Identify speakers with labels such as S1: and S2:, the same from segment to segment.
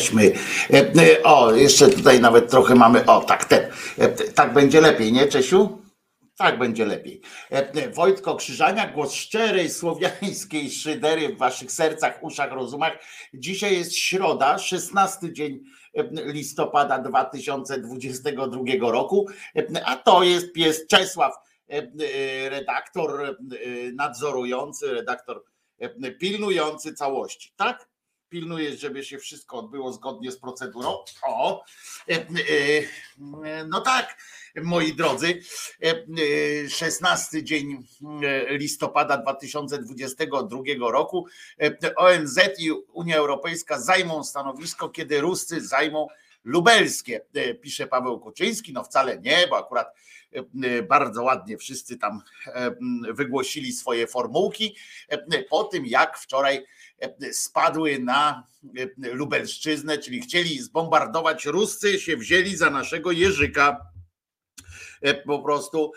S1: I jesteśmy. O, jeszcze tutaj nawet trochę mamy. O, tak, ten. Tak będzie lepiej, nie, Czesiu? Tak będzie lepiej. Wojtko Krzyżania, głos szczerej, słowiańskiej szydery w waszych sercach, uszach, rozumach. Dzisiaj jest środa, 16 dzień listopada 2022 roku, a to jest pies Czesław, redaktor nadzorujący, redaktor pilnujący całości, tak? Pilnujesz, żeby się wszystko odbyło zgodnie z procedurą. O, e, e, no tak, moi drodzy, 16 e, dzień listopada 2022 roku ONZ i Unia Europejska zajmą stanowisko, kiedy Ruscy zajmą lubelskie, pisze Paweł Kuczyński. No wcale nie, bo akurat bardzo ładnie wszyscy tam wygłosili swoje formułki po tym, jak wczoraj spadły na Lubelszczyznę, czyli chcieli zbombardować. Ruscy się wzięli za naszego Jerzyka. Po prostu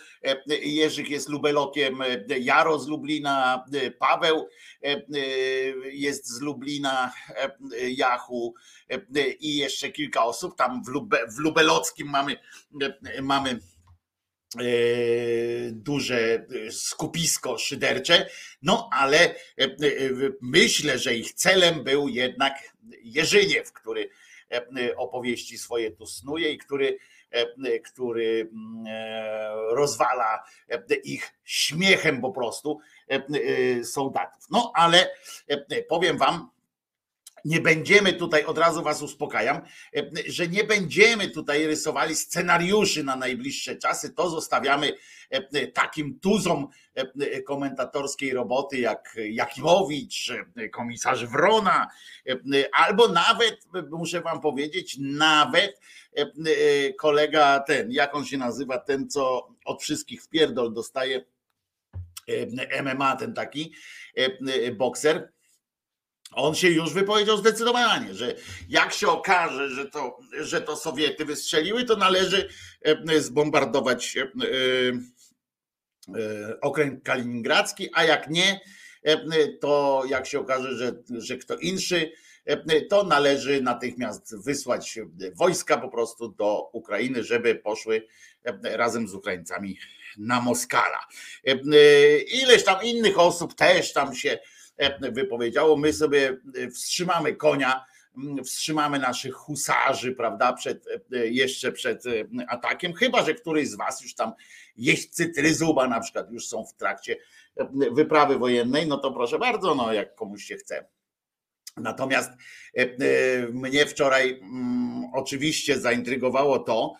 S1: Jerzyk jest Lubelokiem, Jaro z Lublina, Paweł jest z Lublina, Jachu i jeszcze kilka osób. Tam w, Lube, w Lubelockim mamy, mamy E, duże e, skupisko szydercze, no ale e, myślę, że ich celem był jednak Jerzyniew, który opowieści swoje tu snuje i który, który mm, rozwala ich śmiechem po prostu soldatów. No ale powiem wam, nie będziemy tutaj, od razu Was uspokajam, e, że nie będziemy tutaj rysowali scenariuszy na najbliższe czasy. To zostawiamy e, takim tuzom e, komentatorskiej roboty jak Jakimowicz, komisarz Wrona, albo nawet, muszę Wam powiedzieć, nawet kolega ten, jak on się nazywa, ten, co od wszystkich w pierdol dostaje MMA, ten taki bokser on się już wypowiedział zdecydowanie, że jak się okaże, że to, że to Sowiety wystrzeliły, to należy e, zbombardować e, e, okręg kaliningradzki, a jak nie, to jak się okaże, że, że kto inszy, to należy natychmiast wysłać wojska po prostu do Ukrainy, żeby poszły razem z Ukraińcami na Moskala. Ileś tam innych osób też tam się wypowiedziało. My sobie e, wstrzymamy konia, wstrzymamy naszych husarzy, prawda, przed, e, jeszcze przed atakiem, chyba że któryś z was już tam jeźdźcy tryzuba na przykład już są w trakcie wyprawy wojennej, no to proszę bardzo, no jak komuś się chce. Natomiast mnie wczoraj oczywiście zaintrygowało to,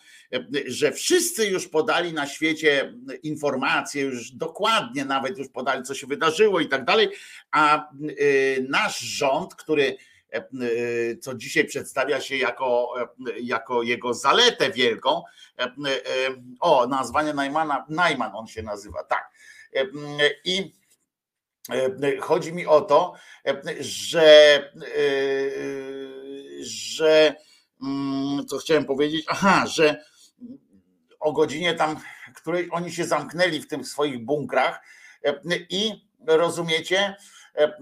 S1: że wszyscy już podali na świecie informacje, już dokładnie nawet już podali, co się wydarzyło i tak dalej, a nasz rząd, który co dzisiaj przedstawia się jako, jako jego zaletę wielką. O, nazwanie Najmana, Najman on się nazywa, tak. I chodzi mi o to, że, że mm, co chciałem powiedzieć, aha, że o godzinie tam, której oni się zamknęli w tym swoich bunkrach e, i rozumiecie, e,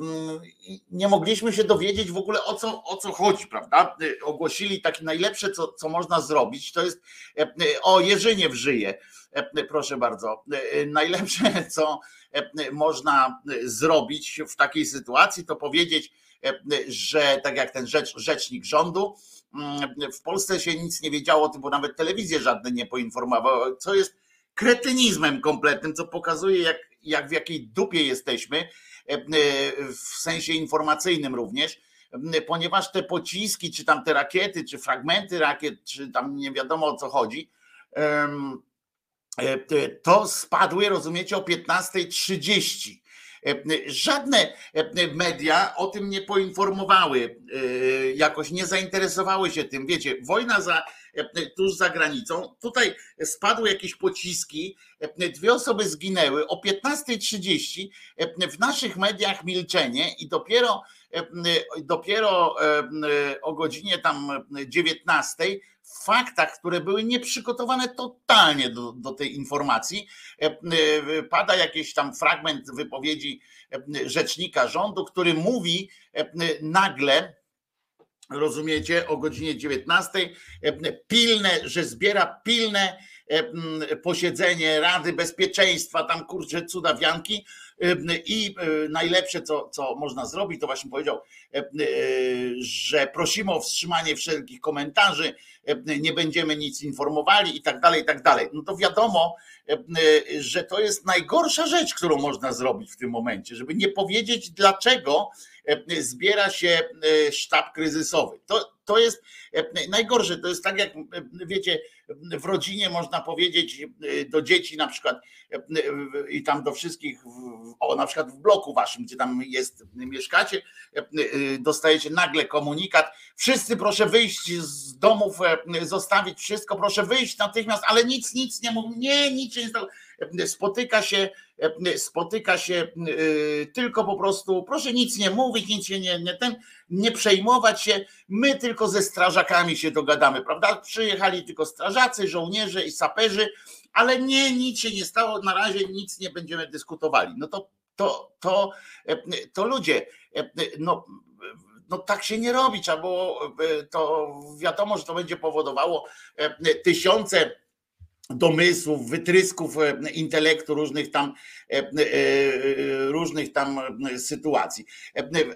S1: nie mogliśmy się dowiedzieć w ogóle o co, o co chodzi, prawda? E, ogłosili takie najlepsze, co, co można zrobić, to jest o Jerzyniew żyje, proszę bardzo. Najlepsze, co można zrobić w takiej sytuacji, to powiedzieć, że tak jak ten rzecz, rzecznik rządu, w Polsce się nic nie wiedziało o tym, bo nawet telewizje żadne nie poinformowały, co jest kretynizmem kompletnym, co pokazuje, jak, jak w jakiej dupie jesteśmy, e, e, w sensie informacyjnym również, ponieważ te pociski, czy tam te rakiety, czy fragmenty rakiet, czy tam nie wiadomo o co chodzi, e, to spadły, rozumiecie, o 15.30 E, żadne e, media o tym nie poinformowały, e, jakoś nie zainteresowały się tym. Wiecie, wojna za, tuż za granicą, tutaj spadły jakieś pociski, dwie osoby zginęły. O 15.30, w naszych mediach milczenie i dopiero, dopiero o godzinie tam 19 w faktach, które były nieprzygotowane totalnie do, do tej informacji. E, e, pada jakiś tam fragment wypowiedzi e, rzecznika rządu, który mówi nagle, rozumiecie, o godzinie 19, pilne, że zbiera pilne posiedzenie Rady Bezpieczeństwa, tam kurczę cudawianki i najlepsze, co, co można zrobić, to właśnie powiedział, że prosimy o wstrzymanie wszelkich komentarzy, nie będziemy nic informowali i tak dalej, i tak dalej. No to wiadomo, że to jest najgorsza rzecz, którą można zrobić w tym momencie, żeby nie powiedzieć, dlaczego zbiera się sztab kryzysowy. To, to jest najgorsze. To jest tak, jak wiecie, w rodzinie można powiedzieć do dzieci na przykład i tam do wszystkich, o na przykład w bloku waszym, gdzie tam jest, mieszkacie, dostajecie nagle komunikat, wszyscy proszę wyjść z domów, zostawić wszystko, proszę wyjść natychmiast, ale nic, nic nie mów, nie, nic nie. Spotyka się, spotyka się tylko po prostu, proszę nic nie mówić, nic się nie, nie ten, nie przejmować się, my tylko ze strażakami się dogadamy, prawda? Przyjechali tylko strażacy, żołnierze i saperzy, ale nie, nic się nie stało, na razie nic nie będziemy dyskutowali. No to, to, to, to ludzie, no, no tak się nie robi, było, to wiadomo, że to będzie powodowało tysiące domysłów, wytrysków intelektu różnych tam różnych tam sytuacji.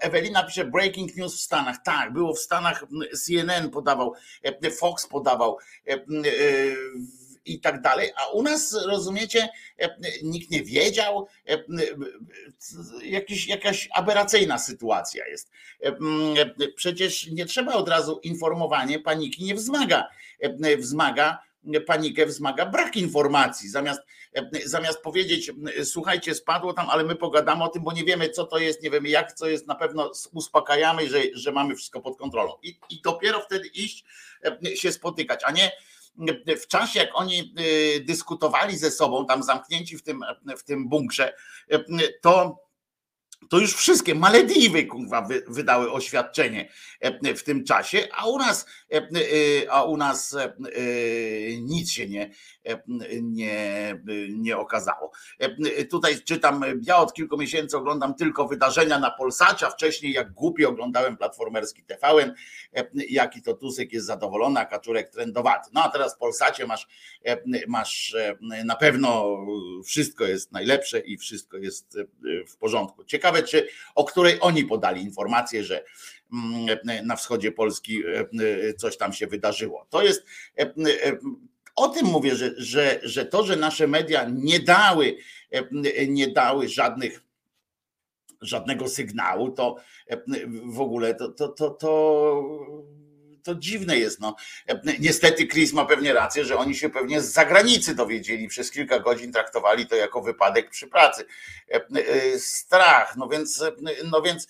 S1: Ewelina pisze breaking news w Stanach. Tak, było w Stanach CNN podawał, Fox podawał i tak dalej, a u nas, rozumiecie, nikt nie wiedział, jakiś, jakaś aberracyjna sytuacja jest. Przecież nie trzeba od razu informowanie, paniki nie wzmaga, wzmaga panikę wzmaga brak informacji. Zamiast, zamiast powiedzieć, słuchajcie, spadło tam, ale my pogadamy o tym, bo nie wiemy, co to jest, nie wiemy jak, co jest, na pewno uspokajamy, że, że mamy wszystko pod kontrolą. I, I dopiero wtedy iść się spotykać, a nie w czasie, jak oni dyskutowali ze sobą, tam zamknięci w tym, w tym bunkrze, to to już wszystkie Malediwy kurwa, wydały oświadczenie e, w tym czasie, a u nas, e, e, a u nas nic się nie, nie, nie okazało. Tutaj czytam, ja od kilku miesięcy oglądam tylko wydarzenia na Polsacie, a wcześniej jak głupi oglądałem platformerski TVN, jaki to Tusek jest zadowolony, a Kaczurek trendowaty. No a teraz w Polsacie masz, masz na pewno wszystko jest najlepsze i wszystko jest w porządku. Ciekawe, czy o której oni podali informację, że mm, na wschodzie Polski coś tam się wydarzyło. To jest o tym mówię, że, że, że to, że nasze media nie dały, nie dały żadnych żadnego sygnału, to w ogóle to, to, to, to, to dziwne jest. No. Niestety Chris ma pewnie rację, że oni się pewnie z zagranicy dowiedzieli, przez kilka godzin traktowali to jako wypadek przy pracy. Strach, no więc, no więc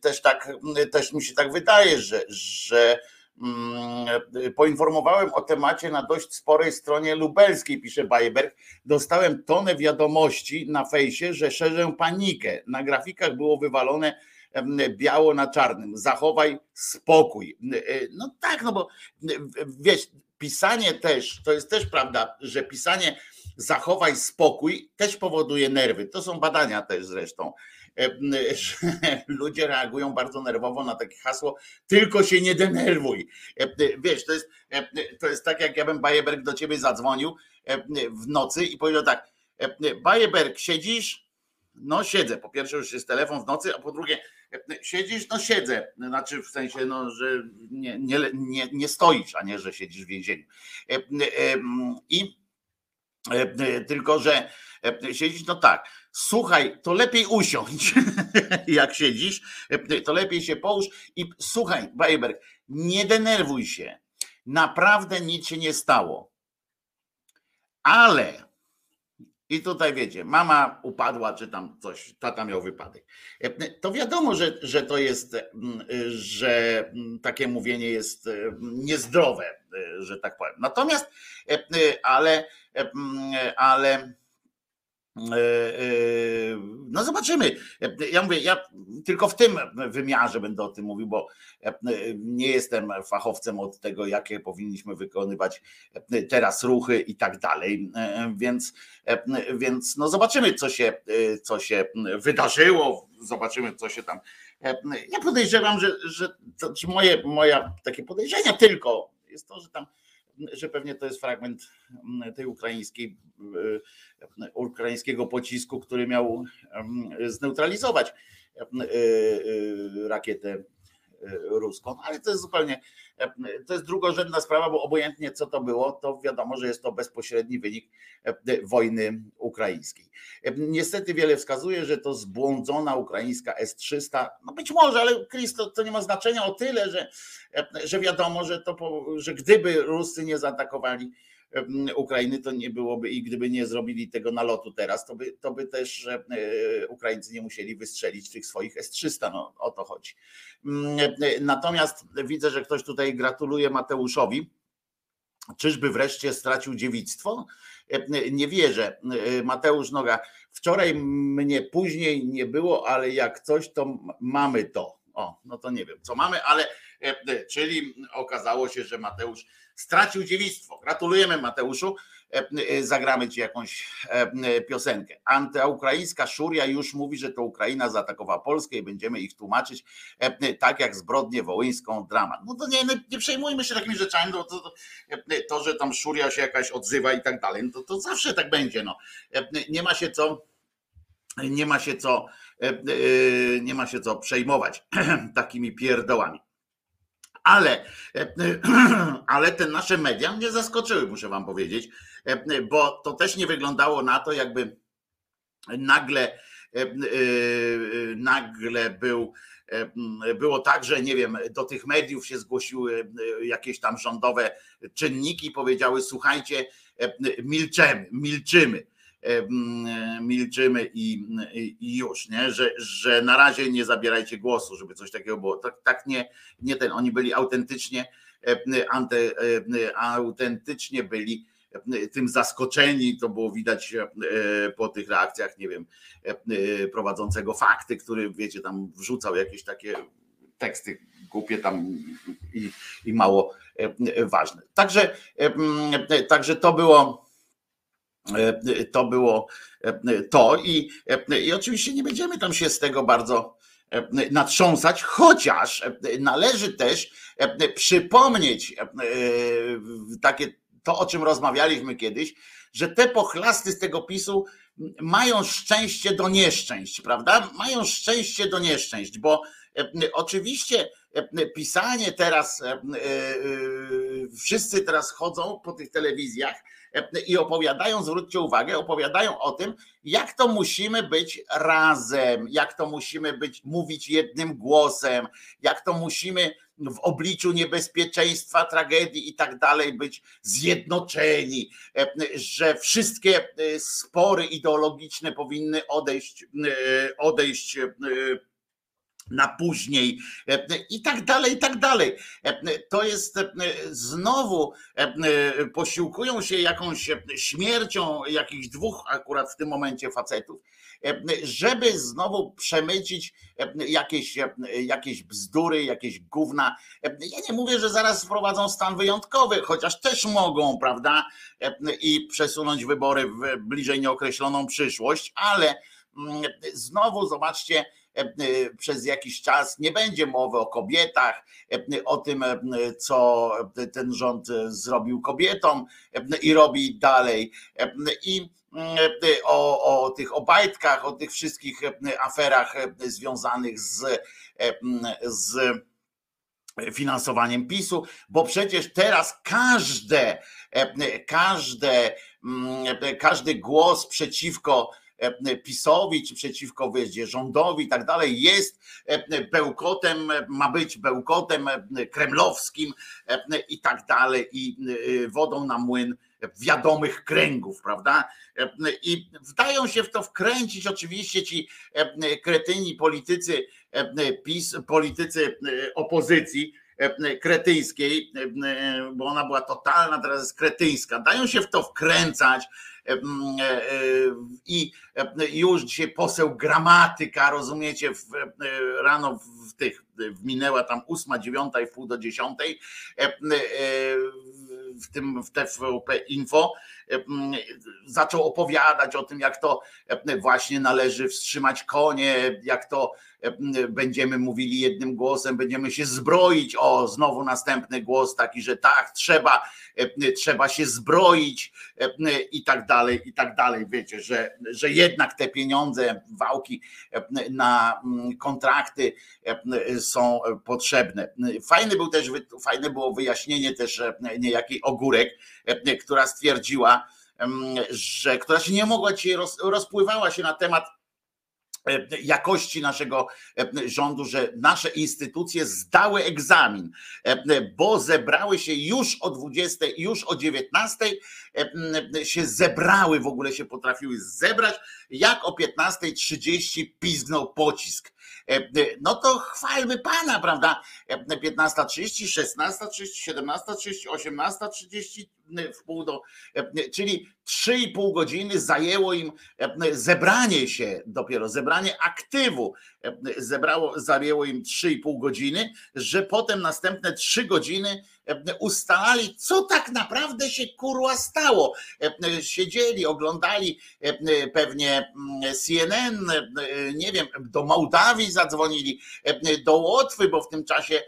S1: też tak, też mi się tak wydaje, że, że Mm, poinformowałem o temacie na dość sporej stronie lubelskiej, pisze Bajeberg. Dostałem tonę wiadomości na fejsie, że szerzę panikę. Na grafikach było wywalone biało na czarnym. Zachowaj spokój. No tak, no bo wiesz, pisanie też, to jest też prawda, że pisanie zachowaj spokój też powoduje nerwy. To są badania też zresztą że ludzie reagują bardzo nerwowo na takie hasło, tylko się nie denerwuj. Wiesz, to jest, to jest tak, jak ja bym Bajeberg do ciebie zadzwonił w nocy i powiedział tak, Bajeberg, siedzisz? No siedzę. Po pierwsze już jest telefon w nocy, a po drugie siedzisz? No siedzę. Znaczy w sensie, no, że nie, nie, nie, nie stoisz, a nie, że siedzisz w więzieniu. I tylko, że siedzisz, no tak słuchaj, to lepiej usiądź, jak siedzisz, to lepiej się połóż i słuchaj, Bajberg, nie denerwuj się. Naprawdę nic się nie stało. Ale i tutaj wiecie, mama upadła, czy tam coś, tata miał wypadek. To wiadomo, że, że to jest, że takie mówienie jest niezdrowe, że tak powiem. Natomiast, ale, ale E, e, no zobaczymy. Ja mówię, ja tylko w tym wymiarze będę o tym mówił, bo e, nie jestem fachowcem od tego, jakie powinniśmy wykonywać teraz ruchy i tak dalej. Więc, więc no zobaczymy, co się, co się wydarzyło, zobaczymy, co się tam Ja podejrzewam, że, że moje, moja takie podejrzenia tylko jest to, że tam że pewnie to jest fragment tej ukraińskiej, ukraińskiego pocisku, który miał zneutralizować rakietę ruską, ale to jest zupełnie, to jest drugorzędna sprawa, bo obojętnie co to było, to wiadomo, że jest to bezpośredni wynik wojny ukraińskiej. Niestety wiele wskazuje, że to zbłądzona ukraińska S-300, no być może, ale Chris, to, to nie ma znaczenia o tyle, że, że wiadomo, że, to, że gdyby Ruscy nie zaatakowali Ukrainy, to nie byłoby i gdyby nie zrobili tego nalotu teraz, to by, to by też e, Ukraińcy nie musieli wystrzelić tych swoich S-300, no o to chodzi. Mm, e, natomiast widzę, że ktoś tutaj gratuluje Mateuszowi. Czyżby wreszcie stracił dziewictwo? E, nie wierzę. Mateusz Noga, wczoraj mnie później nie było, ale jak coś, to mamy to. O, no to nie wiem, co mamy, ale czyli okazało się, że Mateusz stracił dziewictwo. Gratulujemy Mateuszu. E, e, zagramy ci jakąś e, piosenkę. Antyukraińska Szuria już mówi, że to Ukraina zaatakowała Polskę i będziemy ich tłumaczyć tak jak zbrodnię wołyńską dramat. No to nie, no nie przejmujmy się takimi rzeczami, no to, to, to, że tam Szuria się jakaś odzywa i tak dalej, no to, to zawsze tak będzie. No. Nie ma się co nie ma się co nie ma się co przejmować takimi pierdołami. Ale, e, ale te nasze media mnie zaskoczyły, muszę wam powiedzieć, e, bo to też nie wyglądało na to, jakby nagle, e, nagle był, było tak, że nie wiem, do tych mediów się zgłosiły jakieś tam rządowe czynniki, powiedziały: Słuchajcie, milczymy, milczymy milczymy i, i, już, nie? Że, że na razie nie zabierajcie głosu, żeby coś takiego było. Tak, tak nie, nie ten, oni byli autentycznie, anty, autentycznie byli tym zaskoczeni, to było widać po tych reakcjach, nie wiem, prowadzącego fakty, który, wiecie, tam wrzucał jakieś takie teksty głupie tam i, i mało ważne. Także, także to było to było e, to i, e, i oczywiście nie będziemy tam się z tego bardzo natrząsać, chociaż należy też przypomnieć takie to, o czym rozmawialiśmy kiedyś, że te pochlasty z tego PiSu mają szczęście do nieszczęść, prawda? Mają szczęście do nieszczęść, bo oczywiście pisanie teraz, wszyscy teraz chodzą po tych telewizjach i opowiadają, zwróćcie uwagę, opowiadają o tym, jak to musimy być razem, jak to musimy być, mówić jednym głosem, jak to musimy w obliczu niebezpieczeństwa, tragedii i tak dalej być zjednoczeni, że wszystkie spory ideologiczne powinny odejść, odejść na później e, i tak dalej, i tak dalej. E, to jest e, znowu posiłkują się jakąś śmiercią jakichś dwóch akurat w tym momencie facetów, żeby znowu przemycić jakieś, jakieś bzdury, jakieś gówna. Ja nie mówię, że zaraz wprowadzą stan wyjątkowy, chociaż też mogą, prawda, i przesunąć wybory w bliżej nieokreśloną przyszłość, ale mm, znowu zobaczcie, przez jakiś czas nie będzie mowy o kobietach, e, o tym, co ten rząd zrobił kobietom i robi dalej. I o, o tych obajtkach, o tych wszystkich aferach związanych z, z finansowaniem PiSu, bo przecież teraz każde, każde, każdy głos przeciwko E, PiSowi, czy przeciwko wyjeździe rządowi i tak dalej, jest e, bełkotem, ma być bełkotem e, kremlowskim i tak dalej, i wodą na młyn wiadomych kręgów, prawda? I wdają się w to wkręcić oczywiście ci kretyni politycy PiS, politycy opozycji, kretyńskiej, bo ona była totalna, teraz jest kretyńska. Dają się w to wkręcać, i już dzisiaj poseł gramatyka, rozumiecie, rano w tych minęła tam ósma, dziewiąta i pół do dziesiątej w tym w TVP Info zaczął opowiadać o tym, jak to właśnie należy wstrzymać konie, jak to będziemy mówili jednym głosem, będziemy się zbroić. O, znowu następny głos taki, że tak, trzeba, trzeba się zbroić i tak dalej, i tak dalej. Wiecie, że, że jednak te pieniądze, wałki na kontrakty są potrzebne. Fajny był też, fajne było wyjaśnienie też niejakiej Ogórek, która stwierdziła, że która się nie mogła dzisiaj rozpływała się na temat E, jakości naszego e, rządu, że nasze instytucje zdały egzamin, e, bo zebrały się już o 20, już o 19 się zebrały, w ogóle się potrafiły zebrać, jak o 15.30 pizgnął pocisk. No to chwalmy Pana, prawda? 15.30, 16.30, 17.30, 18.30, w pół do, czyli 3,5 godziny zajęło im zebranie się dopiero, zebranie aktywu zebrało, zajęło im 3,5 godziny, że potem następne 3 godziny ustalali, co tak naprawdę się kurwa stało. Siedzieli, oglądali pewnie CNN, nie wiem, do Mołdawii zadzwonili, do Łotwy, bo w tym czasie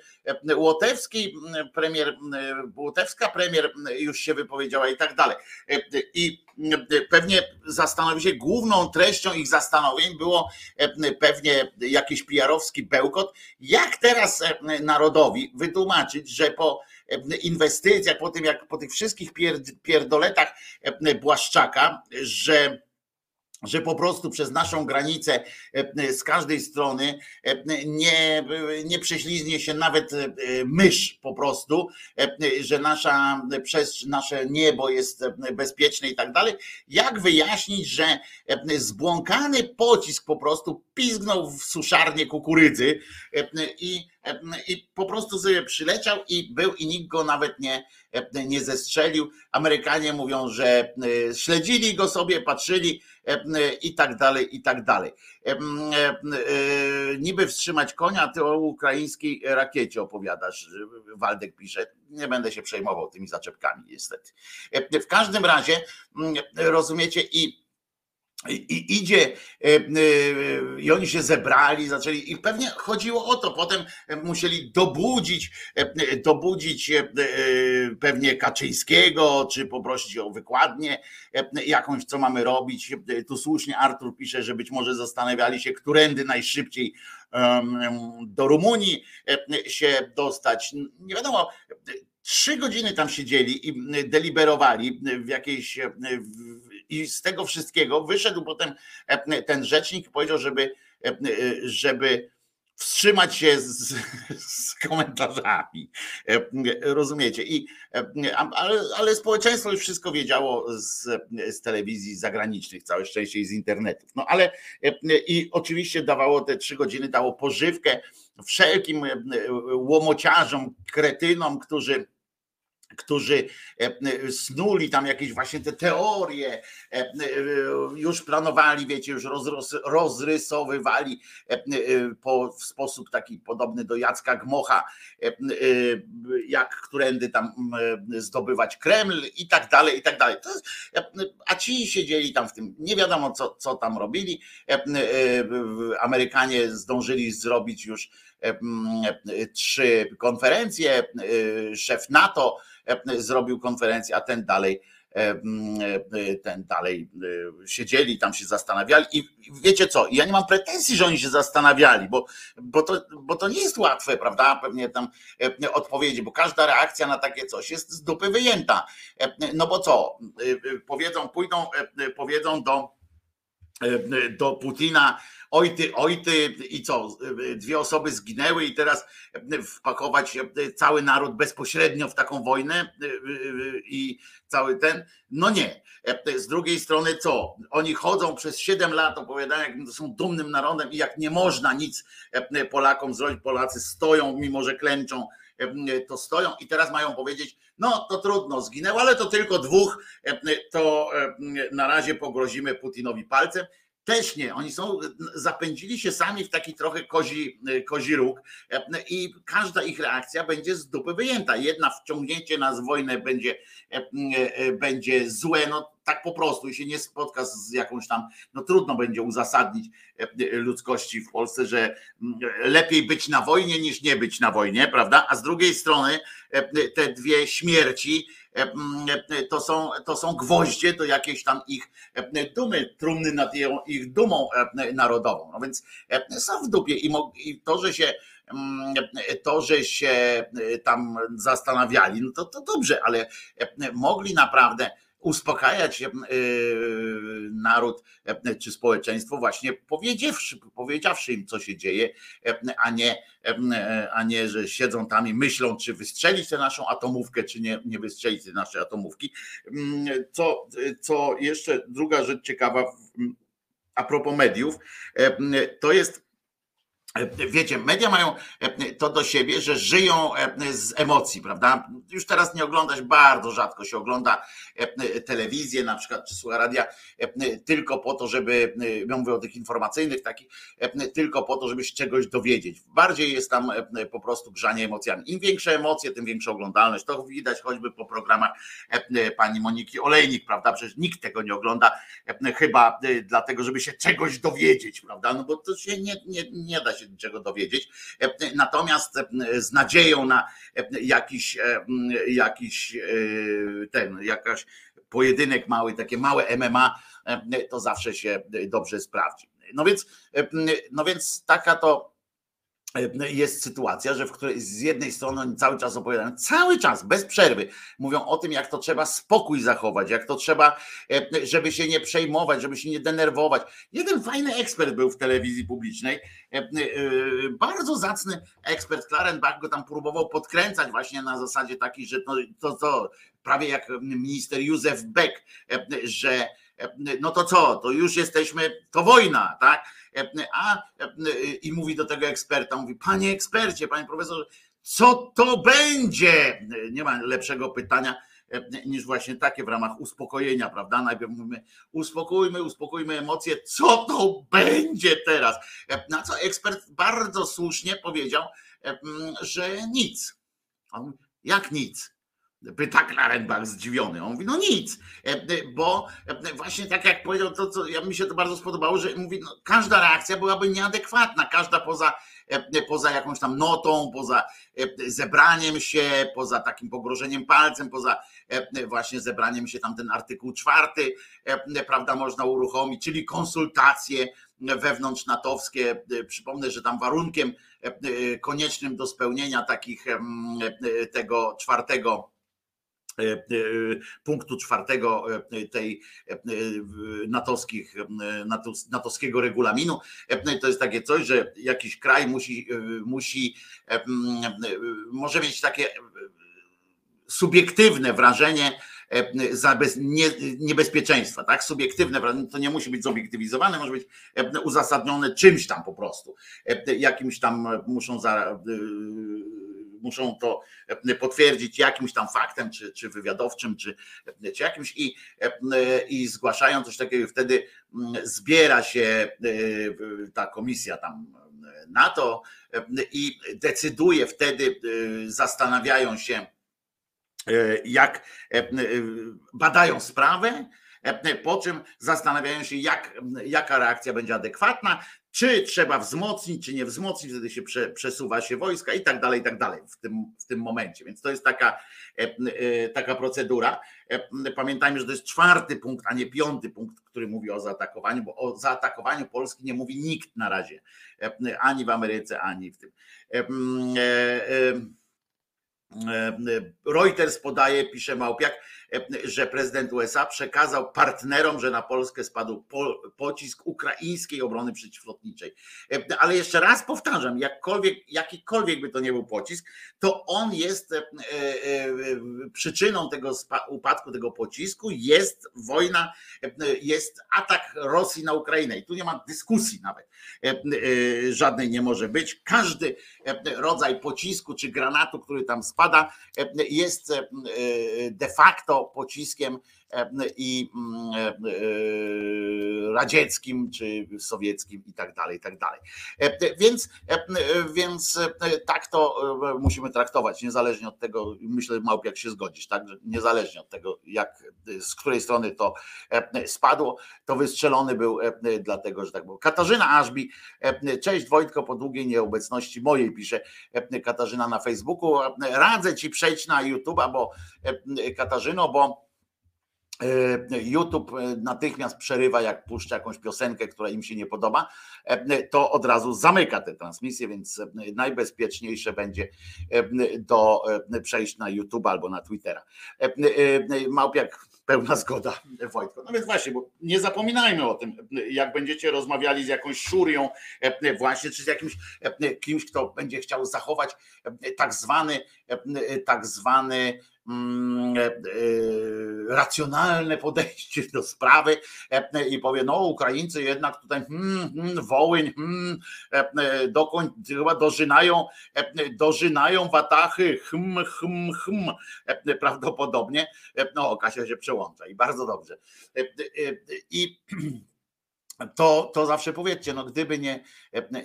S1: Łotewski premier, Łotewska premier już się wypowiedziała i tak dalej. I pewnie zastanowi się, główną treścią ich zastanowień było pewnie jakiś PR-owski bełkot, jak teraz narodowi wytłumaczyć, że po inwestycjach, po tym jak po tych wszystkich pierdoletach Błaszczaka, że że po prostu przez naszą granicę e, z każdej strony e, nie, nie prześliznie się nawet e, mysz po prostu, że nasza, przez nasze niebo jest bezpieczne i tak dalej. Jak wyjaśnić, że zbłąkany pocisk po prostu pizgnął w suszarnię kukurydzy i, i po prostu sobie przyleciał i był i nikt go nawet nie, nie zestrzelił. Amerykanie mówią, że śledzili go sobie, patrzyli, i tak dalej, i tak dalej. E, niby wstrzymać konia, ty o ukraińskiej rakiecie opowiadasz, Waldek pisze. Nie będę się przejmował tymi zaczepkami, niestety. W każdym razie, rozumiecie, i i idzie, e, e, i oni się zebrali, zaczęli, i pewnie chodziło o to. Potem musieli dobudzić, e, dobudzić pewnie Kaczyńskiego, czy poprosić o wykładnię jakąś, co mamy robić. Tu słusznie Artur pisze, że być może zastanawiali się, którędy najszybciej do Rumunii się dostać. Nie wiadomo, trzy godziny tam siedzieli i deliberowali w jakiejś i z tego wszystkiego wyszedł potem e, ten rzecznik i powiedział, żeby, e, żeby wstrzymać się z, z, komentarzami. E, rozumiecie? I, ale, ale społeczeństwo już wszystko wiedziało z, z telewizji zagranicznych, całe szczęście i z internetów. No ale i oczywiście dawało te trzy godziny, dało pożywkę wszelkim łomociarzom, kretynom, którzy którzy e, e, snuli tam jakieś właśnie te teorie, e, już planowali, wiecie, już rozrysowywali w sposób taki podobny do Jacka Gmocha, jak którędy tam zdobywać Kreml i tak dalej, i tak dalej. A ci siedzieli tam w tym, nie wiadomo co, co tam robili. Amerykanie zdążyli zrobić już trzy konferencje, szef NATO, zrobił konferencję, a ten dalej e, ten dalej siedzieli, tam się zastanawiali. I wiecie co, ja nie mam pretensji, że oni się zastanawiali, bo, bo, to, bo to nie jest łatwe, prawda, pewnie tam odpowiedzi, bo każda reakcja na takie coś jest z dupy wyjęta, no bo co, powiedzą, pójdą, powiedzą do, do Putina, oj ty, oj ty i co, dwie osoby zginęły i teraz wpakować cały naród bezpośrednio w taką wojnę i cały ten, no nie. Z drugiej strony co, oni chodzą przez 7 lat, opowiadają jak są dumnym narodem i jak nie można nic Polakom zrobić, Polacy stoją mimo, że klęczą to stoją. I teraz mają powiedzieć, no to trudno, zginęło, ale to tylko dwóch, to na razie pogrozimy Putinowi palcem też nie, oni są, zapędzili się sami w taki trochę kozi, kozi róg i każda ich reakcja będzie z dupy wyjęta. Jedna wciągnięcie nas w wojnę będzie, będzie złe, no tak po prostu i się nie spotka z jakąś tam, no trudno będzie uzasadnić ludzkości w Polsce, że lepiej być na wojnie niż nie być na wojnie, prawda? A z drugiej strony te dwie śmierci, E, e, to są, to są gwoździe do jakiejś tam ich e, dumy, trumny nad ich dumą narodową. No więc są w dupie i to, że się to, że się tam zastanawiali, no to, to dobrze, ale mogli naprawdę uspokajać naród czy społeczeństwo właśnie powiedziawszy, powiedziawszy im, co się dzieje, a nie, a nie, że siedzą tam i myślą, czy wystrzelić tę naszą atomówkę, czy nie, nie wystrzelić tej naszej atomówki. Co, co jeszcze druga rzecz ciekawa a propos mediów, to jest Wiecie, media mają e, to do siebie, że żyją e, z emocji, prawda? Już teraz nie oglądać, bardzo rzadko się ogląda e, telewizję na przykład, czy słucha radia, tylko po to, żeby, ja mówię o tych informacyjnych takich, tylko po to, żeby się czegoś dowiedzieć. Bardziej jest tam po prostu grzanie emocjami. Im większe emocje, tym większa oglądalność. To widać choćby po programach pani Moniki Olejnik, prawda? Przecież nikt tego nie ogląda, chyba dlatego, żeby się czegoś dowiedzieć, prawda? No bo to się nie, nie, nie da się się niczego dowiedzieć. E, natomiast e, z nadzieją na e, jakiś, jakiś ten, jakaś pojedynek mały, takie małe MMA, to zawsze się dobrze sprawdzi. No więc, no więc taka to jest sytuacja, że w której z jednej strony oni cały czas opowiadają, cały czas, bez przerwy, mówią o tym, jak to trzeba spokój zachować, jak to trzeba, e, żeby się nie przejmować, żeby się nie denerwować. Jeden fajny ekspert był w telewizji publicznej, e, bardzo zacny ekspert, Klarenbach go tam próbował podkręcać właśnie na zasadzie takiej, że to, to, to prawie jak minister Józef Beck, że no to co, to już jesteśmy, to wojna, tak? A i mówi do tego eksperta, mówi, panie ekspercie, panie profesorze, co to będzie? Nie ma lepszego pytania niż właśnie takie w ramach uspokojenia, prawda? Najpierw mówimy, uspokójmy, uspokójmy emocje, co to będzie teraz? Na co ekspert bardzo słusznie powiedział, że nic. On, jak nic? Pyta Klarenbach zdziwiony. On mówi, no nic, e, e, bo e, właśnie tak jak powiedział, to co ja mi się to bardzo spodobało, że mówi, no, każda reakcja byłaby nieadekwatna, każda poza, poza jakąś tam notą, poza zebraniem się, poza takim pogrożeniem palcem, poza właśnie zebraniem się tam ten artykuł czwarty, prawda, można uruchomić, czyli konsultacje wewnątrz natowskie. Przypomnę, że tam warunkiem koniecznym do spełnienia takich tego czwartego punktu czwartego e, tej natowskich, natowskiego regulaminu. To jest takie coś, że jakiś kraj musi, musi może mieć takie subiektywne wrażenie niebezpieczeństwa, tak? Subiektywne wrażenie, to nie musi być zobiektywizowane, może być uzasadnione czymś tam po prostu. Jakimś tam muszą za muszą to e, potwierdzić jakimś tam faktem, czy, czy wywiadowczym, czy, e, czy jakimś i, e, i zgłaszają coś takiego, wtedy mm, zbiera się ta komisja tam na to i decyduje wtedy, zastanawiają się, jak badają sprawę, po czym zastanawiają się, jak, jaka reakcja będzie adekwatna, czy trzeba wzmocnić, czy nie wzmocnić, wtedy się prze, przesuwa się wojska i tak dalej, i tak dalej w tym, w tym momencie. Więc to jest taka, e, e, taka procedura. E, pamiętajmy, że to jest czwarty punkt, a nie piąty punkt, który mówi o zaatakowaniu, bo o zaatakowaniu Polski nie mówi nikt na razie, ani w Ameryce, ani w tym. Reuters podaje, pisze Małpiak, że prezydent USA przekazał partnerom, że na Polskę spadł po, pocisk ukraińskiej obrony przeciwlotniczej. Ale jeszcze raz powtarzam, jakkolwiek, jakikolwiek by to nie był pocisk, to on jest e, e, przyczyną tego upadku tego pocisku, jest wojna, jest atak Rosji na Ukrainę. I tu nie ma dyskusji nawet. Żadnej nie może być. Każdy rodzaj pocisku czy granatu, który tam spada, jest de facto pociskiem i mm, e, radzieckim, czy sowieckim i tak dalej, i tak dalej. Więc, więc tak to musimy traktować, niezależnie od tego, myślę, Małp, jak się zgodzisz, tak? Niezależnie od tego, jak, z której strony to spadło, to wystrzelony był dlatego, że tak było. Katarzyna Ażbi, cześć Wojtko, po długiej nieobecności mojej, pisze Katarzyna na Facebooku, radzę ci przejść na YouTube'a, bo Katarzyno, bo E, YouTube e, natychmiast przerywa, jak puszcza jakąś piosenkę, która im się nie podoba, e, to od razu zamyka tę transmisję, więc najbezpieczniejsze będzie do przejść na YouTube albo na Twittera. Małpiak pełna zgoda, Wojtko. No więc właśnie, bo nie zapominajmy o tym, jak będziecie rozmawiali z jakąś szurią właśnie, czy z jakimś kimś, kto będzie chciał zachować tak zwany, tak zwany e, e, racjonalne podejście do sprawy e, i powie, no Ukraińcy jednak tutaj hmm, hmm, Wołyń, hmm, dokoń, chyba dożynają, dożynają watachy, hm, hm, hm, prawdopodobnie. No, Kasia się przełącza i bardzo dobrze. I to, to zawsze powiedzcie, no gdyby nie,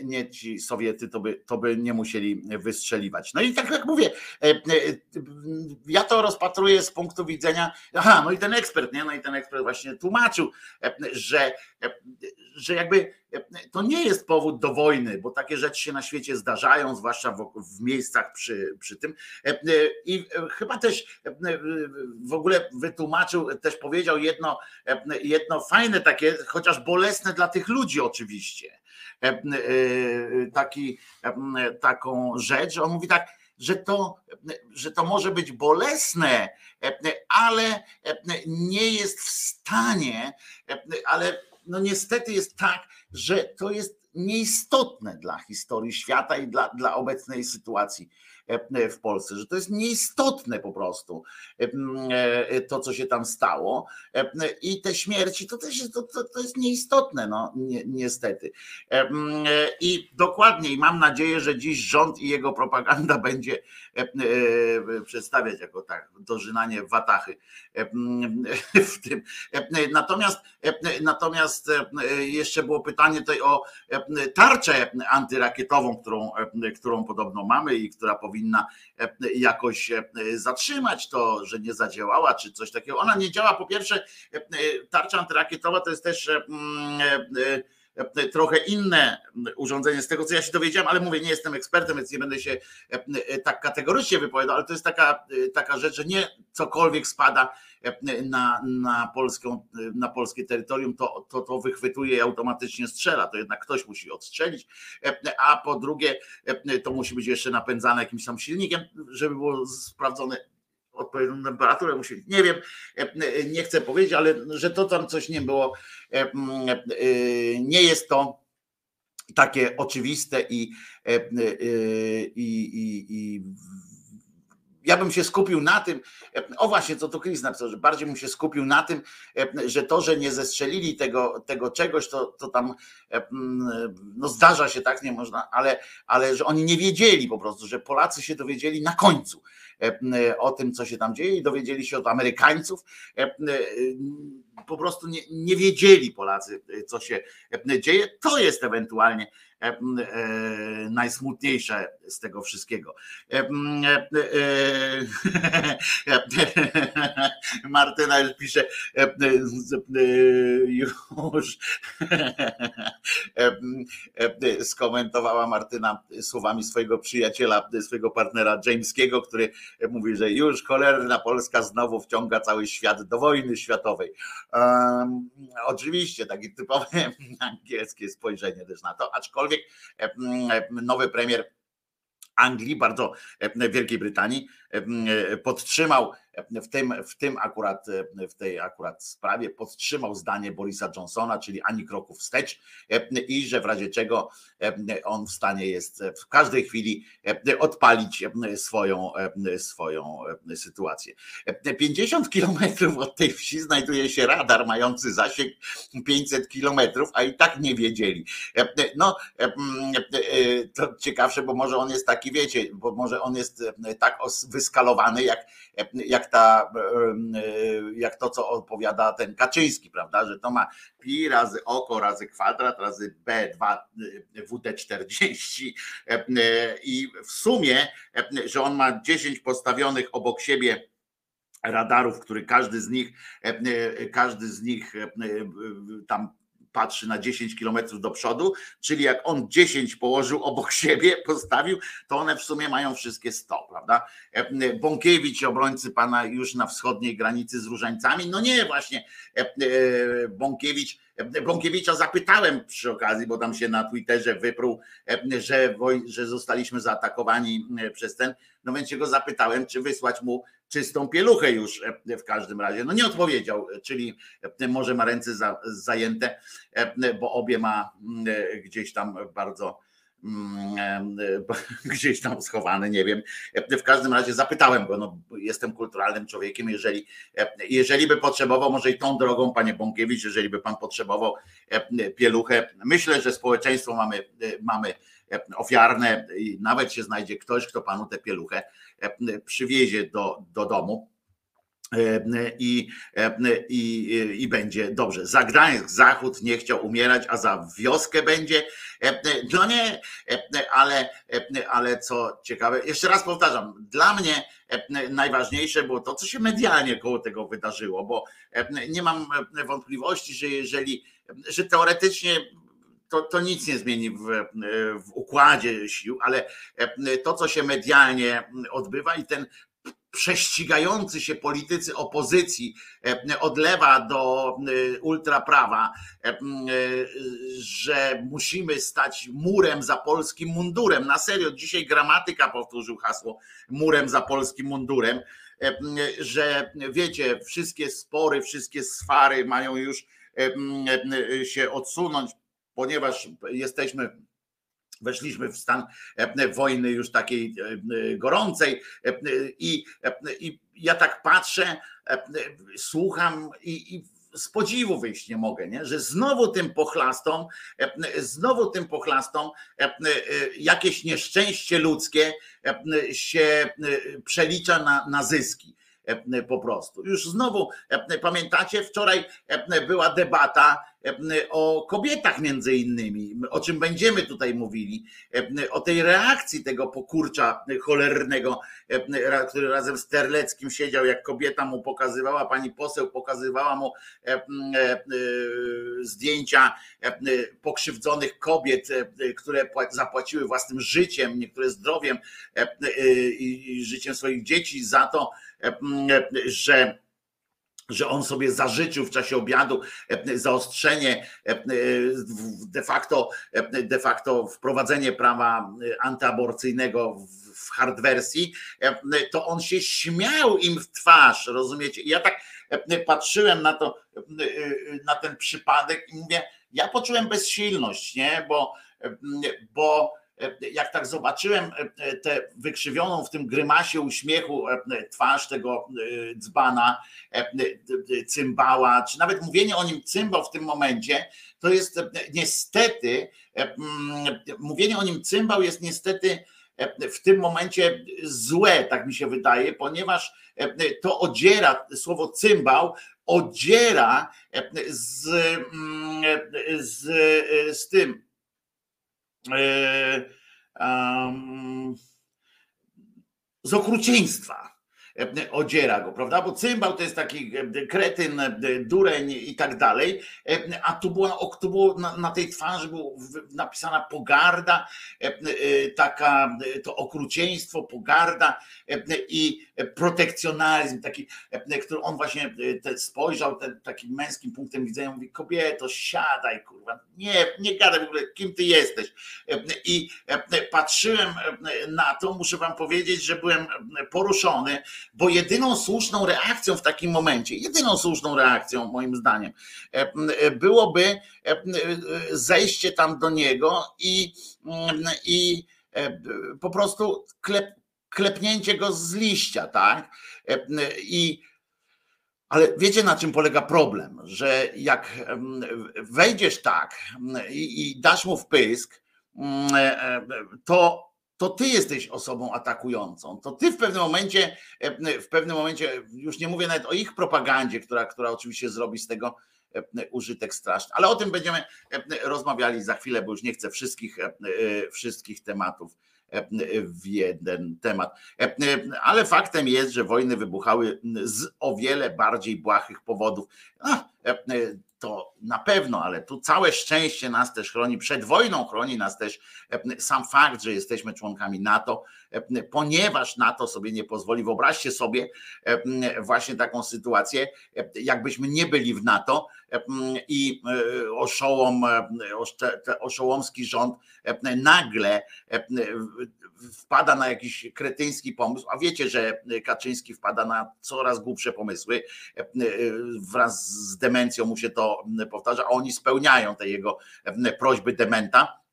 S1: nie ci Sowiety, to by, to by nie musieli wystrzeliwać. No i tak jak mówię, e, e, ja to rozpatruję z punktu widzenia, aha, no i ten ekspert, nie? No i ten ekspert właśnie tłumaczył, e, że, że jakby to nie jest powód do wojny, bo takie rzeczy się na świecie zdarzają, zwłaszcza w, w miejscach przy, przy tym. I chyba też w ogóle wytłumaczył, też powiedział jedno, jedno fajne takie, chociaż bolesne dla tych ludzi oczywiście, taki, taką rzecz. On mówi tak, że to, że to może być bolesne, ale nie jest w stanie, ale no niestety jest tak, że to jest nieistotne dla historii świata i dla, dla obecnej sytuacji w Polsce, że to jest nieistotne po prostu e, e, to, co się tam stało i te śmierci to też jest, to, to, to jest nieistotne, no ni niestety. I dokładnie, i mam nadzieję, że dziś rząd i jego propaganda będzie przedstawiać jako tak, dożynanie watachy w tym. Natomiast, natomiast jeszcze było pytanie tutaj o tarczę antyrakietową, którą, którą podobno mamy i która powinna powinna e, jakoś e, zatrzymać to, że nie zadziałała, czy coś takiego. Ona nie działa. Po pierwsze, e, tarcza antyrakietowa to jest też mm, trochę inne urządzenie z tego, co ja się dowiedziałem, ale mówię, nie jestem ekspertem, więc nie będę się tak kategorycznie wypowiadał, ale to jest taka, taka rzecz, że nie cokolwiek spada na, na, polską, na polskie terytorium, to, to, to wychwytuje i automatycznie strzela. To jednak ktoś musi odstrzelić, a po drugie, to musi być jeszcze napędzane jakimś tam silnikiem, żeby było sprawdzone odpowiednią temperaturę musi. Nie wiem, nie chcę powiedzieć, ale że to tam coś nie było, nie jest to takie oczywiste i, i, i, i ja bym się skupił na tym, o właśnie, co tu Chris napisał, że bardziej bym się skupił na tym, że to, że nie zestrzelili tego, tego czegoś, to, to tam no zdarza się, tak, nie można, ale, ale że oni nie wiedzieli po prostu, że Polacy się dowiedzieli na końcu o tym, co się tam dzieje i dowiedzieli się od Amerykańców. Po prostu nie, nie wiedzieli Polacy, co się dzieje. To jest ewentualnie E, e, najsmutniejsze z tego wszystkiego. E, Martyna już pisze już skomentowała Martyna słowami swojego przyjaciela, swojego partnera Jameskiego, który mówi, że już cholerna Polska znowu wciąga cały świat do wojny światowej. Um, oczywiście takie typowe angielskie spojrzenie też na to, aczkolwiek nowy premier Anglii, bardzo Wielkiej Brytanii, podtrzymał w tym, w tym akurat, w tej akurat sprawie podtrzymał zdanie Borisa Johnsona, czyli ani kroku wstecz i że w razie czego on w stanie jest w każdej chwili odpalić swoją, swoją sytuację. 50 kilometrów od tej wsi znajduje się radar mający zasięg 500 kilometrów, a i tak nie wiedzieli. No, to ciekawsze, bo może on jest taki, wiecie, bo może on jest tak wyskalowany, jak, jak ta, jak to, co opowiada ten Kaczyński, prawda, że to ma pi razy oko, razy kwadrat, razy B2 WD40 i w sumie, że on ma 10 postawionych obok siebie radarów, który każdy z nich, każdy z nich tam patrzy na 10 kilometrów do przodu, czyli jak on 10 położył obok siebie, postawił, to one w sumie mają wszystkie 100, prawda? E, Bąkiewicz, obrońcy pana już na wschodniej granicy z różańcami, no nie, właśnie e, e, Bąkiewicz, Bąkiewicza zapytałem przy okazji, bo tam się na Twitterze wyprół, że, że zostaliśmy zaatakowani przez ten, no więc się go zapytałem, czy wysłać mu czystą pieluchę już w każdym razie. No nie odpowiedział, czyli może ma ręce za, zajęte, bo obie ma gdzieś tam bardzo gdzieś tam schowane, nie wiem. W każdym razie zapytałem go, no jestem kulturalnym człowiekiem, jeżeli, jeżeli by potrzebował, może i tą drogą, panie Bąkiewicz, jeżeli by pan potrzebował pieluchę, myślę, że społeczeństwo mamy, mamy ofiarne i nawet się znajdzie ktoś, kto panu tę pieluchę przywiezie do, do domu. I, i, I będzie dobrze. Za Gdańsk Zachód nie chciał umierać, a za wioskę będzie. No nie, ale, ale co ciekawe, jeszcze raz powtarzam, dla mnie najważniejsze było to, co się medialnie koło tego wydarzyło, bo nie mam wątpliwości, że jeżeli, że teoretycznie to, to nic nie zmieni w, w układzie sił, ale to, co się medialnie odbywa i ten prześcigający się politycy opozycji od lewa do ultraprawa, że musimy stać murem za polskim mundurem. Na serio, dzisiaj gramatyka powtórzył hasło murem za polskim mundurem, że wiecie, wszystkie spory, wszystkie swary mają już się odsunąć ponieważ jesteśmy weszliśmy w stan e, wojny już takiej e, e, gorącej i, i ja tak patrzę, słucham i, z podziwu wyjść nie mogę, nie? że znowu tym pochlastom, znowu tym pochlastom jakieś nieszczęście ludzkie się przelicza na, na zyski po prostu. Już znowu pamiętacie, wczoraj była debata o kobietach między innymi, o czym będziemy tutaj mówili, o tej reakcji tego pokurcza cholernego, który razem z Terleckim siedział, jak kobieta mu pokazywała, pani poseł pokazywała mu zdjęcia pokrzywdzonych kobiet, które zapłaciły własnym życiem, niektóre zdrowiem i życiem swoich dzieci za to, że że on sobie zażyczył w czasie obiadu e, zaostrzenie, e, de facto, e, de facto wprowadzenie prawa antyaborcyjnego w hard wersji, to on się śmiał im w twarz, rozumiecie? Ja tak patrzyłem na to, na ten przypadek i mówię, ja poczułem bezsilność, nie? Bo, bo jak tak zobaczyłem tę wykrzywioną w tym grymasie uśmiechu twarz tego dzbana, cymbała, czy nawet mówienie o nim cymbał w tym momencie, to jest niestety, mówienie o nim cymbał jest niestety w tym momencie złe, tak mi się wydaje, ponieważ to odziera, słowo cymbał odziera z, z, z tym, z okrucieństwa. Odziera go, prawda? Bo cymbał to jest taki kretyn, dureń i tak dalej, a tu było, tu było na, na tej twarzy była napisana pogarda, taka to okrucieństwo, pogarda i protekcjonalizm, taki, który on właśnie spojrzał ten, takim męskim punktem widzenia, mówi kobieto, siadaj, kurwa, nie, nie gadaj w ogóle, kim ty jesteś. I patrzyłem na to, muszę wam powiedzieć, że byłem poruszony, bo jedyną słuszną reakcją w takim momencie, jedyną słuszną reakcją moim zdaniem, byłoby zejście tam do niego i, i po prostu klep, klepnięcie go z liścia, tak? I ale wiecie, na czym polega problem? Że jak wejdziesz tak i, i dasz mu wpysk, e, e, to, to ty jesteś osobą atakującą. To ty w pewnym momencie, e, w pewnym momencie, już nie mówię nawet o ich propagandzie, która, która oczywiście zrobi z tego użytek straszny. Ale o tym będziemy rozmawiali za chwilę, bo już nie chcę wszystkich, wszystkich tematów w jeden temat. Ale faktem jest, że wojny wybuchały z o wiele bardziej błahych powodów. To na pewno, ale tu całe szczęście nas też chroni. Przed wojną chroni nas też sam fakt, że jesteśmy członkami NATO, ponieważ NATO sobie nie pozwoli. Wyobraźcie sobie właśnie taką sytuację, jakbyśmy nie byli w NATO i oszołom, oszołomski rząd nagle wpada na jakiś kretyński pomysł, a wiecie, że Kaczyński wpada na coraz głupsze pomysły, wraz z demencją mu się to powtarza, a oni spełniają te jego prośby dementa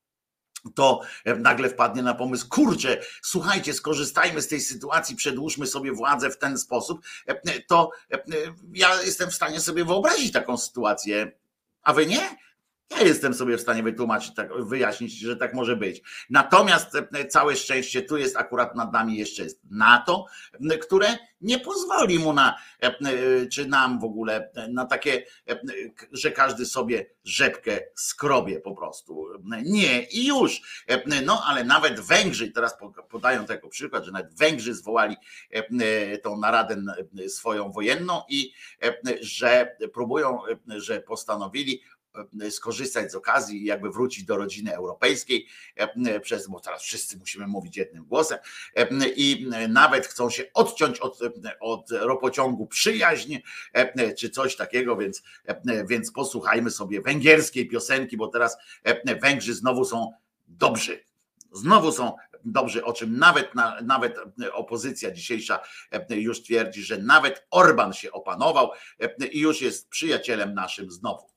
S1: to nagle wpadnie na pomysł, kurczę, słuchajcie, skorzystajmy z tej sytuacji, przedłużmy sobie władzę w ten sposób, to ja jestem w stanie sobie wyobrazić taką sytuację, a wy nie? Ja jestem sobie w stanie wytłumaczyć, tak, wyjaśnić, że tak może być. Natomiast e, całe szczęście tu jest akurat nad nami jeszcze jest NATO, które nie pozwoli mu na, e, e, czy nam w ogóle, na takie, że każdy sobie rzepkę skrobie po prostu. Nie i już. No ale nawet Węgrzy, teraz podają tego przykład, że nawet Węgrzy zwołali tą naradę swoją wojenną i że próbują, że postanowili E, skorzystać z okazji i jakby wrócić do rodziny europejskiej, e, przez, bo teraz wszyscy musimy mówić jednym głosem e, i nawet chcą się odciąć od, od ropociągu przyjaźń, czy coś takiego, więc, więc posłuchajmy sobie węgierskiej piosenki, bo teraz Węgrzy znowu są dobrzy. Znowu są dobrzy, o czym nawet, nawet opozycja dzisiejsza już twierdzi, że nawet Orban się opanował i już jest przyjacielem naszym znowu.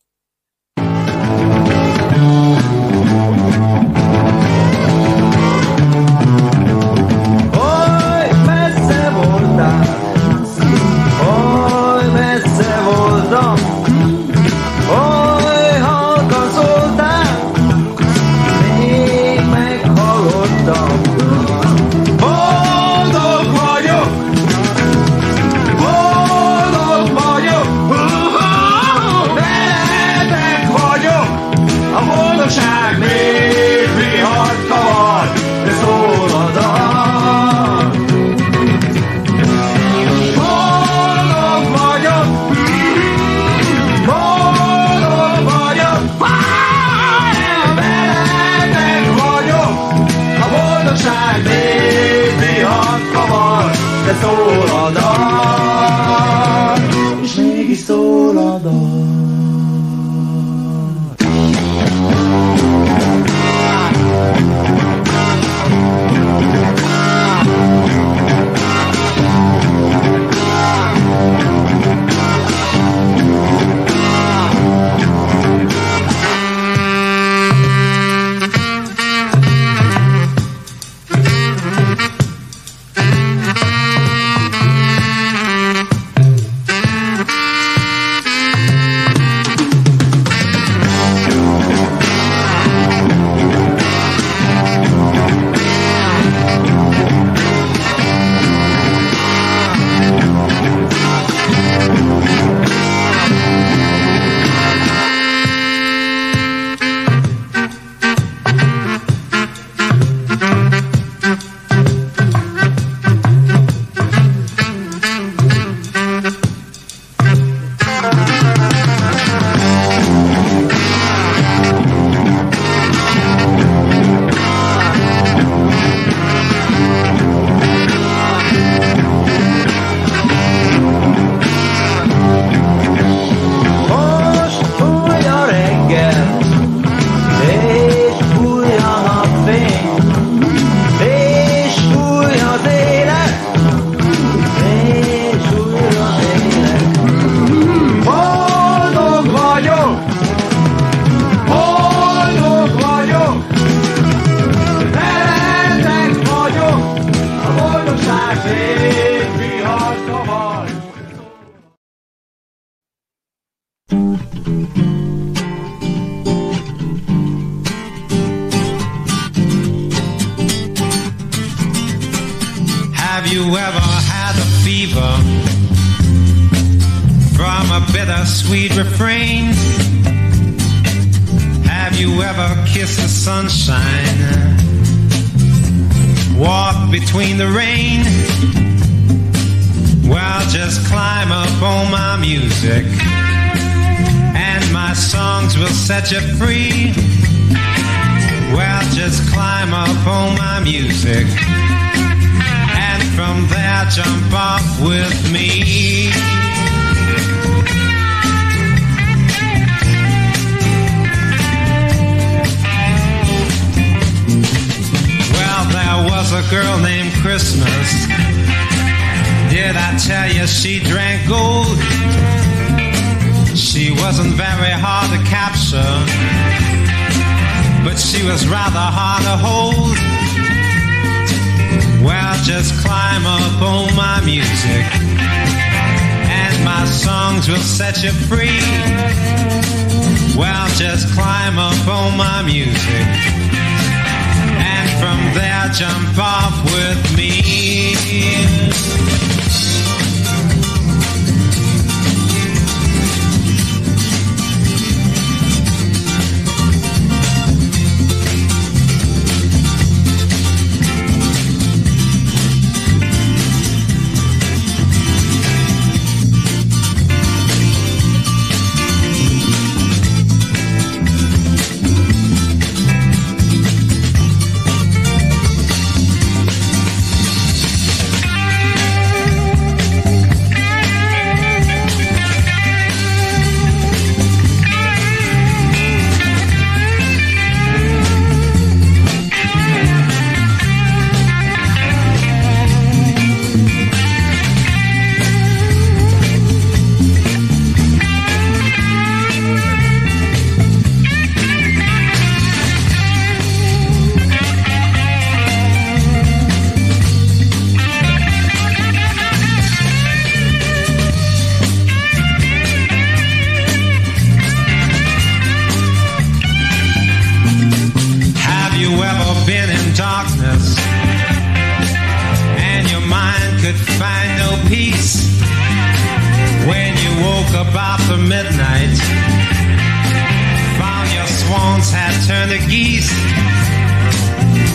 S2: the geese.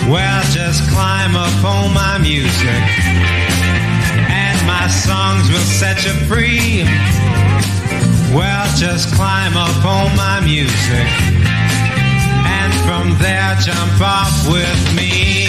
S2: Well, just climb up on my music, and my songs will set you free. Well, just climb up on my music, and from there jump off with me.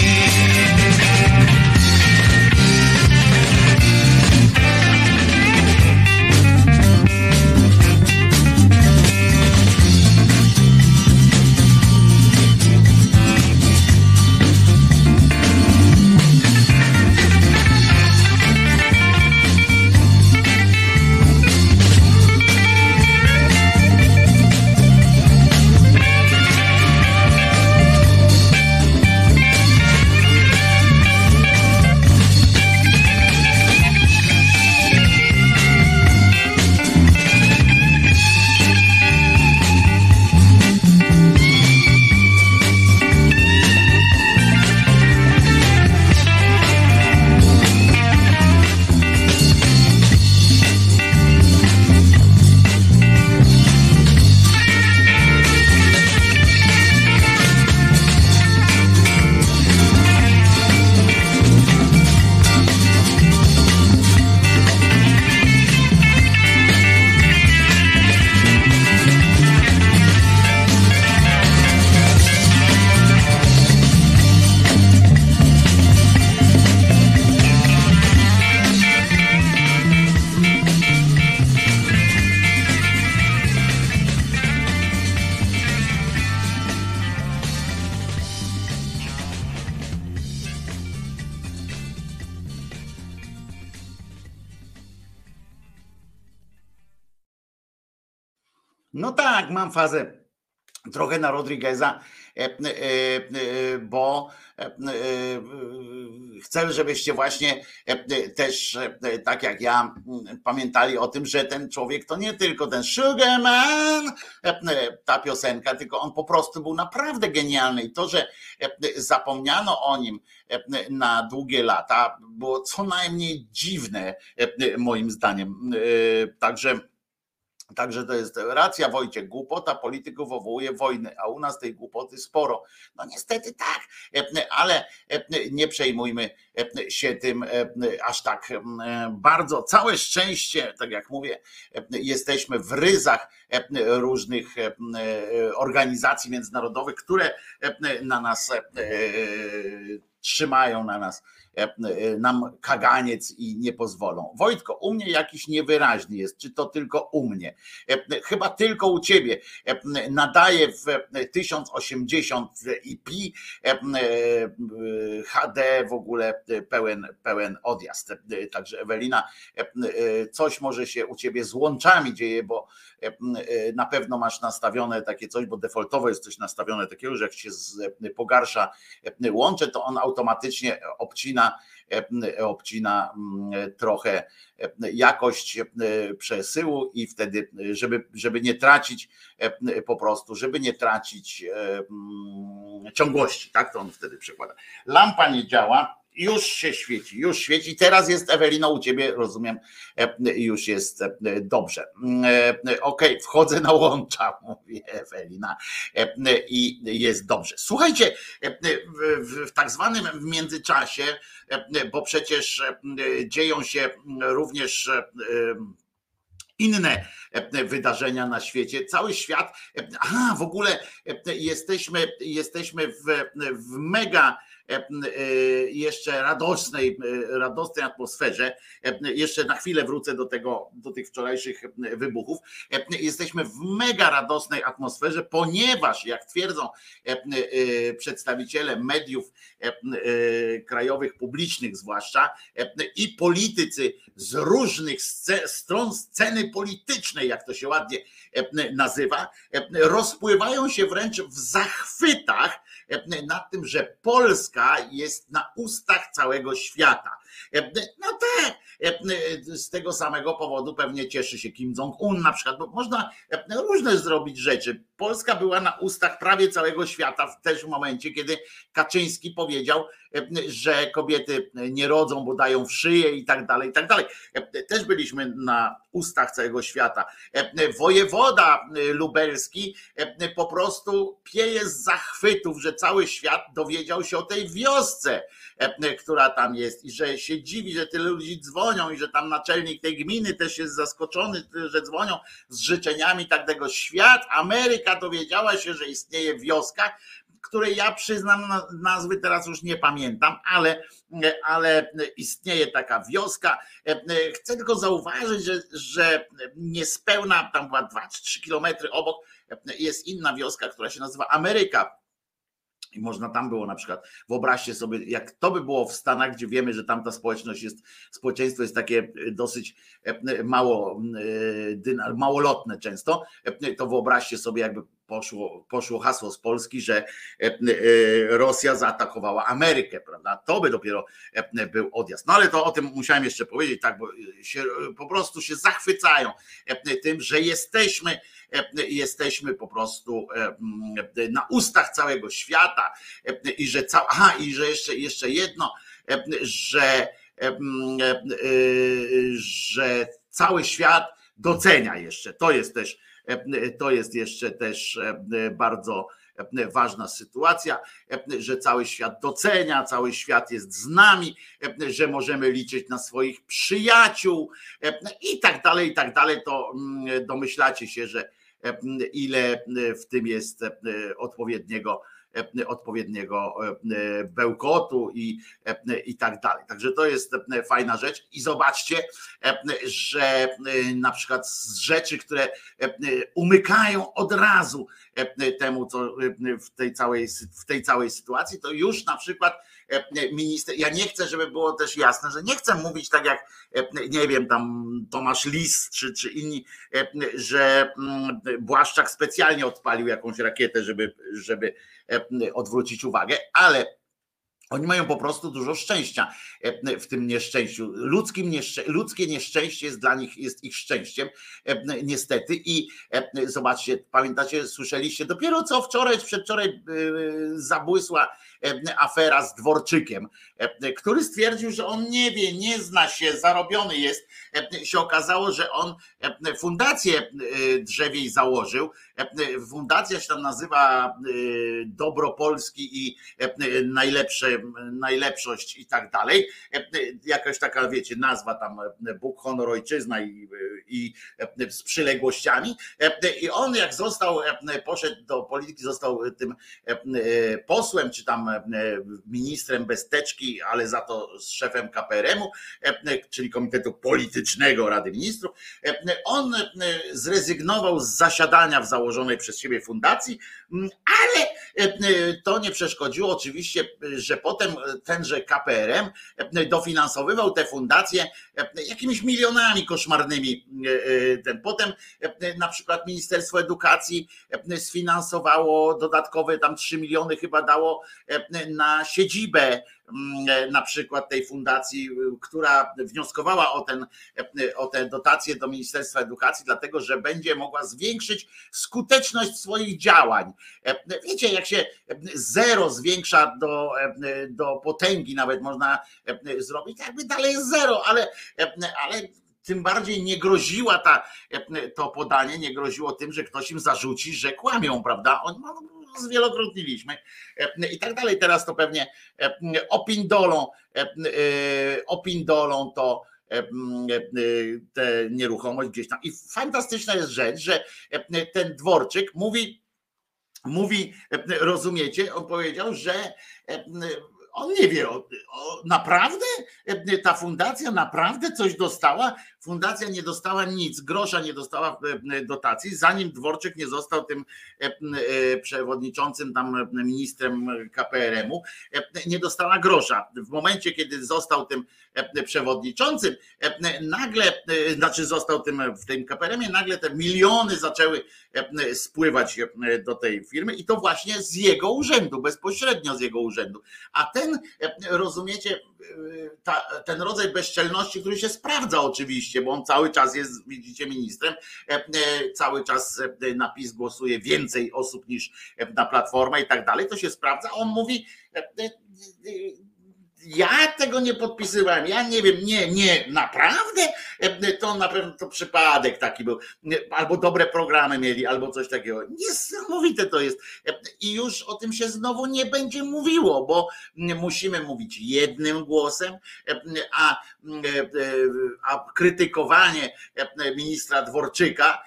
S1: Trochę na Rodrigueza, e, e, bo chcę, żebyście właśnie też, tak jak ja, pamiętali o tym, że ten człowiek to nie tylko ten Sugarman, ta piosenka, tylko on po prostu był naprawdę genialny i to, że zapomniano o nim na długie lata, było co najmniej dziwne, moim zdaniem. Także Także to jest racja, Wojciech, głupota polityków wywołuje wojny, a u nas tej głupoty sporo. No niestety tak, ale nie przejmujmy się tym aż tak bardzo. Całe szczęście, tak jak mówię, jesteśmy w ryzach różnych organizacji międzynarodowych, które na nas trzymają na nas E, e, nam kaganiec i nie pozwolą. Wojtko, u mnie jakiś niewyraźny jest, czy to tylko u mnie? E, chyba tylko u ciebie. Nadaje w 1080 IP HD w ogóle pełen, pełen odjazd. Także Ewelina, coś może się u ciebie z łączami dzieje, bo na pewno masz nastawione takie coś, bo defaultowo jest coś nastawione takiego, że jak się pogarsza łącze, to on automatycznie obcina obcina, e, trochę e, jakość e, przesyłu i wtedy, żeby, żeby nie tracić po prostu, żeby nie tracić ciągłości, tak to on wtedy przekłada. Lampa nie działa, już się świeci, już świeci. Teraz jest Ewelino u ciebie, rozumiem, e, już jest e, dobrze. E, okej, okay, wchodzę na łącza, mówi Ewelina i jest dobrze. Słuchajcie, w, tak zwanym międzyczasie, bo przecież dzieją się również inne wydarzenia na świecie. Cały świat, a w ogóle jesteśmy, jesteśmy w, w mega jeszcze radosnej, e, radosnej atmosferze. Jeszcze na chwilę wrócę do tego, do tych wczorajszych wybuchów. Jesteśmy w mega radosnej atmosferze, ponieważ, jak twierdzą przedstawiciele mediów krajowych, publicznych zwłaszcza, i politycy z różnych stron sceny politycznej, jak to się ładnie nazywa, rozpływają się wręcz w zachwytach nad tym, że Polska jest na ustach całego świata. No tak, z tego samego powodu pewnie cieszy się Kim Jong-un na przykład, bo można różne zrobić rzeczy. Polska była na ustach prawie całego świata w też momencie, kiedy Kaczyński powiedział, że kobiety nie rodzą, bo dają w szyję i tak dalej, i tak dalej. Też byliśmy na ustach całego świata. Wojewoda lubelski po prostu pieje z zachwytów, że cały świat dowiedział się o tej wiosce, która tam jest i że się dziwi, że tyle ludzi dzwonią i że tam naczelnik tej gminy też jest zaskoczony, że dzwonią z życzeniami tak tego świat. Ameryka dowiedziała się, że istnieje wioska, której ja przyznam nazwy teraz już nie pamiętam, ale, ale istnieje taka wioska. Chcę tylko zauważyć, że, że niespełna tam była 2 czy 3 kilometry obok jest inna wioska, która się nazywa Ameryka i można tam było na przykład, wyobraźcie sobie, jak to by było w Stanach, gdzie wiemy, że tam ta społeczność jest, społeczeństwo jest takie e, dosyć e, mało, e, małolotne często, to wyobraźcie sobie, jakby poszło, poszło hasło z Polski, że Rosja zaatakowała Amerykę, prawda? To by dopiero był odjazd. No ale to o tym musiałem jeszcze powiedzieć, tak, bo się, po prostu się zachwycają tym, że jesteśmy jesteśmy po prostu na ustach całego świata i że cała, aha, i że jeszcze, jeszcze jedno, że, że cały świat docenia jeszcze. To jest też, to jest jeszcze też bardzo ważna sytuacja, że cały świat docenia, cały świat jest z nami, że możemy liczyć na swoich przyjaciół i tak dalej, i tak dalej. To domyślacie się, że ile w tym jest odpowiedniego odpowiedniego bełkotu i, i tak dalej. Także to jest fajna rzecz. I zobaczcie, że na przykład z rzeczy, które umykają od razu temu, co w tej całej, w tej całej sytuacji, to już na przykład minister, ja nie chcę, żeby było też jasne, że nie chcę mówić tak jak, nie wiem, tam Tomasz Lis czy, czy inni, że mm, Błaszczak specjalnie odpalił jakąś rakietę, żeby, żeby odwrócić uwagę, ale oni mają po prostu dużo szczęścia e, w tym nieszczęściu. Ludzkim nieszczę ludzkie nieszczęście jest dla nich, jest ich szczęściem, e, niestety. I e, zobaczcie, pamiętacie, słyszeliście dopiero co wczoraj, przedwczoraj zabłysła afera z Dworczykiem, który stwierdził, że on nie wie, nie zna się, zarobiony jest. Się okazało, że on fundację drzewiej założył. Fundacja się tam nazywa Dobro Polski i najlepsze najlepszość i tak dalej. Jakaś taka, wiecie, nazwa tam Bóg, honor, ojczyzna i, i z przyległościami. I on jak został, poszedł do polityki, został tym posłem, czy tam ministrem besteczki, ale za to z szefem KPRM-u, czyli Komitetu Politycznego Rady Ministrów. On zrezygnował z zasiadania w założonej przez siebie fundacji, ale to nie przeszkodziło oczywiście, że potem tenże KPRM dofinansowywał te fundacje jakimiś milionami koszmarnymi. Potem na przykład Ministerstwo Edukacji sfinansowało dodatkowe tam 3 miliony chyba dało na siedzibę Mm, na przykład tej fundacji, która wnioskowała o, ten, o te dotacje do Ministerstwa Edukacji, dlatego że będzie mogła zwiększyć skuteczność swoich działań. Wiecie, jak się zero zwiększa do, do potęgi, nawet można zrobić, jakby dalej jest zero, ale, ale tym bardziej nie groziła ta, to podanie, nie groziło tym, że ktoś im zarzuci, że kłamią, prawda? Oni zwielokrotniliśmy i tak dalej. Teraz to pewnie opindolą, opindolą to tę nieruchomość gdzieś tam. I fantastyczna jest rzecz, że ten dworczyk mówi, mówi, rozumiecie, on powiedział, że on nie wie, naprawdę ta fundacja naprawdę coś dostała? Fundacja nie dostała nic, grosza nie dostała dotacji, zanim Dworczyk nie został tym przewodniczącym, tam ministrem KPRM-u, nie dostała grosza. W momencie, kiedy został tym przewodniczącym, nagle, znaczy został tym w tym KPRM-ie, nagle te miliony zaczęły spływać do tej firmy i to właśnie z jego urzędu, bezpośrednio z jego urzędu. A ten, rozumiecie, ta, ten rodzaj bezczelności, który się sprawdza oczywiście, bo on cały czas jest, widzicie, ministrem, cały czas na PiS głosuje więcej osób niż na Platformę i tak dalej, to się sprawdza. On mówi, ja tego nie podpisywałem, ja nie wiem, nie, nie, naprawdę? To na pewno to przypadek taki był, albo dobre programy mieli, albo coś takiego. Niesamowite to jest. I już o tym się znowu nie będzie mówiło, bo musimy mówić jednym głosem, a, a krytykowanie ministra Dworczyka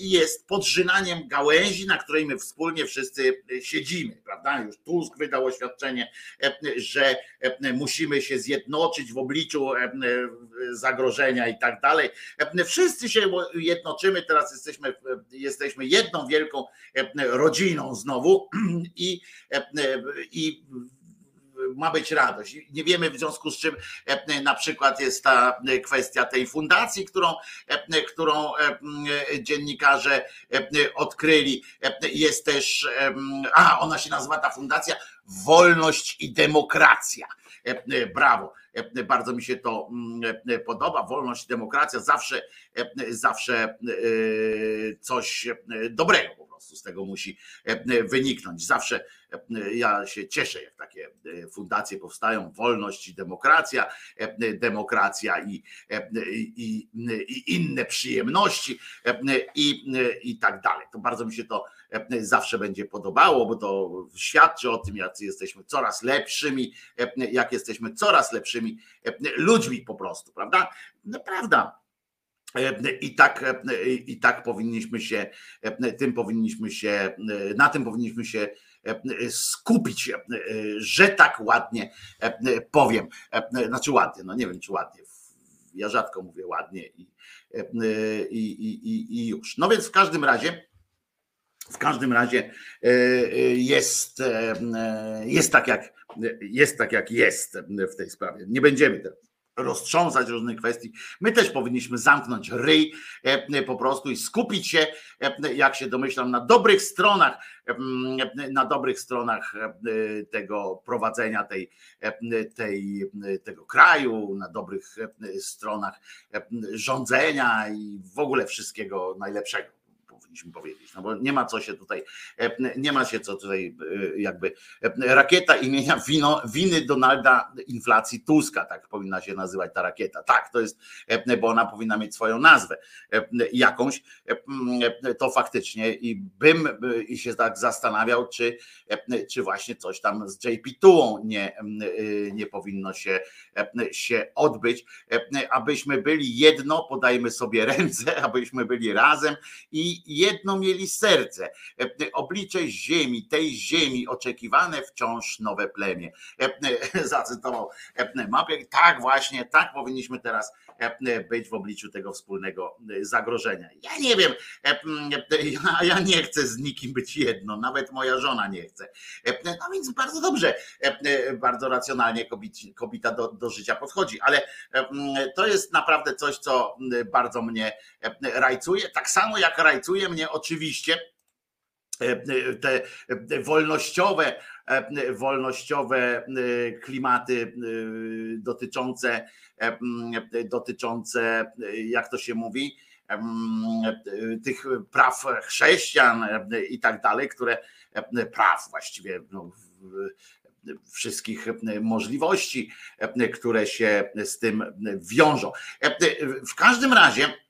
S1: jest podrzynaniem gałęzi, na której my wspólnie wszyscy siedzimy, prawda? Już Tusk wydał oświadczenie, że musimy się zjednoczyć w obliczu e, e, zagrożenia i tak dalej. E, wszyscy się jednoczymy, teraz jesteśmy, jesteśmy jedną wielką rodziną znowu i, i ma być radość. Nie wiemy w związku z czym na przykład jest ta kwestia tej fundacji, którą, którą dziennikarze odkryli. Jest też, a ona się nazywa ta fundacja Wolność i Demokracja. E, e, brawo. E, bardzo mi się to mm, podoba. Wolność, demokracja zawsze, zawsze coś dobrego po prostu z tego musi wyniknąć. Zawsze ja się cieszę, jak takie fundacje powstają. Wolność i demokracja, demokracja i, i, i inne przyjemności i, i tak dalej. To bardzo mi się to zawsze będzie podobało, bo to świadczy o tym, jak jesteśmy coraz lepszymi, jak jesteśmy coraz lepszymi ludźmi po prostu, prawda? Prawda. I tak, I tak powinniśmy się, tym powinniśmy się, na tym powinniśmy się skupić, że tak ładnie powiem. Znaczy ładnie, no nie wiem czy ładnie. Ja rzadko mówię ładnie i, i, i, i już. No więc w każdym razie W każdym razie jest, jest tak jak jest tak jak jest w tej sprawie. Nie będziemy teraz roztrząsać różnych kwestii. My też powinniśmy zamknąć ryj e, po prostu i skupić się, e, jak się domyślam, na dobrych stronach, e, na dobrych stronach tego prowadzenia tej, tej, tego kraju, na dobrych stronach rządzenia i w ogóle wszystkiego najlepszego powinniśmy powiedzieć, no bo nie ma co się tutaj, e, nie ma się co tutaj e, jakby e, rakieta imienia wino, winy Donalda inflacji Tuska, tak powinna się nazywać ta rakieta. Tak, to jest, bo ona powinna mieć swoją nazwę jakąś, to faktycznie i bym i się tak zastanawiał, czy, czy właśnie coś tam z JP Tułą nie, nie powinno się, się odbyć, abyśmy byli jedno, podajmy sobie ręce, abyśmy byli razem i jedno mieli serce. E, oblicze ziemi, tej ziemi, oczekiwane wciąż nowe plemię. E, zacytował e, Mapie. Tak właśnie, tak powinniśmy teraz być w obliczu tego wspólnego zagrożenia. Ja nie wiem, ja nie chcę z nikim być jedno, nawet moja żona nie chce. No więc bardzo dobrze, bardzo racjonalnie kobieta do, do życia podchodzi, ale to jest naprawdę coś, co bardzo mnie rajcuje, tak samo jak rajcuje mnie oczywiście te wolnościowe, wolnościowe klimaty dotyczące, dotyczące, jak to się mówi, tych praw chrześcijan i tak dalej, które praw właściwie no, wszystkich możliwości, które się z tym wiążą. W każdym razie E, e,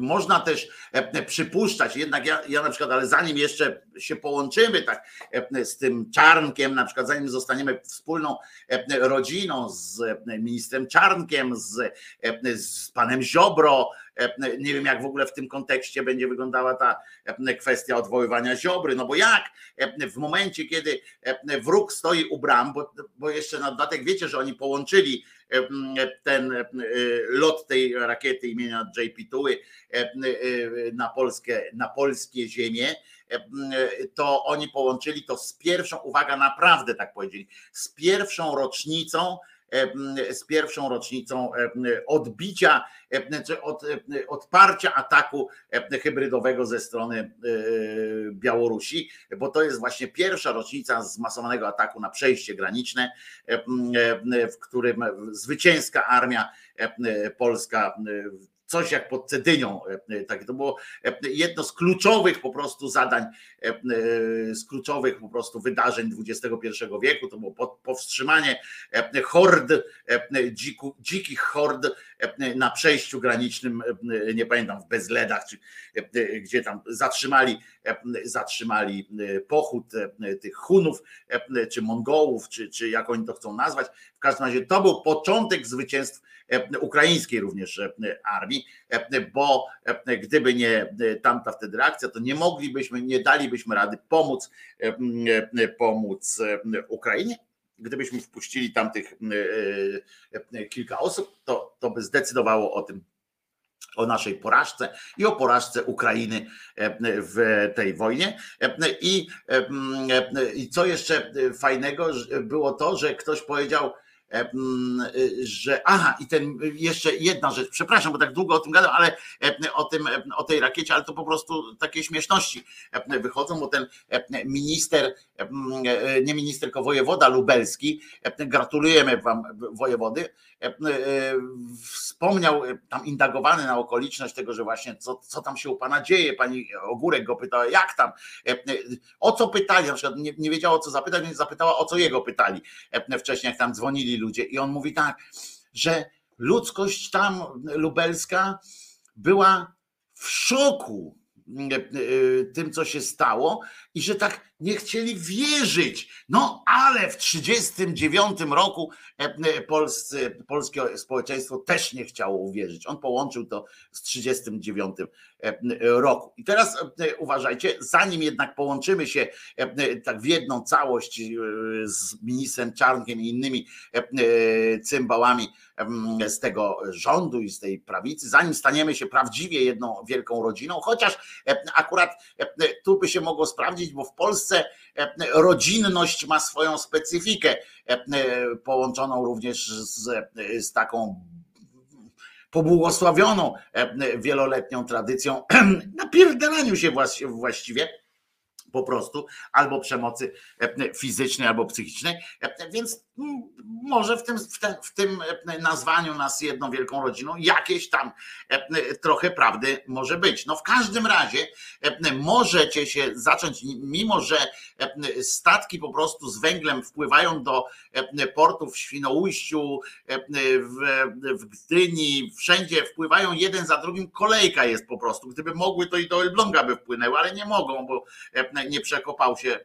S1: można też e, przypuszczać, jednak ja, ja na przykład, ale zanim jeszcze się połączymy tak z tym Czarnkiem, na przykład zanim zostaniemy wspólną rodziną z ministrem Czarnkiem, z, z panem Ziobro, nie wiem jak w ogóle w tym kontekście będzie wyglądała ta kwestia odwoływania Ziobry, no bo jak w momencie, kiedy wróg stoi u bram, bo, bo jeszcze na dodatek wiecie, że oni połączyli ten lot tej rakiety imienia JP Tuły na, Polskę, na polskie ziemie, to oni połączyli to z pierwszą, uwaga, naprawdę tak powiedzieli, z pierwszą rocznicą z pierwszą rocznicą odbicia, czy od, odparcia ataku hybrydowego ze strony e, Białorusi, bo to jest właśnie pierwsza rocznica zmasowanego ataku na przejście graniczne, w którym zwycięska armia polska coś jak pod Cedynią. Tak, to było jedno z kluczowych po prostu zadań, z kluczowych po prostu wydarzeń XXI wieku. To było powstrzymanie hord, dziku, dzikich hord na przejściu granicznym, nie pamiętam, w Bezledach, czy gdzie tam zatrzymali, zatrzymali pochód tych Hunów, czy Mongołów, czy, czy jak oni to chcą nazwać. W każdym razie to był początek zwycięstw ukraińskiej również armii, bo gdyby nie tamta wtedy reakcja, to nie moglibyśmy, nie dalibyśmy rady pomóc, pomóc Ukrainie gdybyśmy wpuścili tam tych kilka osób, to, to by zdecydowało o tym, o naszej porażce i o porażce Ukrainy w tej wojnie. I, I co jeszcze fajnego było to, że ktoś powiedział, że aha, i ten jeszcze jedna rzecz, przepraszam, bo tak długo o tym gadam, ale o tym, o tej rakiecie, ale to po prostu takie śmieszności wychodzą, bo ten minister, nie minister, tylko wojewoda lubelski, gratulujemy wam wojewody, wspomniał tam indagowany na okoliczność tego, że właśnie co, co tam się u pana dzieje, pani Ogórek go pytała, jak tam, o co pytali, na przykład nie, nie wiedziała o co zapytać, więc zapytała o co jego pytali. Wcześniej, jak tam dzwonili ludzie. I on mówi tak, że ludzkość tam lubelska była w szoku e, e, tym, co się stało, i że tak nie chcieli wierzyć. No ale w 1939 roku polscy, polskie społeczeństwo też nie chciało uwierzyć. On połączył to z 1939 roku. I teraz uważajcie, zanim jednak połączymy się tak w jedną całość z ministrem Czarnkiem i innymi cymbałami z tego rządu i z tej prawicy, zanim staniemy się prawdziwie jedną wielką rodziną, chociaż akurat tu by się mogło sprawdzić, bo w Polsce rodzinność ma swoją specyfikę, połączoną również z, z taką pobłogosławioną wieloletnią tradycją napierdalaniu się właściwie po prostu, albo przemocy fizycznej, albo psychicznej. Więc może w tym, w, tym nazwaniu nas jedną wielką rodziną jakieś tam trochę prawdy może być. No w każdym razie możecie się zacząć, mimo że statki po prostu z węglem wpływają do portów w Świnoujściu, w Gdyni, wszędzie wpływają jeden za drugim, kolejka jest po prostu. Gdyby mogły, to i do Elbląga by wpłynęły, ale nie mogą, bo nie przekopał się,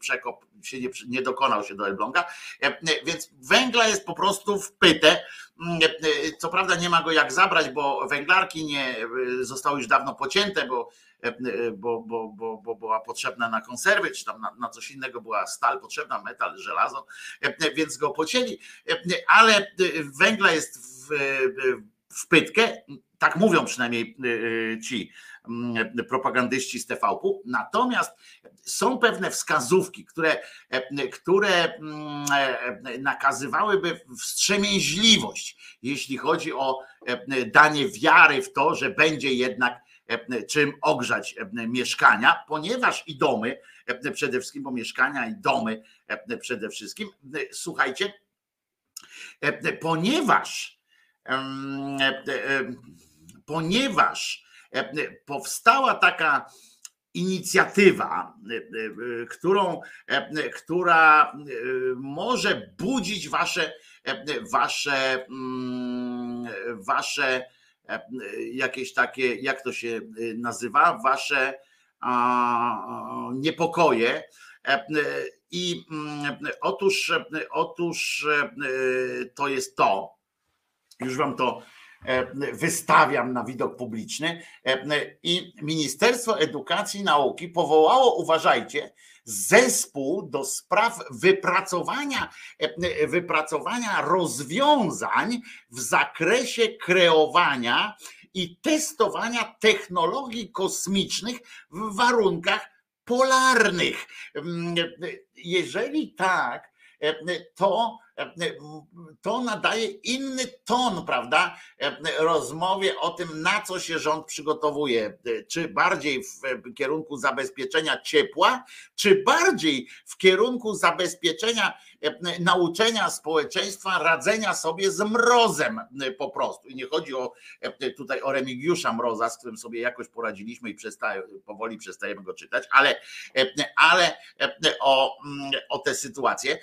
S1: przekop się nie, nie dokonał się do Elbląga, więc węgla jest po prostu w pytę. Co prawda nie ma go jak zabrać, bo węglarki nie zostały już dawno pocięte, bo bo, bo, bo, bo była potrzebna na konserwy, czy tam na, na, coś innego była stal potrzebna, metal, żelazo, więc go pocięli, ale węgla jest w, w pytkę, tak mówią przynajmniej ci Mm, propagandyści z TVP. Natomiast są pewne wskazówki, które, które mm, nakazywałyby wstrzemięźliwość, jeśli chodzi o danie wiary w to, że będzie jednak czym ogrzać mieszkania, ponieważ i domy, przede wszystkim, bo mieszkania i domy przede wszystkim, słuchajcie, ponieważ ponieważ E, powstała taka inicjatywa, e, e, którą, która może budzić wasze, wasze, mm, wasze jakieś takie, jak to się nazywa, wasze niepokoje. I mm, otóż, otóż to jest to, już wam to E, wystawiam na widok publiczny. E, I Ministerstwo Edukacji i Nauki powołało, uważajcie, zespół do spraw wypracowania, e, wypracowania rozwiązań w zakresie kreowania i testowania technologii kosmicznych w warunkach polarnych. Mm, jeżeli tak, to to nadaje inny ton, prawda, rozmowie o tym, na co się rząd przygotowuje. Czy bardziej w kierunku zabezpieczenia ciepła, czy bardziej w kierunku zabezpieczenia nauczenia społeczeństwa radzenia sobie z mrozem po prostu. I nie chodzi o tutaj o Remigiusza Mroza, z którym sobie jakoś poradziliśmy i przestaje, powoli przestajemy go czytać, ale, ale o, o tę sytuację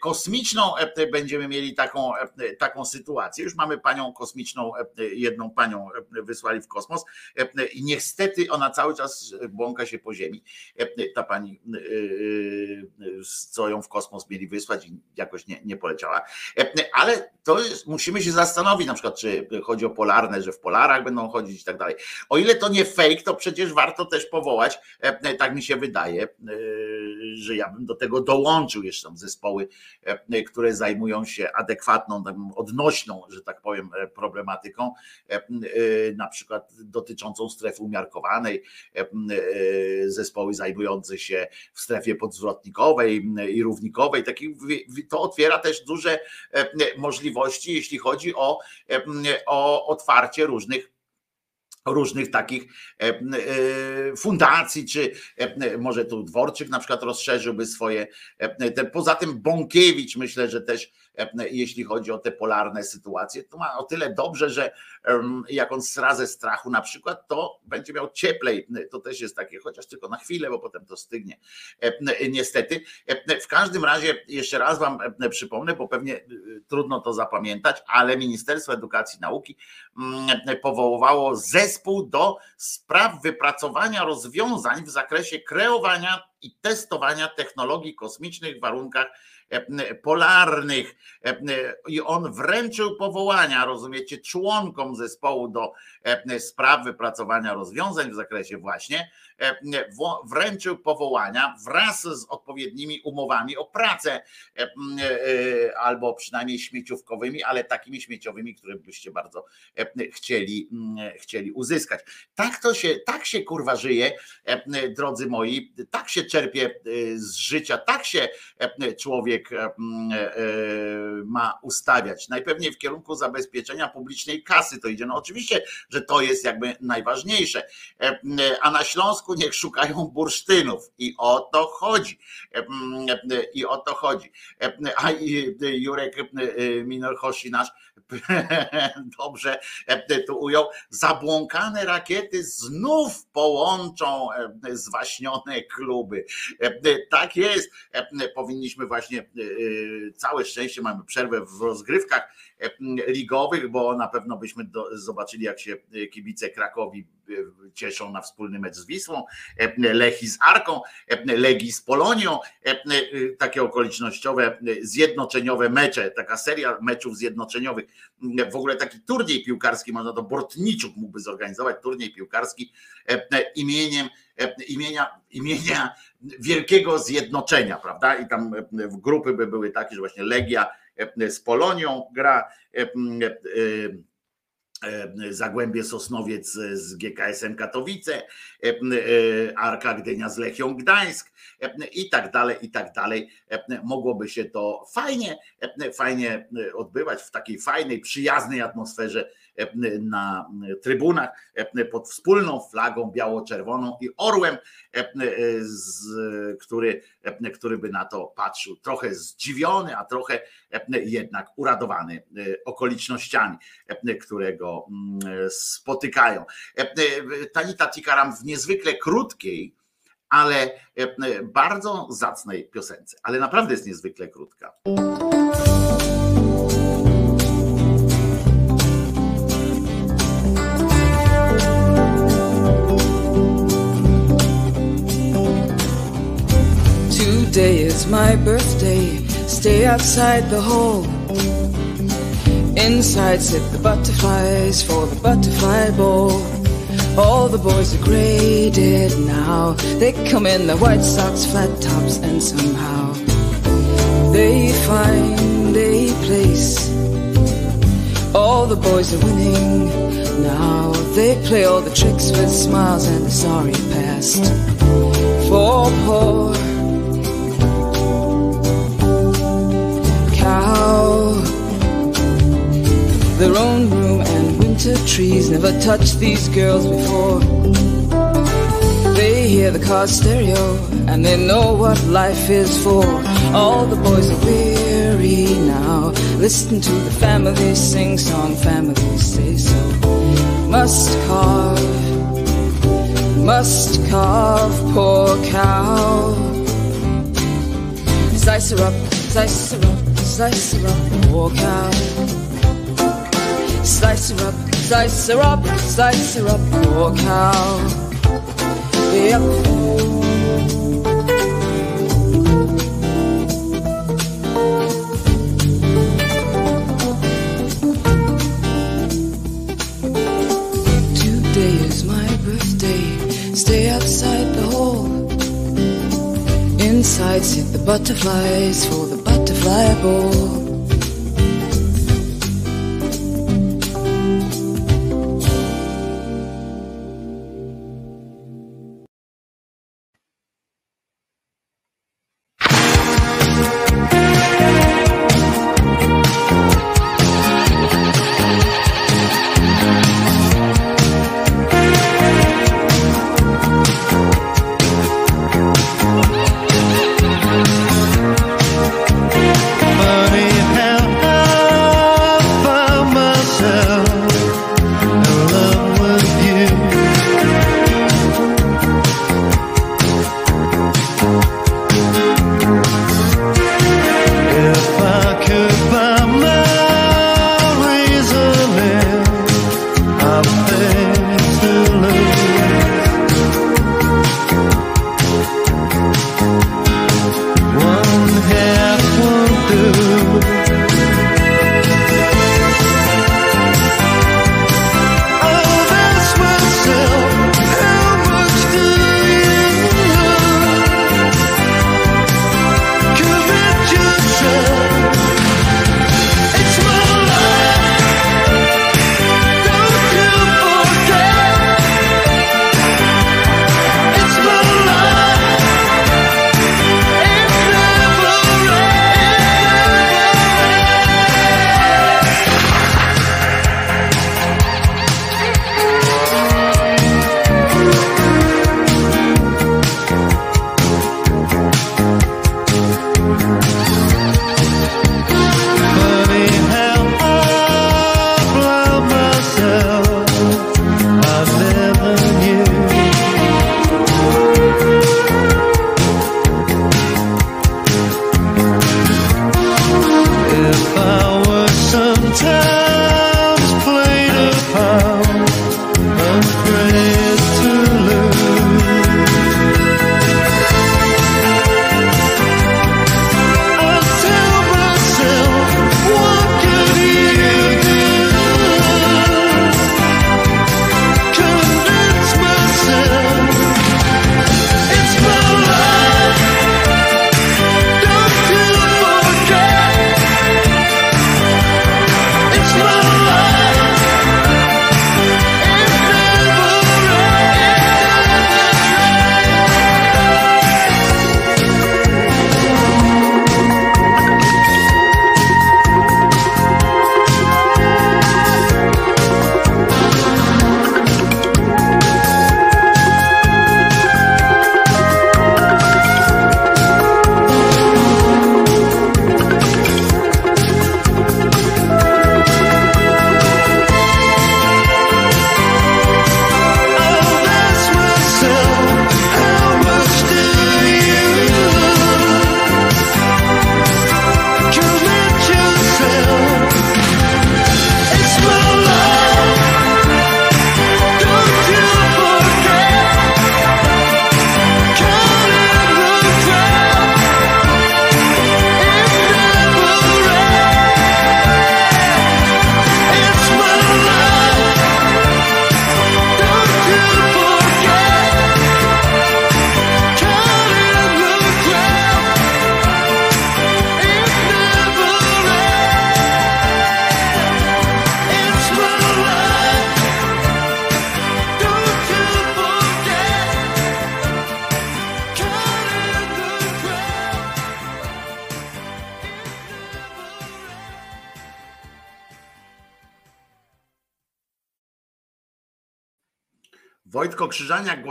S1: kosmiczną będziemy mieli taką, taką sytuację. Już mamy panią kosmiczną, jedną panią wysłali w kosmos i niestety ona cały czas błąka się po ziemi. Ta pani, co ją w kosmos mieli wysłać, i jakoś nie, nie poleciała. Ale to jest, musimy się zastanowić, na przykład, czy chodzi o polarne, że w polarach będą chodzić i tak dalej. O ile to nie fake, to przecież warto też powołać, tak mi się wydaje, że ja bym do tego dołączył jeszcze tam zespoły, które zajmują się adekwatną, odnośną, że tak powiem, problematyką, na przykład dotyczącą strefy umiarkowanej, zespoły zajmujące się w strefie podzwrotnikowej i równikowej, to otwiera też duże e, możliwości, jeśli chodzi o, e, o otwarcie różnych różnych takich e, fundacji, czy może tu Dworczyk na przykład rozszerzyłby swoje. Poza tym Bąkiewicz myślę, że też jeśli chodzi o te polarne sytuacje. To ma o tyle dobrze, że jak on sra strachu na przykład, to będzie miał cieplej. To też jest takie, chociaż tylko na chwilę, bo potem to stygnie. Niestety. W każdym razie, jeszcze raz Wam przypomnę, bo pewnie trudno to zapamiętać, ale Ministerstwo Edukacji i Nauki powoływało zespół do spraw wypracowania rozwiązań w zakresie kreowania i testowania technologii kosmicznych w warunkach E, polarnych e, i on wręczył powołania, rozumiecie, członkom zespołu do e, spraw wypracowania rozwiązań w zakresie właśnie, wręczył powołania wraz z odpowiednimi umowami o pracę albo przynajmniej śmieciówkowymi, ale takimi śmieciowymi, które byście bardzo chcieli, chcieli uzyskać. Tak to się, tak się kurwa żyje, drodzy moi, tak się czerpie z życia, tak się człowiek człowiek e, e, ma ustawiać. Najpewniej w kierunku zabezpieczenia publicznej kasy to idzie. No oczywiście, że to jest jakby najważniejsze. E, a na Śląsku niech szukają bursztynów i o to chodzi. I o to chodzi. A Jurek Minorhosi nasz dobrze tu ujął, zabłąkane rakiety znów połączą zwaśnione kluby. Tak jest. Powinniśmy właśnie całe szczęście mamy przerwę w rozgrywkach ligowych, bo na pewno byśmy do, zobaczyli, jak się kibice Krakowi cieszą na wspólny mecz z Wisłą, Lechi z Arką, Legi z Polonią, takie okolicznościowe, zjednoczeniowe mecze, taka seria meczów zjednoczeniowych, w ogóle taki turniej piłkarski, można to Bortniczuk mógłby zorganizować, turniej piłkarski imieniem imienia, imienia wielkiego zjednoczenia, prawda? I tam w grupy by były takie, że właśnie Legia z Polonią gra, Zagłębie Sosnowiec z GKS-em Katowice, Arka Gdynia z Lechią Gdańsk i tak dalej, i tak dalej. Mogłoby się to fajnie, fajnie odbywać w takiej fajnej, przyjaznej atmosferze na trybunach pod wspólną flagą biało-czerwoną i orłem, który, który by na to patrzył. Trochę zdziwiony, a trochę jednak uradowany okolicznościami, które go spotykają. Tanita Tikaram w niezwykle krótkiej, ale bardzo zacnej piosence, ale naprawdę jest niezwykle krótka.
S3: Today is my birthday. Stay outside the hall. Inside sit the butterflies for the butterfly ball. All the boys are graded now. They come in their white socks, flat tops, and somehow they find a place. All the boys are winning now. They play all the tricks with smiles and a sorry past. For poor Their own room and winter trees never touched these girls before. They hear the car stereo and they know what life is for. All the boys are weary now. Listen to the family sing song, family say so. Must carve, must carve, poor cow. Slice her up, slice her up, slice her up, poor cow. Slice up, slice her up, slice up, poor cow. Yep. Today is my birthday. Stay outside the hall. Inside sit the butterflies for the butterfly ball.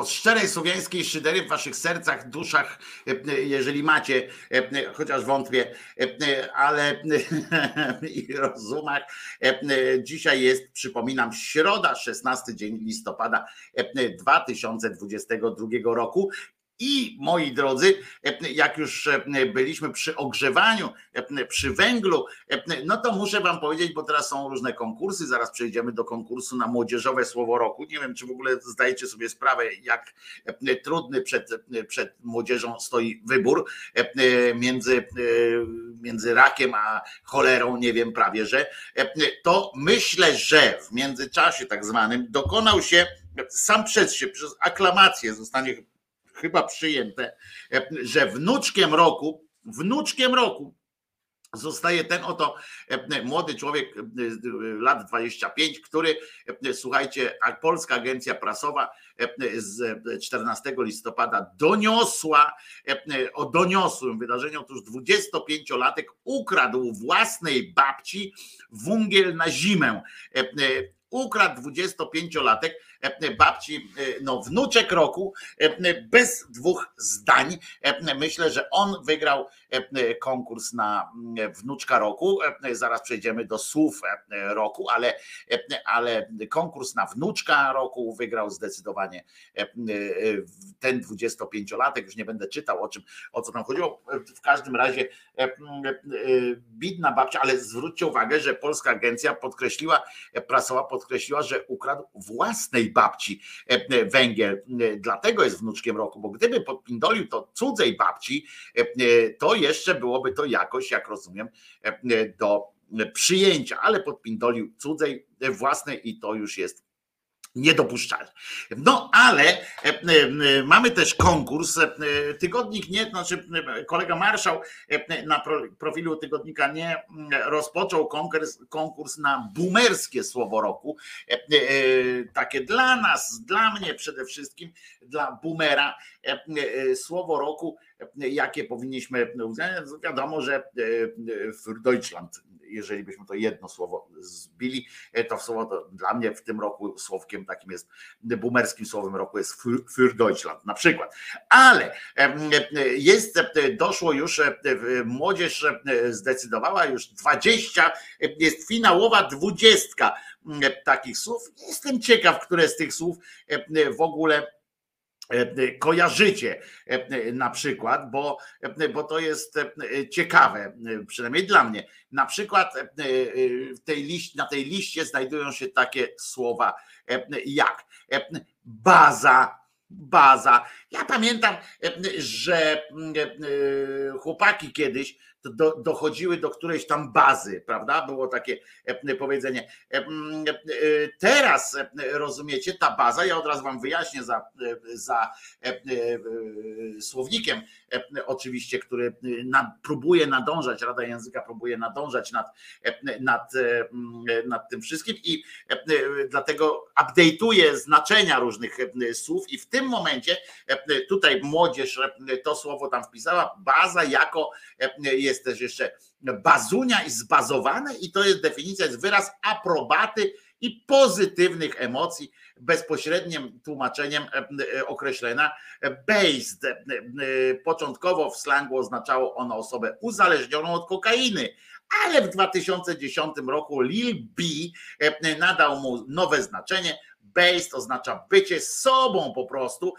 S1: Głos szczerej słowiańskiej szydery w waszych sercach, duszach, jeżeli macie, chociaż wątpię, ale i rozumach. Dzisiaj jest, przypominam, środa, 16 dzień listopada 2022 roku i moi drodzy, jak już byliśmy przy ogrzewaniu, przy węglu, no to muszę Wam powiedzieć, bo teraz są różne konkursy, zaraz przejdziemy do konkursu na młodzieżowe słowo roku. Nie wiem, czy w ogóle zdajecie sobie sprawę, jak trudny przed, przed młodzieżą stoi wybór między, między rakiem a cholerą, nie wiem prawie, że to myślę, że w międzyczasie tak zwanym dokonał się sam przez się, przez aklamację zostanie chyba przyjęte, e, że wnuczkiem roku, wnuczkiem roku zostaje ten oto e, młody człowiek, e, lat 25, który, słuchajcie, Polska Agencja Prasowa z 14 listopada doniosła o doniosłym wydarzeniu, otóż 25-latek ukradł własnej babci wungiel na zimę. Ukradł 25-latek E, babci, e, no wnuczek roku, e, bez dwóch zdań. Myślę, że on wygrał konkurs na mm, wnuczka roku. Zaraz przejdziemy do słów roku, ale, ale konkurs na wnuczka roku wygrał zdecydowanie ten 25-latek. Już nie będę czytał o czym, o co tam chodziło. W każdym razie bidna babcia, ale zwróćcie uwagę, że polska agencja podkreśliła, prasowa podkreśliła, że ukradł własnej babci e, e, węgiel. E, dlatego jest wnuczkiem roku, bo gdyby podpindolił to cudzej babci, to jeszcze byłoby to jakoś, jak rozumiem, do przyjęcia, ale podpindolił cudzej własnej i to już jest niedopuszczalne. No ale e, e, mamy też konkurs. E, tygodnik nie, znaczy kolega marszał na profilu tygodnika nie rozpoczął konkurs, konkurs na boomerskie słowo roku. Takie dla nas, dla mnie przede wszystkim, dla boomera słowo roku, jakie powinniśmy uznać. Wiadomo, że für Deutschland jeżeli byśmy to jedno słowo zbili, e, to słowo to dla mnie w tym roku słowkiem takim jest, boomerskim słowem roku jest für Deutschland na przykład. Ale jest, doszło już, młodzież zdecydowała już 20, jest finałowa dwudziestka takich słów. Jestem ciekaw, które z tych słów w ogóle E, kojarzycie e, na przykład, bo, e, bo to jest ciekawe, przynajmniej dla mnie. Na przykład tej liście, na tej liście znajdują się takie słowa jak baza, baza. Ja pamiętam, że chłopaki kiedyś do, dochodziły do którejś tam bazy, prawda? Było takie e, powiedzenie. E, e, teraz rozumiecie, ta baza, ja od razu wam wyjaśnię za, za słownikiem, oczywiście, który próbuje nadążać, Rada Języka próbuje nadążać nad, nad, nad tym wszystkim i dlatego update'uje znaczenia różnych słów i w tym momencie tutaj młodzież to słowo tam wpisała, baza jako jest jest też jeszcze bazunia i zbazowane i to jest definicja, jest wyraz aprobaty i pozytywnych emocji, bezpośrednim tłumaczeniem e, e, określenia based. E, początkowo w slangu oznaczało ono osobę uzależnioną od kokainy, ale w 2010 roku Lil B nadał mu nowe znaczenie. Based oznacza bycie sobą po prostu,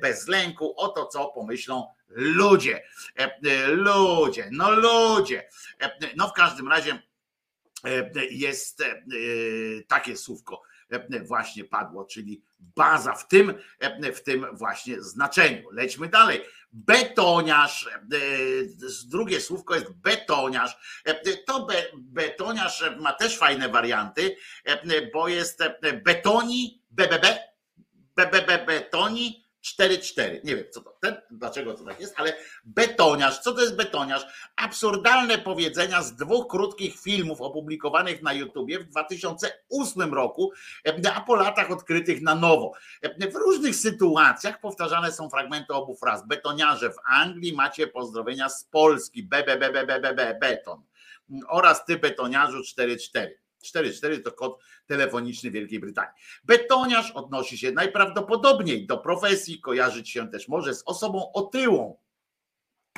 S1: bez lęku o to, co pomyślą ludzie, e, e, ludzie, no ludzie. E, no w każdym razie jest takie słówko właśnie padło, czyli baza w tym, w tym właśnie znaczeniu. Lećmy dalej. Betoniarz, drugie słówko jest betoniarz. To be, betoniarz ma też fajne warianty, bo jest betoni, BBB, BBB betoni, 4-4. Nie wiem, co to, ten, dlaczego to tak jest, ale betoniarz. Co to jest betoniarz? Absurdalne powiedzenia z dwóch krótkich filmów opublikowanych na YouTubie w 2008 roku, a po latach odkrytych na nowo. W różnych sytuacjach powtarzane są fragmenty obu fraz. Betoniarze w Anglii macie pozdrowienia z Polski. B, b, b, b, b, b, b beton. Oraz ty betoniarzu 4-4 44 to kod telefoniczny Wielkiej Brytanii. Betoniarz odnosi się najprawdopodobniej do profesji, kojarzyć się też może z osobą otyłą.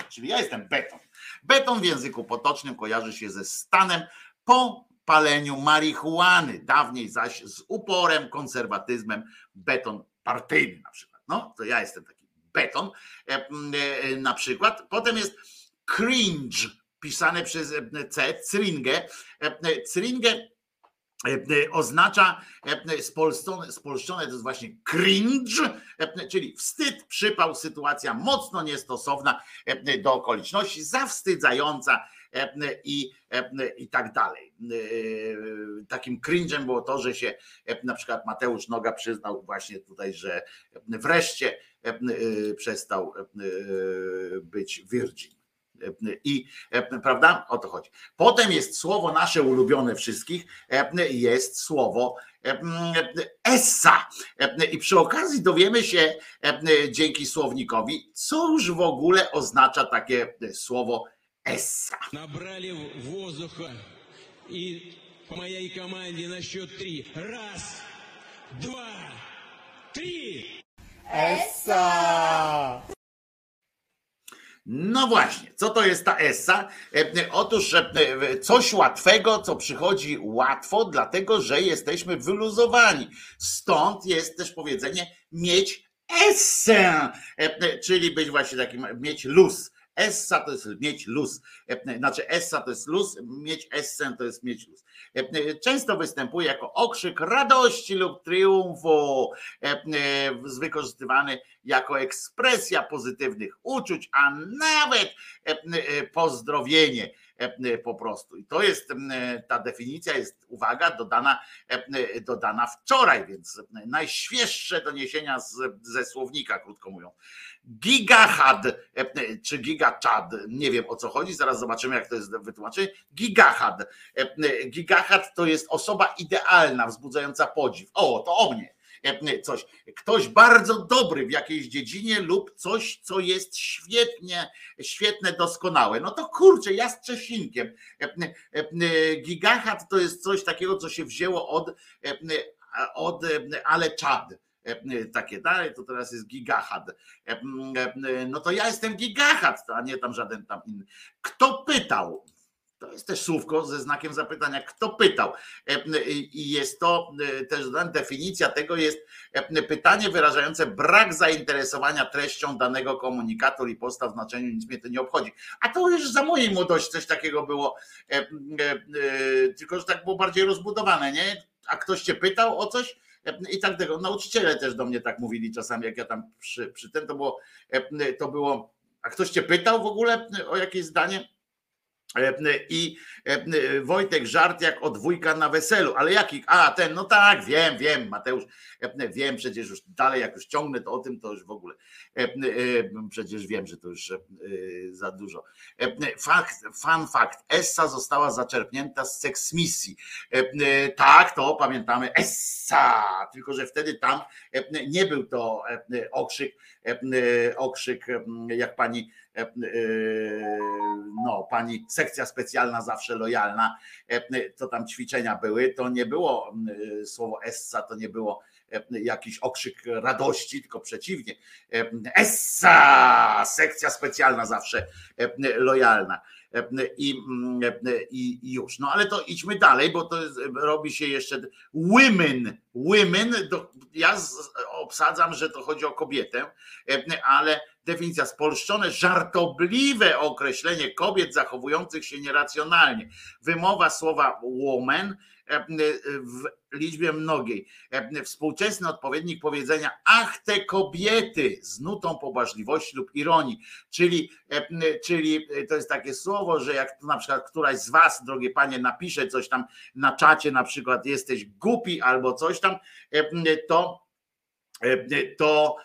S1: Czyli ja jestem beton. Beton w języku potocznym kojarzy się ze stanem po paleniu marihuany, dawniej zaś z uporem, konserwatyzmem, beton partyjny na przykład. No, to ja jestem taki beton e, e, na przykład. Potem jest cringe, pisane przez e, C, cringę. Cringę oznacza spolszczone, spolszczone to jest właśnie cringe, czyli wstyd, przypał, sytuacja mocno niestosowna do okoliczności, zawstydzająca i, i tak dalej. Takim cringe'em było to, że się na przykład Mateusz Noga przyznał właśnie tutaj, że wreszcie przestał być virgin. I prawda? O to chodzi. Potem jest słowo nasze ulubione wszystkich, jest słowo essa. I przy okazji dowiemy się dzięki słownikowi, co już w ogóle oznacza takie słowo essa.
S4: Набрали воздуха и по моей команде на счет три. Раз, два, три.
S1: No właśnie, co to jest ta essa? E, Otóż e, coś łatwego, co przychodzi łatwo, dlatego że jesteśmy wyluzowani. Stąd jest też powiedzenie mieć essę, e, czyli być właśnie takim, mieć luz. Essa to jest mieć luz. Znaczy essa to jest luz, mieć essę to jest mieć luz. Często występuje jako okrzyk radości lub triumfu, wykorzystywany jako ekspresja pozytywnych uczuć, a nawet pozdrowienie po prostu. I to jest ta definicja jest, uwaga, dodana, dodana wczoraj, więc najświeższe doniesienia z, ze słownika, krótko mówiąc. Gigahad czy gigachad, nie wiem o co chodzi, zaraz zobaczymy jak to jest wytłumaczenie. Gigahad. Gigahad to jest osoba idealna, wzbudzająca podziw. O, to o mnie coś. Ktoś bardzo dobry w jakiejś dziedzinie lub coś, co jest świetnie, świetne, doskonałe. No to kurczę, ja z Czesinkiem. Gigachat to jest coś takiego, co się wzięło od, od ale czad takie dalej, to teraz jest gigachat. No to ja jestem gigachat, a nie tam żaden tam inny. Kto pytał? To jest też słówko ze znakiem zapytania, kto pytał. I jest to też definicja tego jest pytanie wyrażające brak zainteresowania treścią danego komunikatu i posta w znaczeniu nic mnie to nie obchodzi. A to już za mojej młodości coś takiego było, tylko że tak było bardziej rozbudowane, nie? A ktoś cię pytał o coś? i tak tego. Nauczyciele też do mnie tak mówili czasami, jak ja tam przy, przy tym, to było, to było, a ktoś cię pytał w ogóle o jakieś zdanie? I Wojtek żart jak od wujka na weselu, ale jaki? A ten, no tak, wiem, wiem, Mateusz, wiem przecież już dalej, jak już ciągnę to o tym, to już w ogóle przecież wiem, że to już za dużo. Fakt, fun fact, Essa została zaczerpnięta z seksmisji. Tak, to pamiętamy, Essa, tylko że wtedy tam nie był to okrzyk, okrzyk jak pani E, e, no, pani sekcja specjalna zawsze lojalna, e, to tam ćwiczenia były, to nie było słowo essa, to nie było jakiś okrzyk radości, tylko przeciwnie. Essa! Sekcja specjalna zawsze lojalna. I, i, już. No ale to idźmy dalej, bo to jest, robi się jeszcze women. Women, ja obsadzam, że to chodzi o kobietę, ale definicja spolszczone, żartobliwe określenie kobiet zachowujących się nieracjonalnie. Wymowa słowa woman e, w liczbie mnogiej. E, współczesny odpowiednik powiedzenia ach te kobiety z nutą pobłażliwości lub ironii, czyli, e, czyli to jest takie słowo, że jak na przykład któraś z was, drogie panie, napisze coś tam na czacie, na przykład jesteś głupi albo coś tam, to to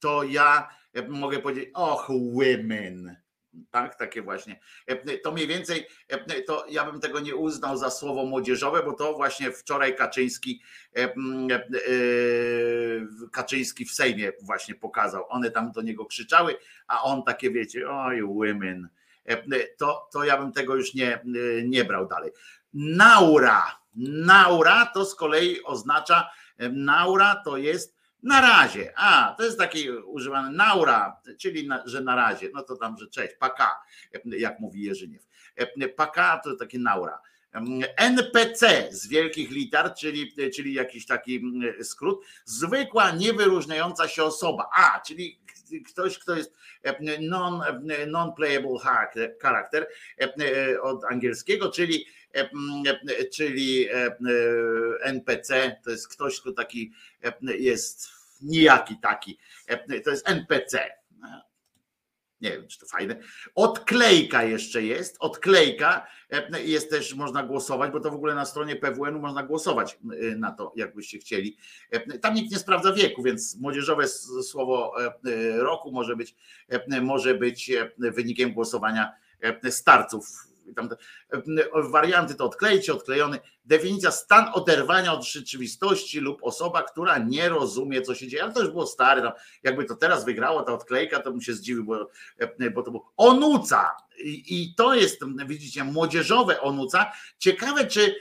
S1: to ja mogę powiedzieć, och, women. Tak, takie właśnie. To mniej więcej, to ja bym tego nie uznał za słowo młodzieżowe, bo to właśnie wczoraj Kaczyński, Kaczyński w Sejmie właśnie pokazał. One tam do niego krzyczały, a on takie wiecie, oj, women. To, to ja bym tego już nie, nie brał dalej. naura. Naura to z kolei oznacza, naura to jest na razie. A, to jest taki używany naura, czyli na, że na razie. No to tam, że cześć, paka, jak mówi Jerzyniew. Paka to taki naura. NPC z wielkich liter, czyli, czyli jakiś taki skrót, zwykła, niewyróżniająca się osoba. A, czyli ktoś, kto jest non, non-playable character od angielskiego, czyli, czyli NPC, to jest ktoś, kto taki jest nijaki taki. To jest NPC nie wiem, czy to fajne. Odklejka jeszcze jest. Odklejka e, jest też, można głosować, bo to w ogóle na stronie PWN-u można głosować e, na to, jakbyście chcieli. E, tam nikt nie sprawdza wieku, więc młodzieżowe słowo roku może być, może być wynikiem głosowania starców. Tam warianty to odklejcie, odklejony. Definicja stan oderwania od rzeczywistości lub osoba, która nie rozumie, co się dzieje. Ale to już było stare. Tam, jakby to teraz wygrało ta odklejka, to bym się zdziwił, bo, bo to było onuca. I, I to jest, widzicie, młodzieżowe onuca. Ciekawe, czy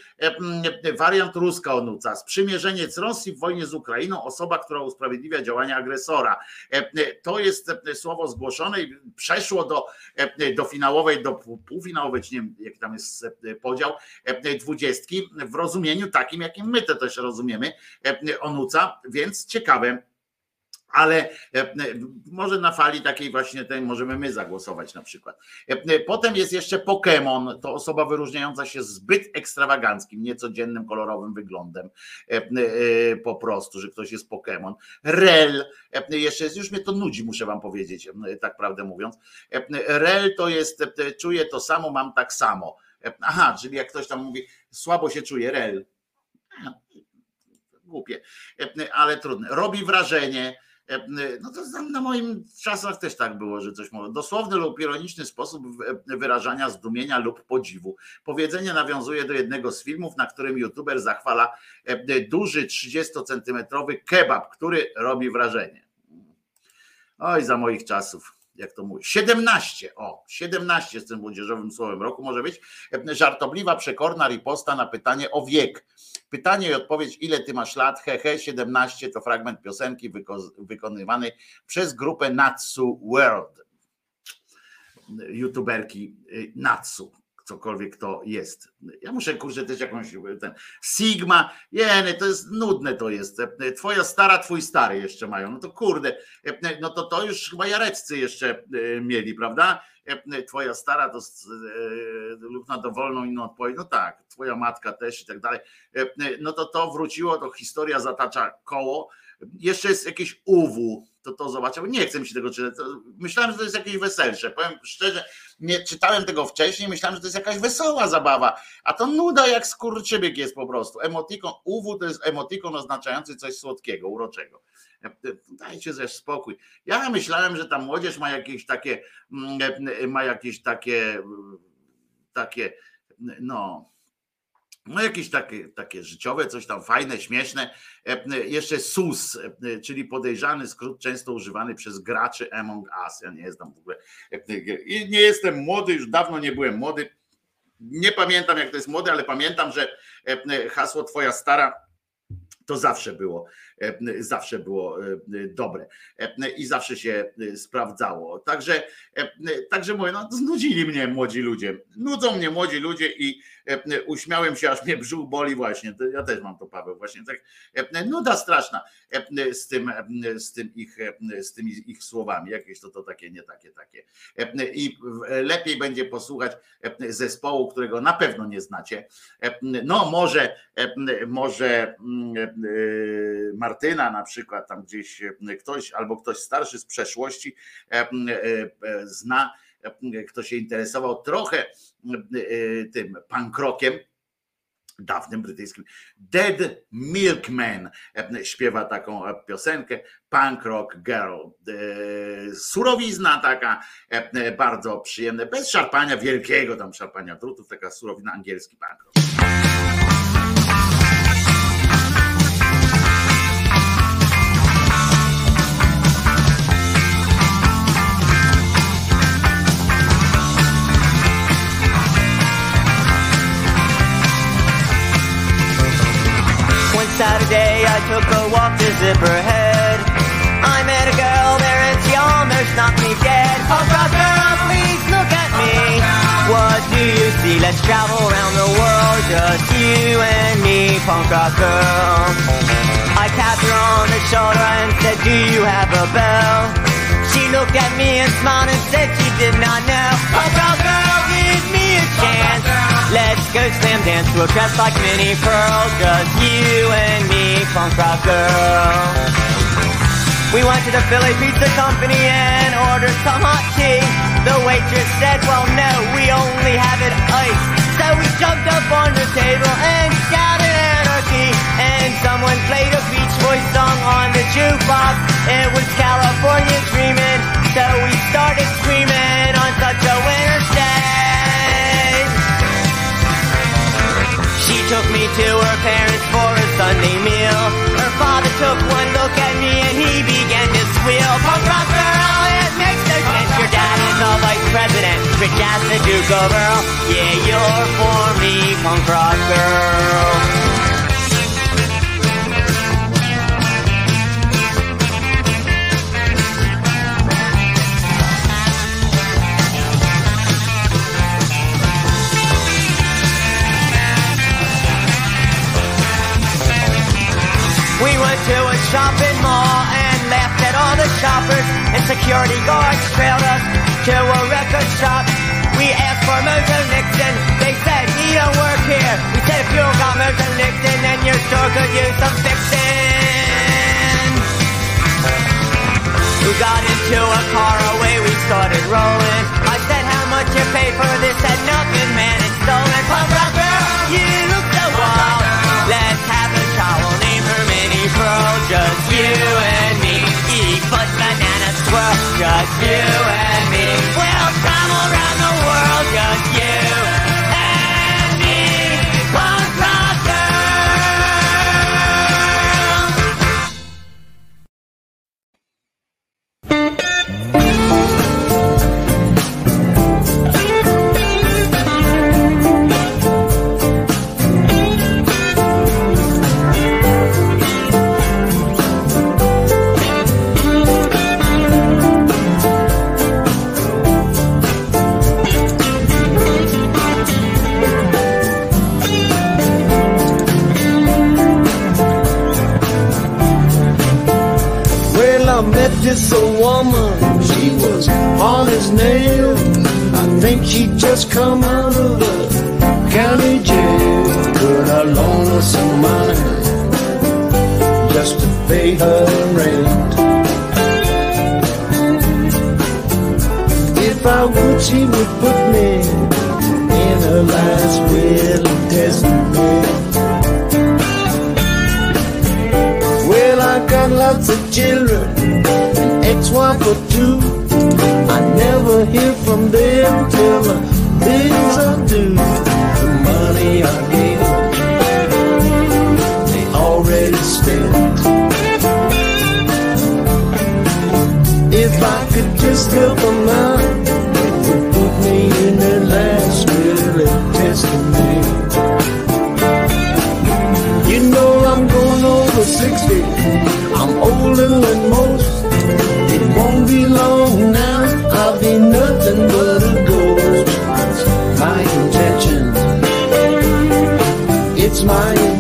S1: wariant ruska onuca, sprzymierzeniec Rosji w wojnie z Ukrainą, osoba, która usprawiedliwia działania agresora. To jest słowo zgłoszone i przeszło do, do finałowej, do półfinałowej, czy nie wiem, jaki tam jest podział, dwudziestki w rozumieniu takim, jakim my to też rozumiemy, onuca, więc ciekawe ale może na fali takiej właśnie tej możemy my zagłosować na przykład. Potem jest jeszcze Pokémon, to osoba wyróżniająca się zbyt ekstrawaganckim, niecodziennym, kolorowym wyglądem po prostu, że ktoś jest Pokémon. Rel, jeszcze jest, już mnie to nudzi, muszę wam powiedzieć, tak prawdę mówiąc. Rel to jest, czuję to samo, mam tak samo. Aha, czyli jak ktoś tam mówi, słabo się czuje, rel. Głupie, ale trudne. Robi wrażenie, no to na moim czasach też tak było, że coś może. Dosłowny lub ironiczny sposób wyrażania zdumienia lub podziwu. Powiedzenie nawiązuje do jednego z filmów, na którym youtuber zachwala duży 30-centymetrowy kebab, który robi wrażenie. Oj, za moich czasów jak to mówi, 17, o, 17 z tym młodzieżowym słowem roku może być, żartobliwa, przekorna riposta na pytanie o wiek. Pytanie i odpowiedź, ile ty masz lat? Hehe, 17 to fragment piosenki wyko- wykonywanej przez grupę Natsu World. YouTuberki y, Natsu cokolwiek to jest. Ja muszę kurczę też jakąś ten Sigma, jeny, to jest nudne to jest. Twoja stara, twój stary jeszcze mają. No to kurde, no to to już chyba jareccy jeszcze e, mieli, prawda? Twoja stara to e, lub na dowolną inną odpowiedź. No tak, twoja matka też i tak dalej. No to to wróciło, to historia zatacza koło. Jeszcze jest jakieś UW, to to zobaczę. Nie chcę mi się tego czytać. Myślałem, że to jest jakieś weselsze. Powiem szczerze, nie czytałem tego wcześniej, myślałem, że to jest jakaś wesoła zabawa, a to nuda jak skurczybyk jest po prostu. Emotikon, UW to jest emotikon oznaczający coś słodkiego, uroczego. Dajcie ze spokój. Ja myślałem, że ta młodzież ma jakieś takie, mm, ma jakieś takie, takie, no, no jakieś takie, takie życiowe, coś tam fajne, śmieszne. Jeszcze SUS, czyli podejrzany skrót często używany przez graczy Among Us. Ja nie jestem w ogóle, nie jestem młody, już dawno nie byłem młody. Nie pamiętam jak to jest młody, ale pamiętam, że hasło twoja stara to zawsze było, zawsze było dobre i zawsze się sprawdzało. Także, także mówię, no znudzili mnie młodzi ludzie. Nudzą mnie młodzi ludzie i uśmiałem się, aż mnie brzuch boli właśnie. Ja też mam to, Paweł, właśnie tak. Nuda straszna z tym, z tym ich, z tymi ich słowami. Jakieś to, to takie, nie takie, takie. I lepiej będzie posłuchać zespołu, którego na pewno nie znacie. No może, może Martyna na przykład, tam gdzieś ktoś albo ktoś starszy z przeszłości zna, kto się interesował trochę tym pankrokiem, dawnym brytyjskim. Dead Milkman śpiewa taką piosenkę Punk Rock Girl. Surowizna taka bardzo przyjemna, bez szarpania wielkiego tam szarpania drutów, taka surowina angielski punk rock.
S5: Saturday I took a walk to Zipperhead. I met a girl there and she almost knocked me dead. Rock girl, please look at me. What do you see? Let's travel around the world, just you and me, punk rock girl. I tapped her on the shoulder and said, Do you have a bell? She looked at me and smiled and said she did not know. Punk rock girl, give me a chance. Let's go slam dance to a dress like Minnie Pearl, just you and me, punk rock girl. We went to the Philly Pizza Company and ordered some hot tea. The waitress said, well no, we only have it iced. So we jumped up on the table and shouted anarchy. And someone played a Beach Boys song on the jukebox. It was California Dreamin'. So we started screaming on such a winter's took me to her parents for a Sunday meal. Her father took one look at me and he began to squeal. Punk rock girl, it makes no sense. Your dad is a vice president, rich as the Duke of Earl. Yeah, you're for me, punk rock girl. To a shopping mall and laughed at all the shoppers and security guards trailed us to a record shop. We asked for Mojo Nixon. They said he don't work here. We said if you don't got Mojo Nixon, then your store could use some fixing. We got into a car away, we started rolling. I said how much you pay for this? Said nothing, man, it's stolen. Punk rock girl, you look so wild. Let's Pearl. Just you and me, eat but banana swirl. Just you and me, we'll travel around the world. Just you
S6: think she just come out of the county jail. Could I loan her some just to pay her rent? If I would, she would put me in her last will and testament. Well, I got lots of children, an ex-wife or two. I never hear from them till the bills are due. The money I gave them, they already spent. If I could just help them out, it would put me in their last will and testament. You know I'm going over 60. I'm older than most. It won't be long now. My intention. It's my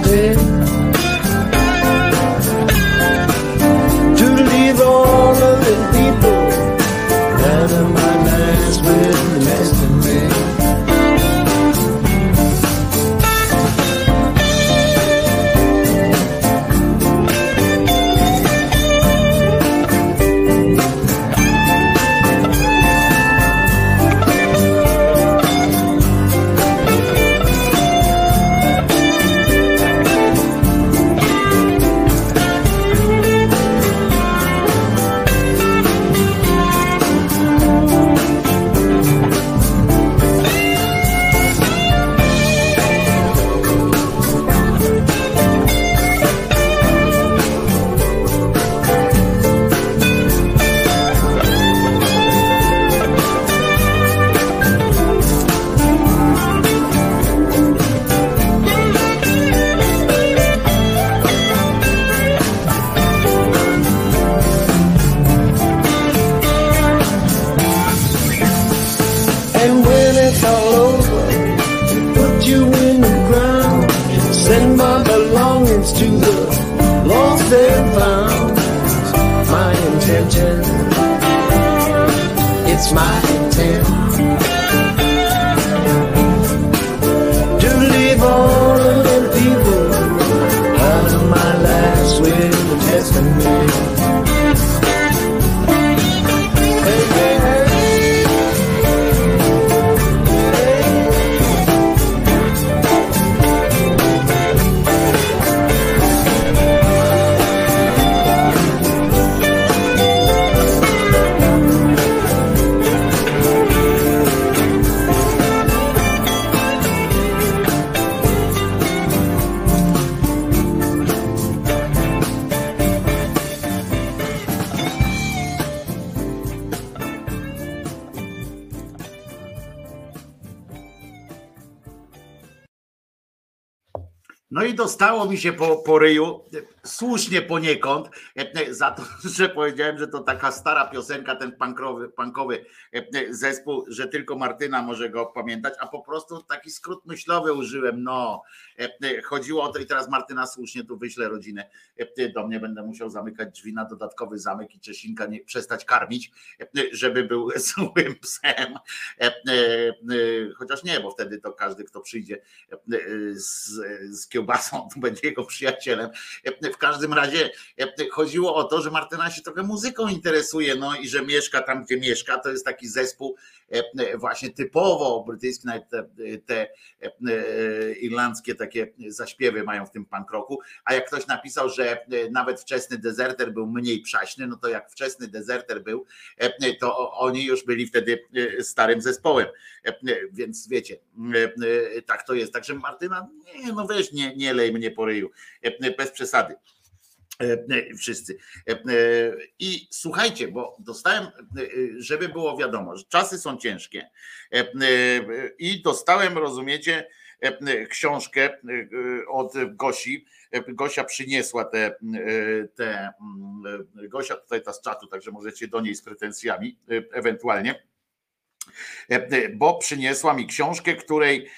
S1: dostało mi się po, po ryju, słusznie poniekąd, za to, że powiedziałem, że to taka stara piosenka, ten punkowy, punkowy e, zespół, że tylko Martyna może go pamiętać, a po prostu taki skrót myślowy użyłem. No, chodziło o to i teraz Martyna słusznie tu wyślę rodzinę do mnie, będę musiał zamykać drzwi na dodatkowy zamek i Czesinka nie przestać karmić, żeby był złym psem. Chociaż nie, bo wtedy to każdy, kto przyjdzie z, z kiełbasą, to będzie jego przyjacielem. W każdym razie chodziło o to, że Martyna się trochę muzyką interesuje, no i że mieszka tam, gdzie mieszka. To jest taki zespół właśnie typowo brytyjski, nawet te, te irlandzkie takie zaśpiewy mają w tym punk rocku. A jak ktoś napisał, że nawet wczesny dezerter był mniej przaśny, no to jak wczesny dezerter był, to oni już byli wtedy starym zespołem. Więc wiecie, tak to jest. Także Martyna, nie, no weź, nie, nie lej mnie po ryju, bez przesady. Wszyscy. I słuchajcie, bo dostałem, żeby było wiadomo, że czasy są ciężkie. I dostałem, rozumiecie, książkę od Gosi. Gosia przyniesła te, te Gosia tutaj ta z czatu, także możecie do niej z pretensjami ewentualnie bo przyniosła mi książkę, której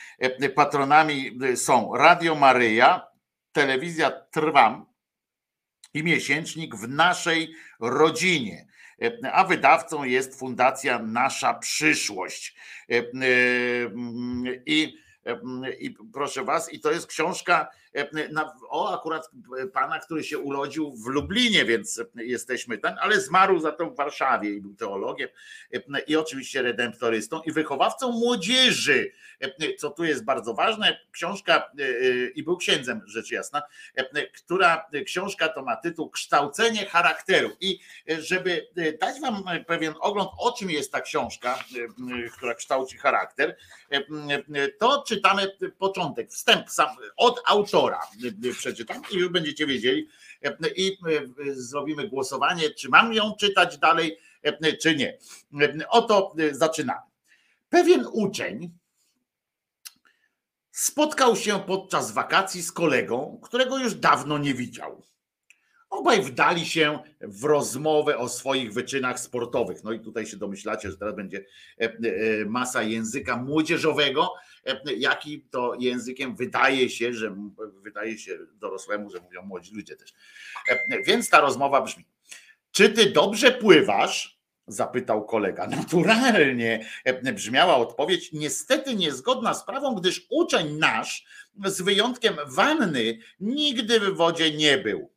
S1: patronami są Radio Maryja, telewizja Trwam i miesięcznik w naszej rodzinie. A wydawcą jest Fundacja Nasza Przyszłość. I, i proszę Was, i to jest książka o akurat pana, który się urodził w Lublinie, więc jesteśmy ten, ale zmarł za to w Warszawie i był teologiem i oczywiście redemptorystą i wychowawcą młodzieży, co tu jest bardzo ważne. Książka i był księdzem, rzecz jasna, która książka to ma tytuł Kształcenie charakteru. I żeby dać wam pewien ogląd, o czym jest ta książka, która kształci charakter, to czytamy początek, wstęp sam od autora przeczytam i już będziecie wiedzieli i zrobimy głosowanie, czy mam ją czytać dalej, czy nie. Oto zaczynamy. Pewien uczeń spotkał się podczas wakacji z kolegą, którego już dawno nie widział. Obaj wdali się w rozmowę o swoich wyczynach sportowych. No i tutaj się domyślacie, że teraz będzie masa języka młodzieżowego, jaki to językiem wydaje się, że wydaje się dorosłemu, że mówią młodzi ludzie też. Więc ta rozmowa brzmi: Czy ty dobrze pływasz? Zapytał kolega. Naturalnie brzmiała odpowiedź, niestety niezgodna z prawą, gdyż uczeń nasz, z wyjątkiem wanny, nigdy w wodzie nie był.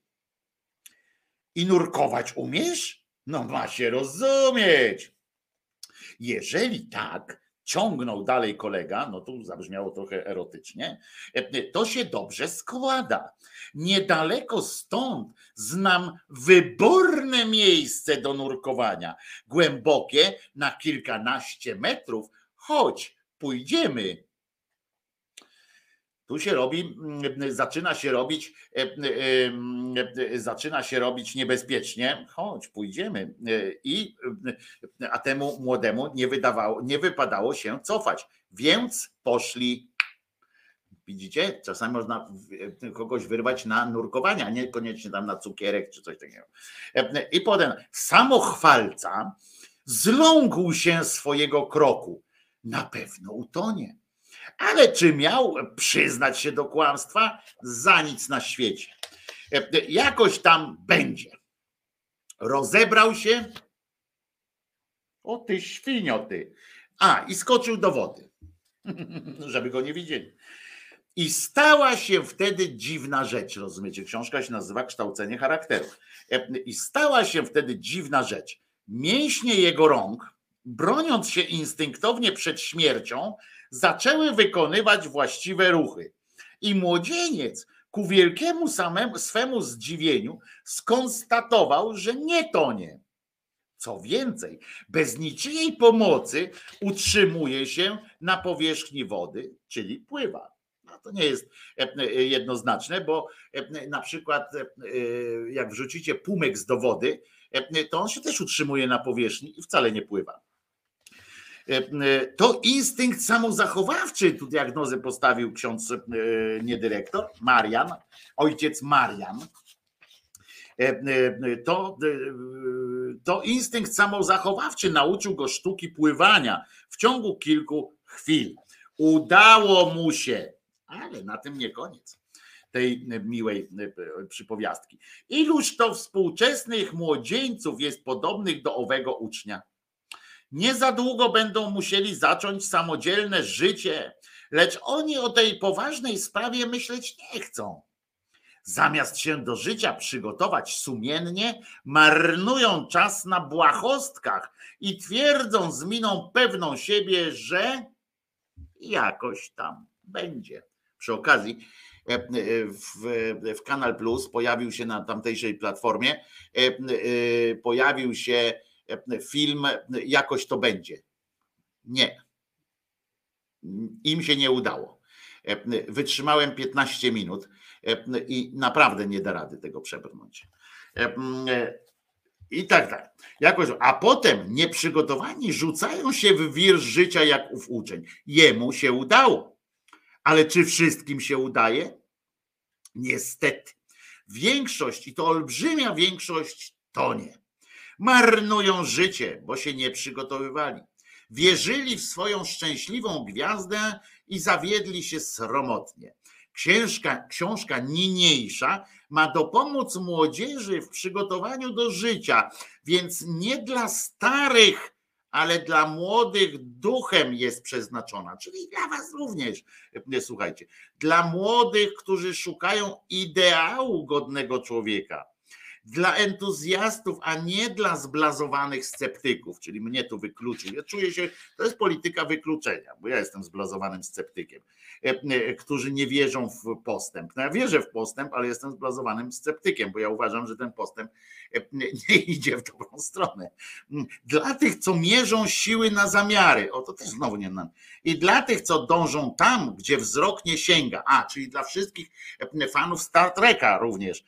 S1: I nurkować umiesz? No ma się rozumieć. Jeżeli tak, ciągnął dalej kolega, no tu zabrzmiało trochę erotycznie, to się dobrze składa. Niedaleko stąd znam wyborne miejsce do nurkowania, głębokie na kilkanaście metrów, choć pójdziemy. Tu się robi, zaczyna się robić, zaczyna się robić niebezpiecznie. Chodź, pójdziemy. I a temu młodemu nie wydawało, nie wypadało się cofać, więc poszli. Widzicie, czasami można kogoś wyrwać na nurkowania, niekoniecznie tam na cukierek czy coś takiego. I potem samochwalca zląkł się swojego kroku. Na pewno utonie. Ale czy miał przyznać się do kłamstwa? Za nic na świecie. Jakoś tam będzie. Rozebrał się. O ty świnio ty. A, i skoczył do wody, żeby go nie widzieli. I stała się wtedy dziwna rzecz, rozumiecie? Książka się nazywa Kształcenie charakteru. I stała się wtedy dziwna rzecz. Mięśnie jego rąk, broniąc się instynktownie przed śmiercią, zaczęły wykonywać właściwe ruchy. I młodzieniec ku wielkiemu samemu swemu zdziwieniu skonstatował, że nie tonie. Co więcej, bez niczyjej pomocy utrzymuje się na powierzchni wody, czyli pływa. No to nie jest e, e, jednoznaczne, bo e, na przykład jak wrzucicie pumek do wody, to on się też utrzymuje na powierzchni i wcale nie pływa. To instynkt samozachowawczy, tu diagnozę postawił ksiądz niedyrektor, Marian, ojciec Marian. To, to instynkt samozachowawczy nauczył go sztuki pływania w ciągu kilku chwil. Udało mu się, ale na tym nie koniec tej miłej przypowiastki. Iluż to współczesnych młodzieńców jest podobnych do owego ucznia? Nie za długo będą musieli zacząć samodzielne życie, lecz oni o tej poważnej sprawie myśleć nie chcą. Zamiast się do życia przygotować sumiennie, marnują czas na błahostkach i twierdzą z miną pewną siebie, że jakoś tam będzie. Przy okazji, e, e, w, w Kanal Plus pojawił się na tamtejszej platformie, e, pojawił się film Jakoś to będzie. Nie. Im się nie udało. Wytrzymałem 15 minut i naprawdę nie da rady tego przebrnąć. I tak, tak. Jakoś, a potem nieprzygotowani rzucają się w wir życia jak ów uczeń. Jemu się udało. Ale czy wszystkim się udaje? Niestety. Większość, i to olbrzymia większość, to nie. Marnują życie, bo się nie przygotowywali. Wierzyli w swoją szczęśliwą gwiazdę i zawiedli się sromotnie. Książka, książka niniejsza ma dopomóc młodzieży w przygotowaniu do życia, więc nie dla starych, ale dla młodych duchem jest przeznaczona, czyli dla Was również. Słuchajcie, dla młodych, którzy szukają ideału godnego człowieka dla entuzjastów, a nie dla zblazowanych sceptyków, czyli mnie tu wykluczył. Ja czuję się, to jest polityka wykluczenia, bo ja jestem zblazowanym sceptykiem, e, e, którzy nie wierzą w postęp. No ja wierzę w postęp, ale jestem zblazowanym sceptykiem, bo ja uważam, że ten postęp e, nie idzie w dobrą stronę. Dla tych, co mierzą siły na zamiary, o to też znowu nie znam, i dla tych, co dążą tam, gdzie wzrok nie sięga, a czyli dla wszystkich fanów Star Treka również,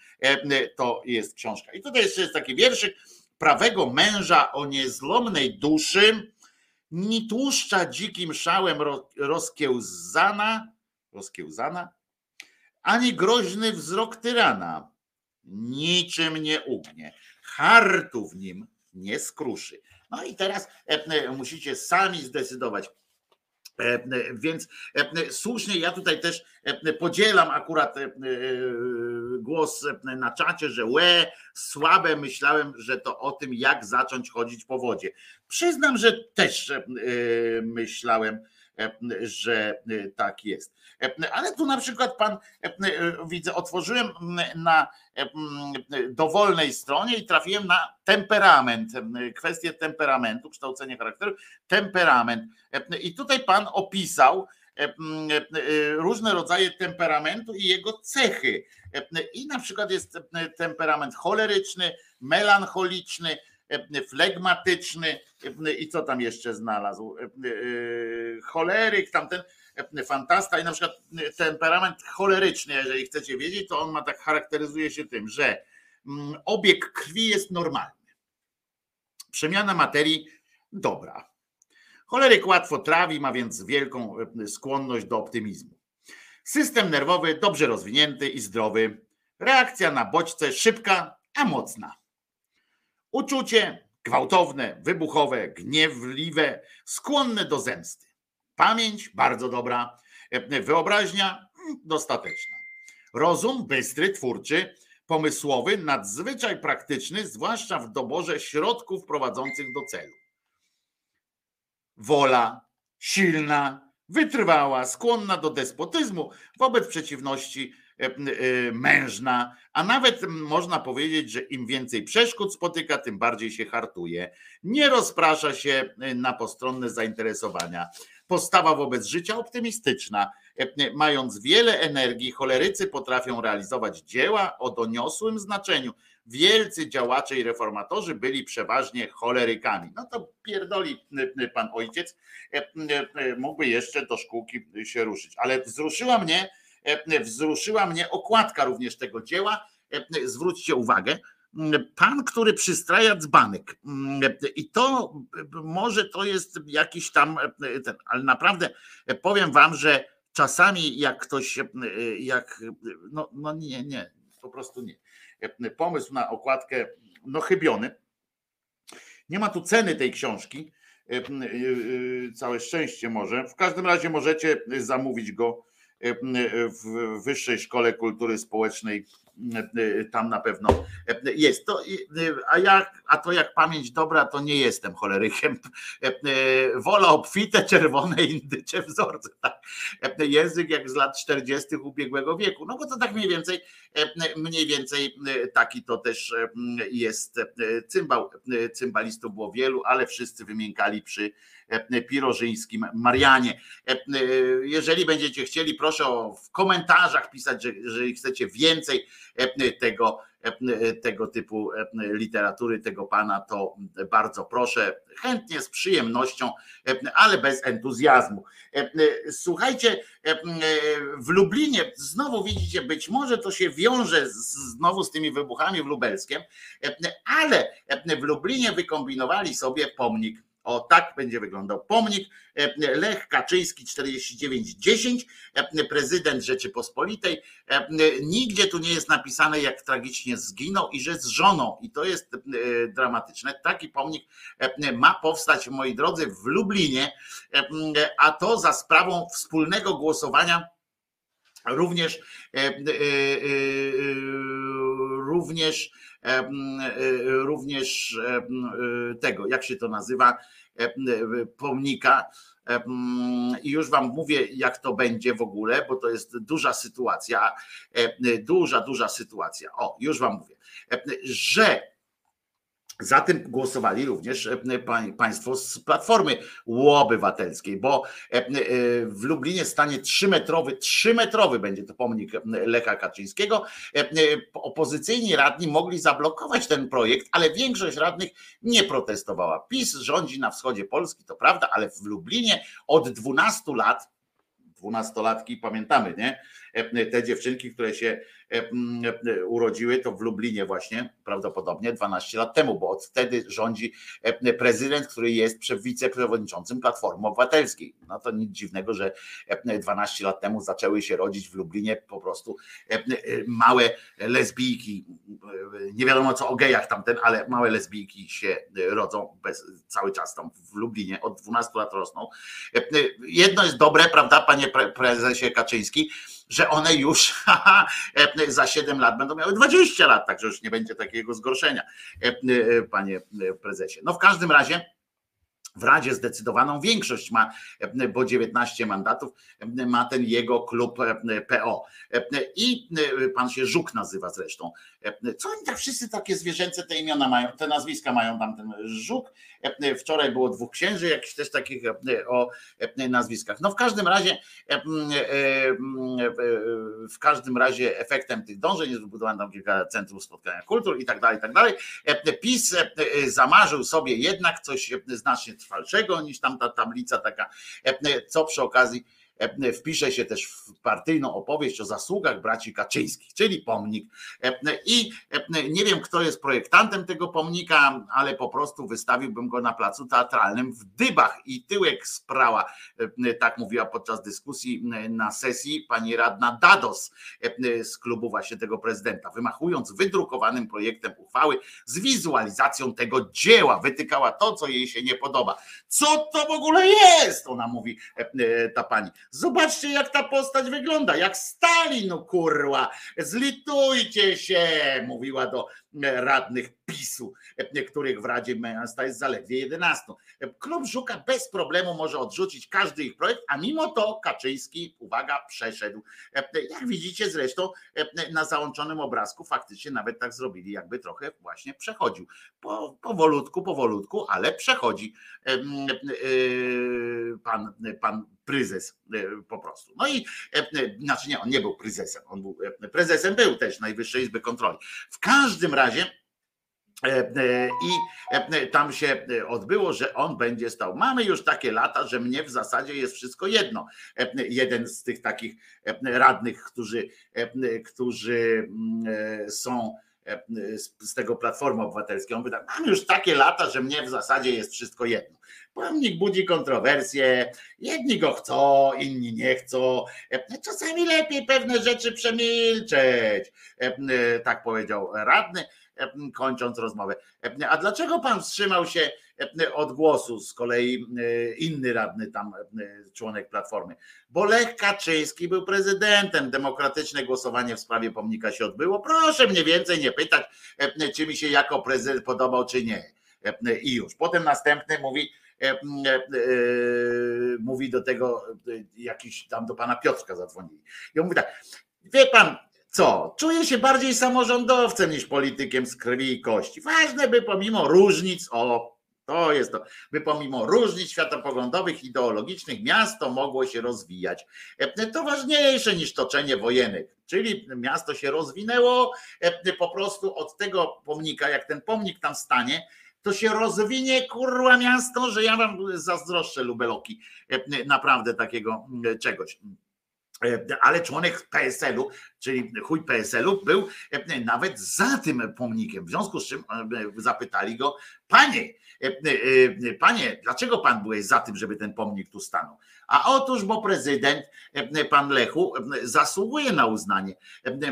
S1: to jest książka. I tutaj jeszcze jest taki wierszyk prawego męża o niezlomnej duszy, ni tłuszcza dzikim szałem rozkiełzana, rozkiełzana, ani groźny wzrok tyrana. Niczym nie ugnie, hartu w nim nie skruszy. No i teraz e, e, musicie sami zdecydować, więc e, słusznie ja tutaj też podzielam akurat głos na czacie, że łe, słabe myślałem, że to o tym, jak zacząć chodzić po wodzie. Przyznam, że też myślałem, że tak jest. Ale tu na przykład pan widzę, otworzyłem na dowolnej stronie i trafiłem na temperament, kwestię temperamentu, kształcenie charakteru, temperament. I tutaj pan opisał różne rodzaje temperamentu i jego cechy. I na przykład jest temperament choleryczny, melancholiczny, flegmatyczny i co tam jeszcze znalazł? Choleryk, tamten fantasta i na przykład temperament choleryczny, jeżeli chcecie wiedzieć, to on ma tak charakteryzuje się tym, że mm, obieg krwi jest normalny. Przemiana materii dobra. Choleryk łatwo trawi, ma więc wielką skłonność do optymizmu. System nerwowy dobrze rozwinięty i zdrowy. Reakcja na bodźce szybka, a mocna. Uczucie gwałtowne, wybuchowe, gniewliwe, skłonne do zemsty. Pamięć bardzo dobra, wyobraźnia dostateczna. Rozum bystry, twórczy, pomysłowy, nadzwyczaj praktyczny, zwłaszcza w doborze środków prowadzących do celu. Wola silna, wytrwała, skłonna do despotyzmu, wobec przeciwności e, e, mężna, a nawet można powiedzieć, że im więcej przeszkód spotyka, tym bardziej się hartuje. Nie rozprasza się e, na postronne zainteresowania. Postawa wobec życia optymistyczna. Mając wiele energii, cholerycy potrafią realizować dzieła o doniosłym znaczeniu. Wielcy działacze i reformatorzy byli przeważnie cholerykami. No to pierdoli pan ojciec, mógłby jeszcze do szkółki się ruszyć. Ale wzruszyła mnie, wzruszyła mnie okładka również tego dzieła. Zwróćcie uwagę, pan, który przystraja dzbanek. I to może to jest jakiś tam, ten, ale naprawdę powiem wam, że czasami jak ktoś, jak, no, no nie, nie, po prostu nie. Pomysł na okładkę, no chybiony. Nie ma tu ceny tej książki. Całe szczęście może. W każdym razie możecie zamówić go w Wyższej Szkole Kultury Społecznej tam na pewno jest. To, a, jak, a to jak pamięć dobra, to nie jestem cholerykiem. Wola obfite, czerwone indycze wzorce. Tak. Język jak z lat 40. ubiegłego wieku. No bo to tak mniej więcej, mniej więcej taki to też jest cymbał. Cymbalistów było wielu, ale wszyscy wymiękali przy Pirożyńskim Marianie. Jeżeli będziecie chcieli, proszę w komentarzach pisać, że jeżeli chcecie więcej tego, tego typu literatury, tego pana, to bardzo proszę, chętnie, z przyjemnością, ale bez entuzjazmu. Słuchajcie, w Lublinie, znowu widzicie, być może to się wiąże znowu z tymi wybuchami w Lubelskiem, ale w Lublinie wykombinowali sobie pomnik o tak będzie wyglądał pomnik. Lech Kaczyński 4910, prezydent Rzeczypospolitej. Nigdzie tu nie jest napisane, jak tragicznie zginął i że z żoną. I to jest dramatyczne. Taki pomnik ma powstać, moi drodzy, w Lublinie, a to za sprawą wspólnego głosowania również również również tego, jak się to nazywa, pomnika. I już Wam mówię, jak to będzie w ogóle, bo to jest duża sytuacja, duża, duża sytuacja. O, już Wam mówię, że za tym głosowali również państwo z Platformy Obywatelskiej, bo w Lublinie stanie trzymetrowy, trzymetrowy będzie to pomnik Lecha Kaczyńskiego. Opozycyjni radni mogli zablokować ten projekt, ale większość radnych nie protestowała. PiS rządzi na wschodzie Polski, to prawda, ale w Lublinie od 12 lat, dwunastolatki, pamiętamy, nie? Te dziewczynki, które się urodziły, to w Lublinie właśnie prawdopodobnie 12 lat temu, bo od wtedy rządzi prezydent, który jest wiceprzewodniczącym Platformy Obywatelskiej. No to nic dziwnego, że 12 lat temu zaczęły się rodzić w Lublinie po prostu małe lesbijki. Nie wiadomo co o gejach tamten, ale małe lesbijki się rodzą bez, cały czas tam w Lublinie. Od 12 lat rosną. Jedno jest dobre, prawda, panie prezesie Kaczyński, że one już za 7 lat będą miały 20 lat, także już nie będzie takiego zgorszenia, e, e, panie prezesie. No w każdym razie w Radzie zdecydowaną większość ma, bo 19 mandatów ma ten jego klub PO. I pan się Żuk nazywa zresztą. Co oni tak wszyscy takie zwierzęce te imiona mają, te nazwiska mają tam ten Żuk. Wczoraj było dwóch księży, jakichś też takich o nazwiskach. No w każdym razie w każdym razie efektem tych dążeń jest wybudowane tam kilka centrów spotkania kultur i tak dalej, i tak dalej. PiS zamarzył sobie jednak coś znacznie trwalszego niż tam ta tablica taka, co przy okazji wpisze się też w partyjną opowieść o zasługach braci Kaczyńskich, czyli pomnik. I nie wiem, kto jest projektantem tego pomnika, ale po prostu wystawiłbym go na placu teatralnym w Dybach i tyłek sprała, tak mówiła podczas dyskusji na sesji pani radna Dados z klubu właśnie tego prezydenta, wymachując wydrukowanym projektem uchwały z wizualizacją tego dzieła, wytykała to, co jej się nie podoba. Co to w ogóle jest? Ona mówi, ta pani Zobaczcie, jak ta postać wygląda, jak Stalin, kurwa. Zlitujcie się, mówiła do radnych PiSu, których w Radzie Miasta jest zaledwie 11. Klub Żuka bez problemu może odrzucić każdy ich projekt, a mimo to Kaczyński, uwaga, przeszedł. Jak widzicie zresztą na załączonym obrazku faktycznie nawet tak zrobili, jakby trochę właśnie przechodził. Po, powolutku, powolutku, ale przechodzi pan, pan prezes po prostu. No i znaczy nie, on nie był prezesem, on był prezesem był też Najwyższej Izby Kontroli. W każdym razie i tam się odbyło, że on będzie stał. Mamy już takie lata, że mnie w zasadzie jest wszystko jedno. Jeden z tych takich radnych, którzy, którzy są z tego Platformy Obywatelskiej. On mówi tak, mam już takie lata, że mnie w zasadzie jest wszystko jedno. Pomnik budzi kontrowersje, jedni go chcą, inni nie chcą. Czasami lepiej pewne rzeczy przemilczeć, tak powiedział radny kończąc rozmowę. A dlaczego pan wstrzymał się od głosu z kolei inny radny tam, członek Platformy? Bo Lech Kaczyński był prezydentem, demokratyczne głosowanie w sprawie pomnika się odbyło. Proszę mnie więcej nie pytać, czy mi się jako prezydent podobał, czy nie. I już. Potem następny mówi, mówi do tego jakiś tam do pana Piotrka zadzwonili. I on mówi tak, wie pan, co? Czuję się bardziej samorządowcem niż politykiem z krwi i kości. Ważne, by pomimo różnic, o, to jest to, by pomimo różnic światopoglądowych, ideologicznych, miasto mogło się rozwijać. To ważniejsze niż toczenie wojenek. Czyli miasto się rozwinęło po prostu od tego pomnika, jak ten pomnik tam stanie, to się rozwinie kurwa miasto, że ja wam zazdroszczę lubeloki naprawdę takiego czegoś. E, ale członek PSL-u, czyli chuj PSL-u, był e, nawet za tym pomnikiem. W związku z czym e, zapytali go, panie, panie, dlaczego pan byłeś za tym, żeby ten pomnik tu stanął? A otóż, bo prezydent, pan Lechu, zasługuje na uznanie.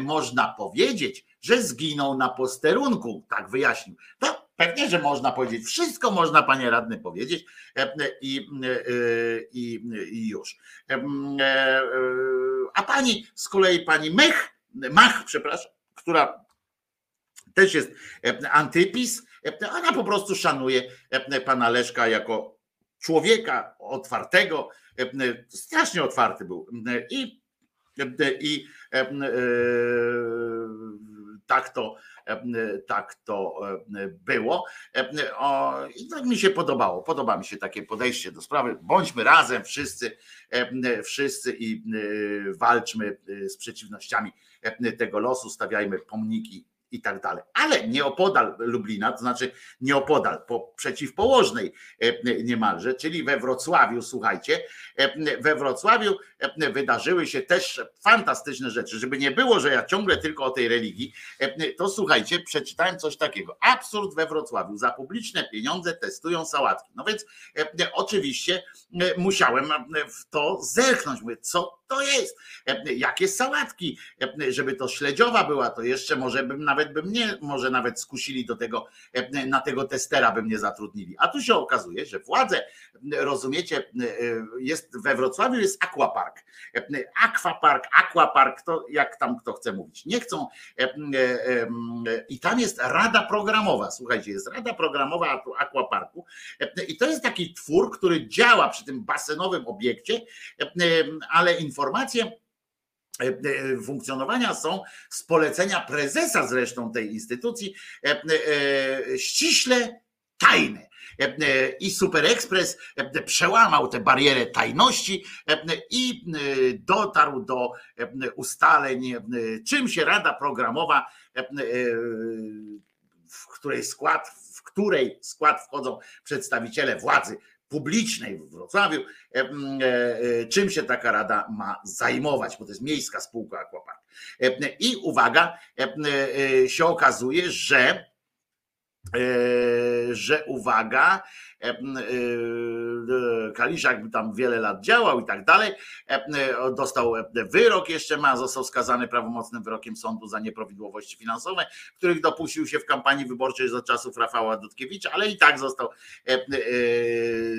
S1: Można powiedzieć, że zginął na posterunku, tak wyjaśnił. To Pewnie, że można powiedzieć, wszystko można, panie radny, powiedzieć i, i, i już. A pani z kolei, pani Mech, Mach, przepraszam, która też jest antypis, ona po prostu szanuje pana Leszka jako człowieka otwartego, strasznie otwarty był. I, i tak to E, tak to e, było. E, I tak mi się podobało. Podoba mi się takie podejście do sprawy. Bądźmy razem wszyscy, wszyscy i walczmy z przeciwnościami tego losu, stawiajmy pomniki i tak dalej. Ale nieopodal Lublina, to znaczy nieopodal, po przeciwpołożnej e, niemalże, czyli we Wrocławiu, słuchajcie, e, we Wrocławiu e, wydarzyły się też fantastyczne rzeczy. Żeby nie było, że ja ciągle tylko o tej religii, to słuchajcie, przeczytałem coś takiego. Absurd we Wrocławiu. Za publiczne pieniądze testują sałatki. No więc oczywiście musiałem w to zerknąć. Mówię, co to jest? Jakie sałatki? Żeby to śledziowa była, to jeszcze może bym nawet by mnie, może nawet skusili do tego, na tego testera by mnie zatrudnili. A tu się okazuje, że władze, rozumiecie, jest we Wrocławiu jest aquapark. Aquapark, aquapark, to jak tam kto chce mówić. Nie chcą. I tam jest rada programowa. Słuchajcie, jest rada programowa aquaparku. I to jest taki twór, który działa przy tym basenowym obiekcie, ale informacja informacje e, e, funkcjonowania są z polecenia prezesa zresztą tej instytucji e, ściśle tajne. I Super Express przełamał tę barierę tajności i dotarł do ustaleń, czym się Rada Programowa, w której skład, w której skład wchodzą przedstawiciele władzy publicznej w Wrocławiu, e, e, czym się taka rada ma zajmować, bo to jest miejska spółka Aquapark. I uwaga, się okazuje, że że uwaga, Kaliszak tam wiele lat działał i tak dalej, dostał wyrok, jeszcze ma, został skazany prawomocnym wyrokiem sądu za nieprawidłowości finansowe, których dopuścił się w kampanii wyborczej za czasów Rafała Dudkiewicza, ale i tak został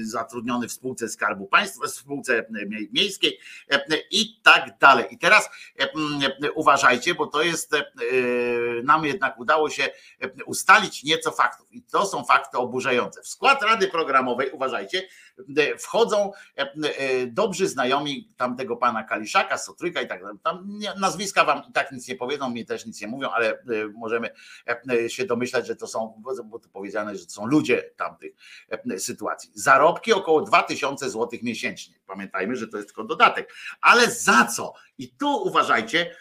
S1: zatrudniony w spółce Skarbu Państwa, w spółce miejskiej i tak dalej. I teraz uważajcie, bo to jest, nam jednak udało się ustalić nieco faktów i to są fakty oburzające. W skład Rady Programowej, uważajcie, wchodzą dobrzy znajomi tamtego pana Kaliszaka, Sotryka i tak dalej. Tam nazwiska wam i tak nic nie powiedzą, mi też nic nie mówią, ale możemy się domyślać, że to są, bo to powiedziane, że to są ludzie tamtych sytuacji. Zarobki około 2000 zł miesięcznie. Pamiętajmy, że to jest tylko dodatek. Ale za co? I tu uważajcie,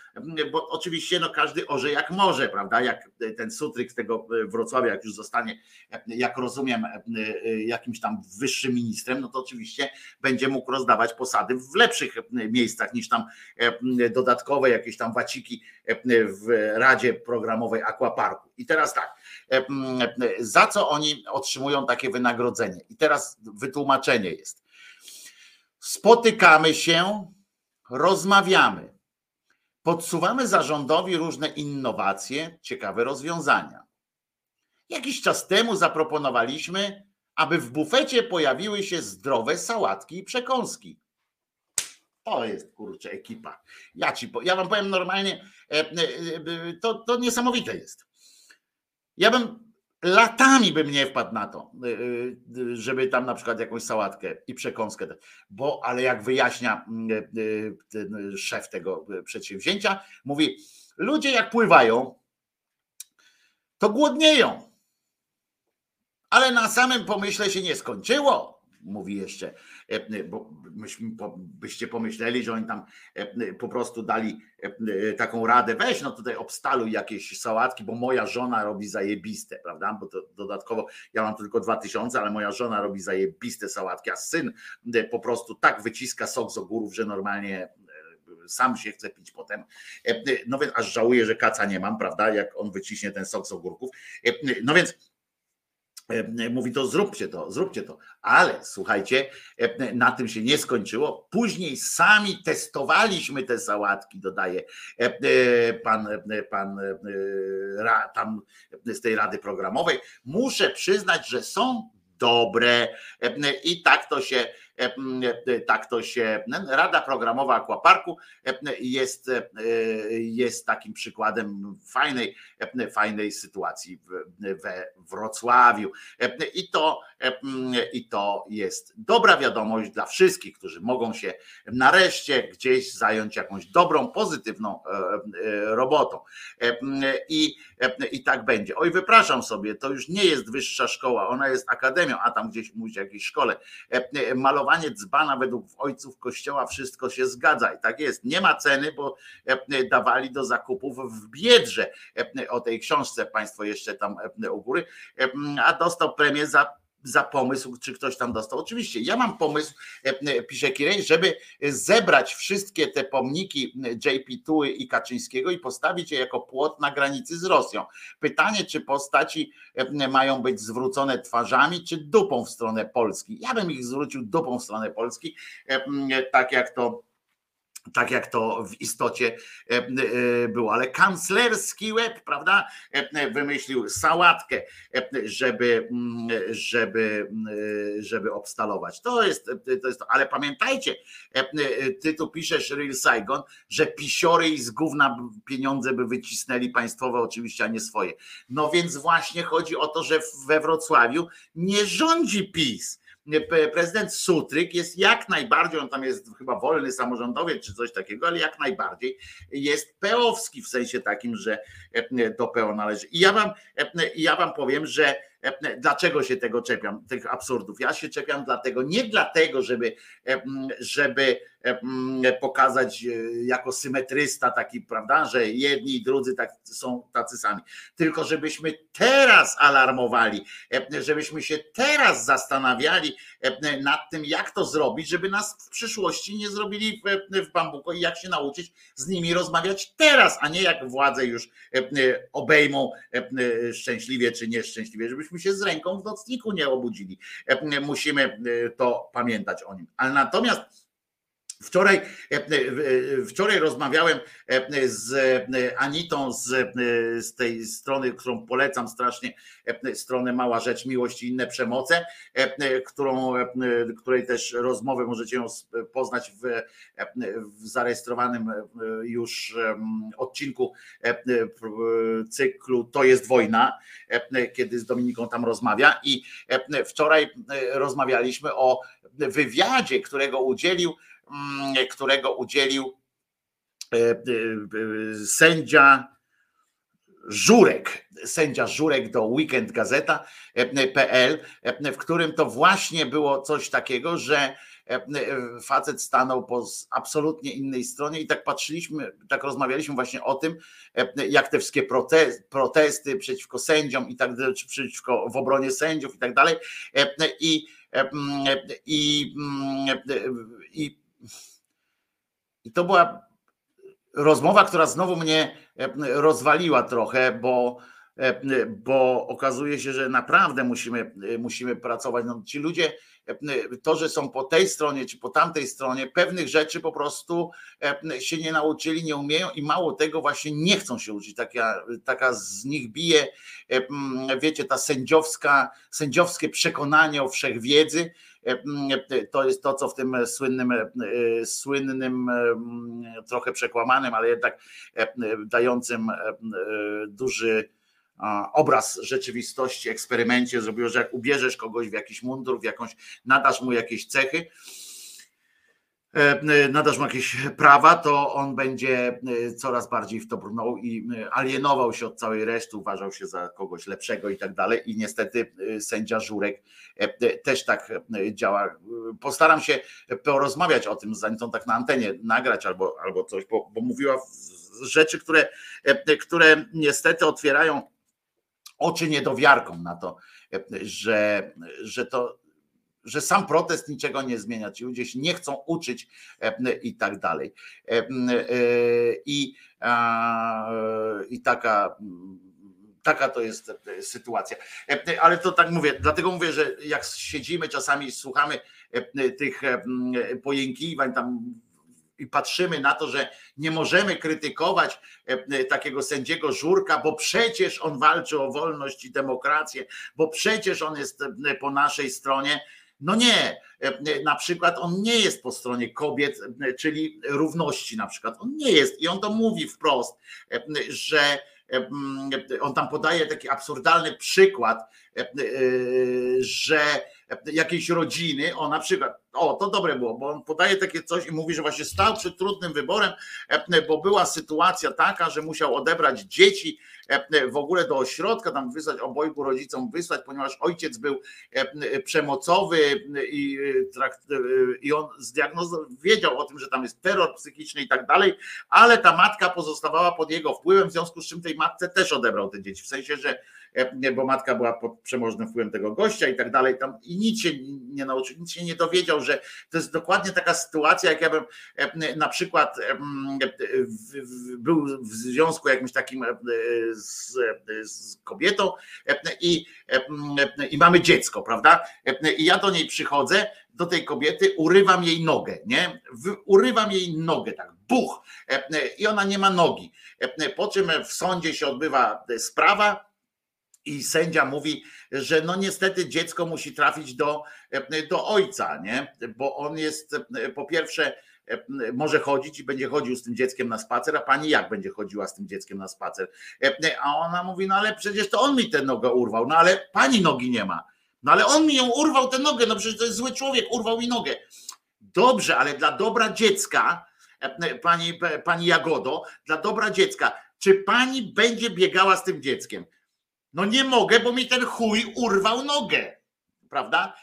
S1: bo oczywiście no każdy orze jak może, prawda? Jak ten sutryk z tego Wrocławia, jak już zostanie, jak rozumiem, jakimś tam wyższym ministrem, no to oczywiście będzie mógł rozdawać posady w lepszych miejscach niż tam dodatkowe jakieś tam waciki w Radzie Programowej Aquaparku. I teraz tak, za co oni otrzymują takie wynagrodzenie? I teraz wytłumaczenie jest. Spotykamy się, rozmawiamy podsuwamy zarządowi różne innowacje, ciekawe rozwiązania. Jakiś czas temu zaproponowaliśmy, aby w bufecie pojawiły się zdrowe sałatki i przekąski. To jest kurczę ekipa. Ja, ci, ja wam powiem normalnie, e, e, e, to, to niesamowite jest. Ja bym latami bym nie wpadł na to, żeby tam na przykład jakąś sałatkę i przekąskę, bo ale jak wyjaśnia y, ten szef tego przedsięwzięcia, mówi, ludzie jak pływają, to głodnieją. Ale na samym pomyśle się nie skończyło mówi jeszcze, e, bo myśmy, byście pomyśleli, że oni tam e, po prostu dali e, taką radę, weź no tutaj obstaluj jakieś sałatki, bo moja żona robi zajebiste, prawda, bo to dodatkowo, ja mam tylko dwa tysiące, ale moja żona robi zajebiste sałatki, a syn po prostu tak wyciska sok z ogórów, że normalnie sam się chce pić potem. No więc aż żałuję, że kaca nie mam, prawda? Jak on wyciśnie ten sok z ogórków. No więc E, mówi to zróbcie to, zróbcie to. Ale słuchajcie, e, na tym się nie skończyło. Później sami testowaliśmy te sałatki, dodaje e, pan, pan tam z tej rady programowej. Muszę przyznać, że są dobre i tak to się tak to się. Rada Programowa Aquaparku jest, jest takim przykładem fajnej, fajnej sytuacji we Wrocławiu. I to, I to jest dobra wiadomość dla wszystkich, którzy mogą się nareszcie gdzieś zająć jakąś dobrą, pozytywną robotą. I, i tak będzie. Oj, wypraszam sobie, to już nie jest wyższa szkoła, ona jest akademią, a tam gdzieś mówić o jakiejś szkole. Malowanie malowanie dzbana według ojców kościoła wszystko się zgadza. I tak jest. Nie ma ceny, bo e, dawali do zakupów w Biedrze. E, o tej książce państwo jeszcze tam e, u góry, a dostał premię za za pomysł, czy ktoś tam dostał. Oczywiście, ja mam pomysł, pisze Kirej, żeby zebrać wszystkie te pomniki JP Tuły i Kaczyńskiego i postawić je jako płot na granicy z Rosją. Pytanie, czy postaci mają być zwrócone twarzami, czy dupą w stronę Polski. Ja bym ich zwrócił dupą w stronę Polski, tak jak to tak jak to w istocie e, e, było, ale kanclerski łeb, prawda, e, wymyślił sałatkę, żeby, żeby, żeby obstalować. To jest, to jest to. Ale pamiętajcie, ty tu piszesz Real Saigon, że pisiory i z gówna pieniądze by wycisnęli państwowe, oczywiście, a nie swoje. No więc właśnie chodzi o to, że we Wrocławiu nie rządzi PiS prezydent Sutryk jest jak najbardziej, on tam jest chyba wolny samorządowiec czy coś takiego, ale jak najbardziej jest peowski w sensie takim, że e, do PO należy. I ja wam, e, ja wam powiem, że Dlaczego się tego czepiam, tych absurdów? Ja się czepiam dlatego, nie dlatego, żeby, żeby pokazać jako symetrysta taki, prawda, że jedni i drudzy tak, są tacy sami, tylko żebyśmy teraz alarmowali, żebyśmy się teraz zastanawiali nad tym, jak to zrobić, żeby nas w przyszłości nie zrobili w, bambuko i jak się nauczyć z nimi rozmawiać teraz, a nie jak władze już obejmą szczęśliwie czy nieszczęśliwie, żebyśmy się z ręką w nocniku nie obudzili. Musimy to pamiętać o nim. Ale natomiast Wczoraj, wczoraj rozmawiałem z Anitą z, z tej strony, którą polecam strasznie, stronę Mała Rzecz, Miłość i inne przemoce, którą, której też rozmowę możecie ją poznać w, w zarejestrowanym już odcinku cyklu To jest wojna, kiedy z Dominiką tam rozmawia. I wczoraj rozmawialiśmy o wywiadzie, którego udzielił którego udzielił e, e, e, sędzia Żurek, sędzia Żurek do Weekend Gazeta.pl, w którym to właśnie było coś takiego, że facet stanął po absolutnie innej stronie i tak patrzyliśmy, tak rozmawialiśmy właśnie o tym, jak te wszystkie protesty przeciwko sędziom i tak dalej, przeciwko w obronie sędziów i tak dalej i, i, i i to była rozmowa, która znowu mnie e, rozwaliła trochę, bo, bo okazuje się, że naprawdę musimy, e, musimy pracować. No, ci ludzie, to, że są po tej stronie czy po tamtej stronie, pewnych rzeczy po prostu się nie nauczyli, nie umieją i mało tego, właśnie nie chcą się uczyć. Taka, taka z nich bije, wiecie, ta sędziowska, sędziowskie przekonanie o wszechwiedzy, E, e, to jest to, co w tym słynnym, e, słynnym, trochę przekłamanym, ale jednak dającym duży obraz rzeczywistości, eksperymencie zrobiło, że jak ubierzesz kogoś w jakiś mundur, w jakąś, nadasz mu jakieś cechy, E, e, nadasz mu jakieś prawa, to on będzie e, coraz bardziej w to brnął i alienował się od całej reszty, uważał się za kogoś lepszego i tak dalej. I niestety sędzia Żurek też tak działa. Postaram się porozmawiać o tym, zanim to tak na antenie nagrać albo, albo coś, bo, bo mówiła rzeczy, które, które niestety otwierają oczy niedowiarkom na to, że, że to że sam protest niczego nie zmienia, ci ludzie się nie chcą uczyć e, i tak dalej. E, e, I, i taka taka to jest sytuacja. Ale to tak mówię, dlatego mówię, że jak siedzimy czasami słuchamy tych pojękiwań tam i patrzymy na to, że nie możemy krytykować takiego sędziego Żurka, bo przecież on walczy o wolność i demokrację, bo przecież on jest po naszej stronie, no nie, e, na przykład on nie jest po stronie kobiet, e, czyli równości na przykład. On nie jest i on to mówi wprost, e, że on tam podaje taki absurdalny przykład, że jakiejś rodziny, o na przykład, o to dobre było, bo on podaje takie coś i mówi, że właśnie stał przed trudnym wyborem, bo była sytuacja taka, że musiał odebrać dzieci w ogóle do ośrodka, tam wysłać obojgu rodzicom wysłać, ponieważ ojciec był przemocowy i, i on zdiagnozował, wiedział o tym, że tam jest terror psychiczny i tak dalej, ale ta matka pozostawała pod jego wpływem, w związku z czym tej matce też odebrał te dzieci, w sensie, że bo matka była pod przemożnym wpływem tego gościa i tak dalej, tam i nic się nie nauczył, nic się nie dowiedział, że to jest dokładnie taka sytuacja, jak ja bym na przykład był w związku jakimś takim z, z kobietą i, i mamy dziecko, prawda? I ja do niej przychodzę, do tej kobiety, urywam jej nogę, nie? Urywam jej nogę, tak, buch, i ona nie ma nogi. Po czym w sądzie się odbywa sprawa, i sędzia mówi, że no niestety dziecko musi trafić do, do ojca, nie? Bo on jest po pierwsze może chodzić i będzie chodził z tym dzieckiem na spacer, a pani jak będzie chodziła z tym dzieckiem na spacer? A ona mówi, no ale przecież to on mi tę nogę urwał, no ale pani nogi nie ma. No ale on mi ją urwał tę nogę, no przecież to jest zły człowiek, urwał mi nogę. Dobrze, ale dla dobra dziecka, pani, pani Jagodo, dla dobra dziecka, czy pani będzie biegała z tym dzieckiem? No nie mogę, bo mi ten chuj urwał nogę. Prawda?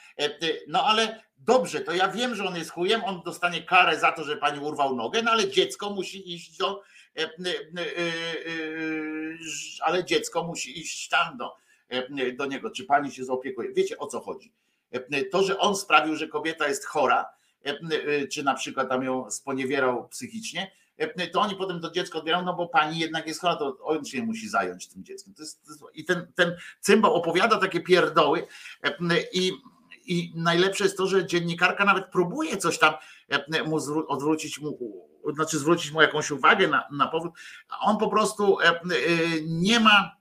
S1: No ale dobrze, to ja wiem, że on jest chujem, on dostanie karę za to, że pani urwał nogę, no ale dziecko musi iść do. Ale dziecko musi iść tam do, do niego. Czy pani się zaopiekuje? Wiecie o co chodzi? To, że on sprawił, że kobieta jest chora, czy na przykład tam ją sponiewierał psychicznie, to oni potem to dziecko odbierają, no bo pani jednak jest chora, to on się musi zająć tym dzieckiem. To jest, to jest, I ten, ten cymbał opowiada takie pierdoły i, i najlepsze jest to, że dziennikarka nawet próbuje coś tam mu odwrócić mu, znaczy zwrócić mu jakąś uwagę na, na powód, a on po prostu nie ma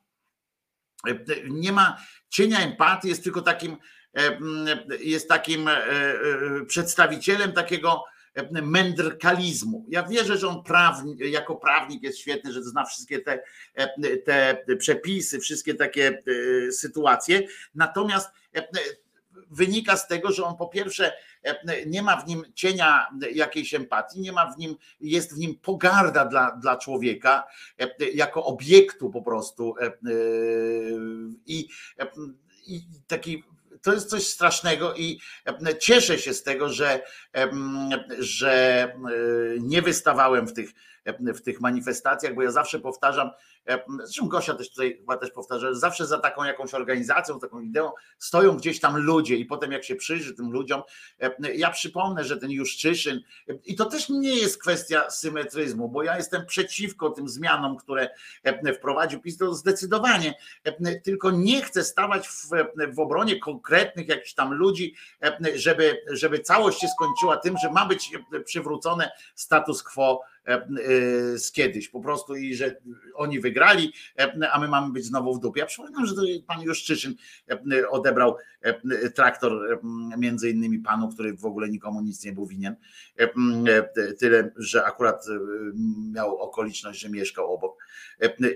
S1: nie ma cienia empatii, jest tylko takim jest takim przedstawicielem takiego mędrkalizmu. Ja wierzę, że on prawni, jako prawnik jest świetny, że zna wszystkie te, te przepisy, wszystkie takie sytuacje. Natomiast wynika z tego, że on po pierwsze nie ma w nim cienia jakiejś empatii, nie ma w nim, jest w nim pogarda dla, dla człowieka jako obiektu po prostu i, i taki to jest coś strasznego i cieszę się z tego, że, że nie wystawałem w tych, w tych manifestacjach, bo ja zawsze powtarzam, Zresztą Gosia też tutaj chyba też powtarza, że zawsze za taką jakąś organizacją, taką ideą stoją gdzieś tam ludzie i potem jak się przyjrzy tym ludziom, ja przypomnę, że ten Juszczyszyn i to też nie jest kwestia symetryzmu, bo ja jestem przeciwko tym zmianom, które wprowadził PiS, to zdecydowanie, tylko nie chcę stawać w, w obronie konkretnych jakichś tam ludzi, żeby, żeby całość się skończyła tym, że ma być przywrócone status quo z kiedyś po prostu i że oni wygrali, a my mamy być znowu w dupie. Ja przypominam, że pan Juszczyszyn odebrał traktor między innymi panu, który w ogóle nikomu nic nie był winien. Tyle, że akurat miał okoliczność, że mieszkał obok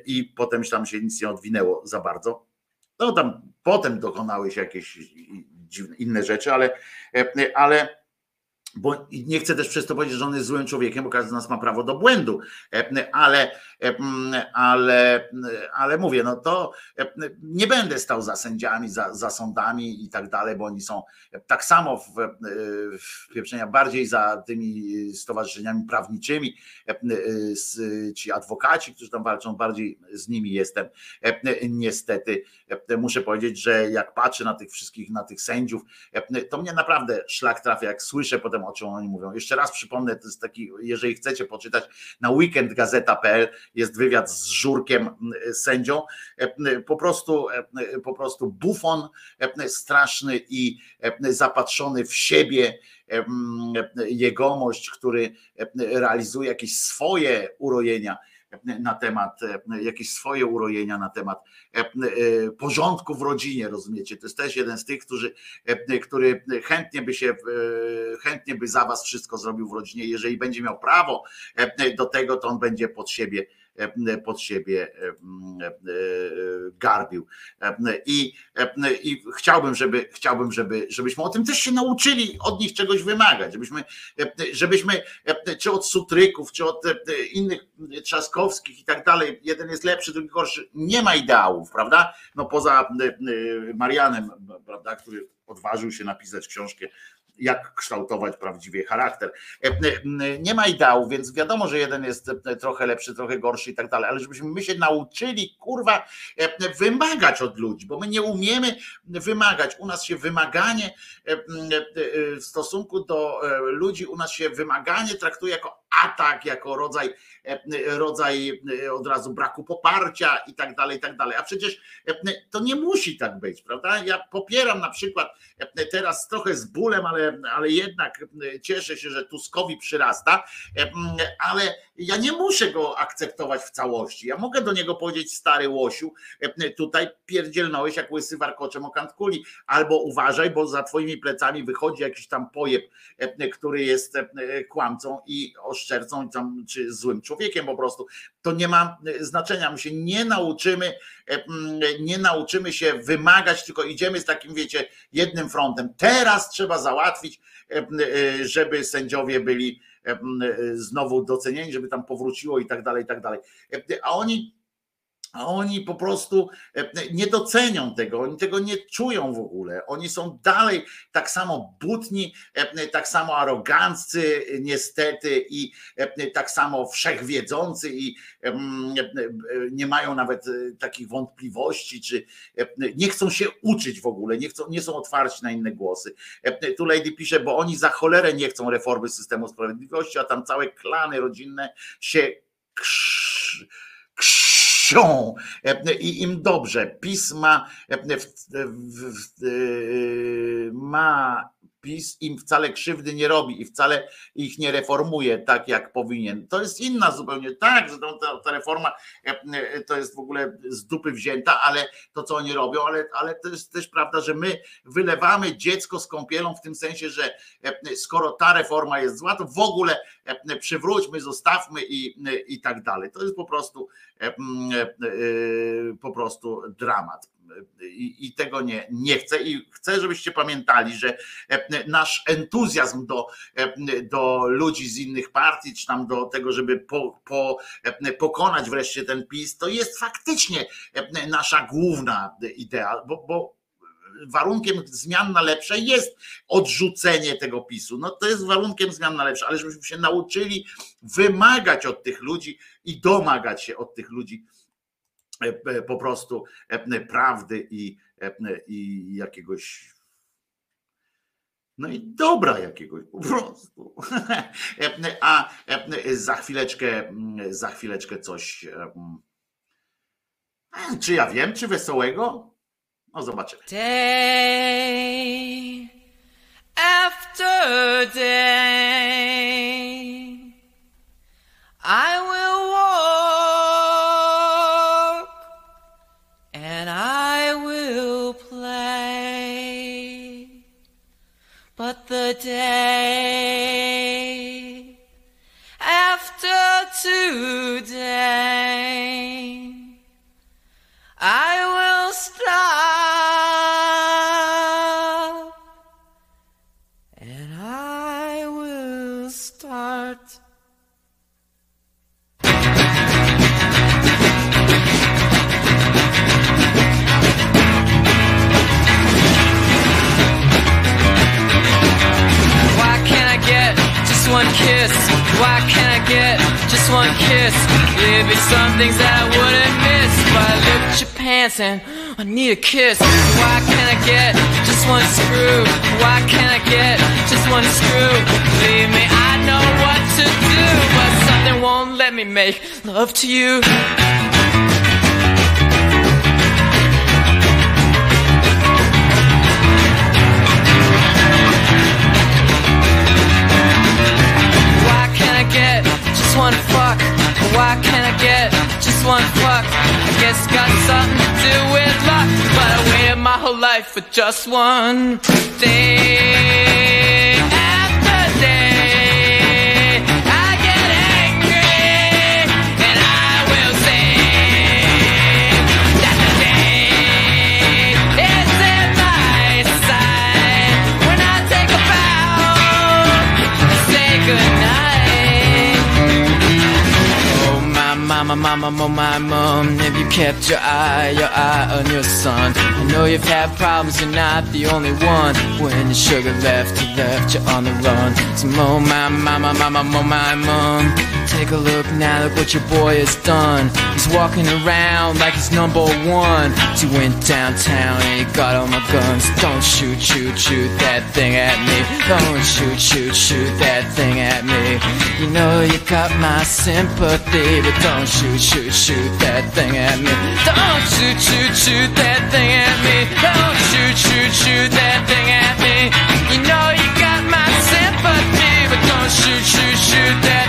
S1: i potem tam się nic nie odwinęło za bardzo. No tam potem dokonały się jakieś dziwne inne rzeczy, ale, ale bo nie chcę też przez to powiedzieć, że on jest złym człowiekiem, bo każdy z nas ma prawo do błędu, ale, ale, ale mówię, no to nie będę stał za sędziami, za, za sądami i tak dalej, bo oni są tak samo w, w pieprzenia bardziej za tymi stowarzyszeniami prawniczymi, ci adwokaci, którzy tam walczą, bardziej z nimi jestem. Niestety muszę powiedzieć, że jak patrzę na tych wszystkich, na tych sędziów, to mnie naprawdę szlak trafia, jak słyszę potem o czym oni mówią. Jeszcze raz przypomnę, to jest taki, jeżeli chcecie poczytać, na weekendgazeta.pl jest wywiad z Żurkiem sędzią, po prostu, po prostu bufon straszny i zapatrzony w siebie jegomość, który realizuje jakieś swoje urojenia na temat, jakieś swoje urojenia na temat e, e, porządku w rodzinie, rozumiecie? To jest też jeden z tych, którzy, e, który chętnie by się, chętnie by za was wszystko zrobił w rodzinie. Jeżeli będzie miał prawo do tego, to on będzie pod siebie pod siebie garbił. I, i chciałbym, żeby, chciałbym żeby, żebyśmy o tym też się nauczyli, od nich czegoś wymagać, żebyśmy, żebyśmy czy od sutryków, czy od innych trzaskowskich i tak dalej, jeden jest lepszy, drugi gorszy, nie ma ideałów, prawda? No poza Marianem, prawda, który odważył się napisać książkę jak kształtować prawdziwie charakter. E, e, nie ma ideału, więc wiadomo, że jeden jest e, trochę lepszy, trochę gorszy i tak dalej, ale żebyśmy my się nauczyli, kurwa, wymagać od ludzi, bo my nie umiemy wymagać. U nas się wymaganie w stosunku do ludzi, u nas się wymaganie traktuje jako atak, jako rodzaj, rodzaj od razu braku poparcia i tak dalej, i tak dalej. A przecież to nie musi tak być, prawda? Ja popieram na przykład teraz trochę z bólem, ale ale, jednak e, cieszę się, że Tuskowi przyrasta, e, ale ja nie muszę go akceptować w całości. Ja mogę do niego powiedzieć, stary łosiu, e, tutaj pierdzielnąłeś jak łysy warkoczem o kantkuli, albo uważaj, bo za twoimi plecami wychodzi jakiś tam pojeb, który jest kłamcą i oszczercą, czy złym człowiekiem po prostu. To nie ma znaczenia. My się nie nauczymy, nie nauczymy się wymagać, tylko idziemy z takim, wiecie, jednym frontem. Teraz trzeba załatwić e, e, żeby sędziowie byli e, znowu docenieni, żeby tam powróciło i tak dalej, i tak dalej. A oni a oni po prostu e, nie docenią tego, oni tego nie czują w ogóle. Oni są dalej tak samo butni, e, tak samo aroganccy, niestety, i e, tak samo wszechwiedzący, i nie mają nawet takich wątpliwości, czy nie chcą się uczyć w ogóle, nie, chcą, nie są otwarci na inne głosy. Tu Lady pisze, bo oni za cholerę nie chcą reformy systemu sprawiedliwości, a tam całe klany rodzinne się krz, krz e, i im dobrze. Pisma e, ma PiS im wcale krzywdy nie robi i wcale ich nie reformuje tak, jak powinien. To jest inna zupełnie, tak, że ta, ta reforma e, to jest w ogóle z dupy wzięta, ale to, co oni robią, ale, ale to jest też prawda, że my wylewamy dziecko z kąpielą w tym sensie, że skoro ta reforma jest zła, to w ogóle przywróćmy, zostawmy i, i tak dalej. To jest po prostu po prostu dramat. I, i, tego nie, nie chcę i chcę, żebyście pamiętali, że nasz entuzjazm do, do ludzi z innych partii, czy tam do tego, żeby po, po, pokonać wreszcie ten PiS, to jest faktycznie nasza główna idea, bo, bo warunkiem zmian na lepsze jest odrzucenie tego PiSu. No to jest warunkiem zmian na lepsze, ale żebyśmy się nauczyli wymagać od tych ludzi i domagać się od tych ludzi e, e, po prostu e, prawdy i, i jakiegoś no i dobra jakiegoś po prostu. A za chwileczkę, za chwileczkę coś. Czy ja wiem, czy wesołego? No zobaczymy.
S7: Day after day, I some things that I wouldn't miss if I looked at your pants and I need a kiss. Why can't I get just one screw? Why can't I get just one screw? Believe me, I know what to do, but something won't let me make love to you. Why can't I get just one fuck? Why can't I get just one fuck? I guess it's got something to do with luck, but I waited my whole life for just one day mama, mama, oh my mom, have you kept your eye, your eye on your son? I know you've had problems, you're not the only one. When your sugar left, you left, you're on the run. So oh my mama, mama, oh my mom, take a look now, look what your boy has done. He's walking around like he's number one. He went downtown and he got all my guns. Don't shoot, shoot, shoot that thing at me. Don't shoot, shoot, shoot that thing at me. You know you got my sympathy, but don't shoot, shoot, shoot that thing at me. Don't shoot, shoot, shoot that thing at me. Don't shoot, shoot, shoot that thing at me. You know you got my sympathy, but don't shoot, shoot, shoot that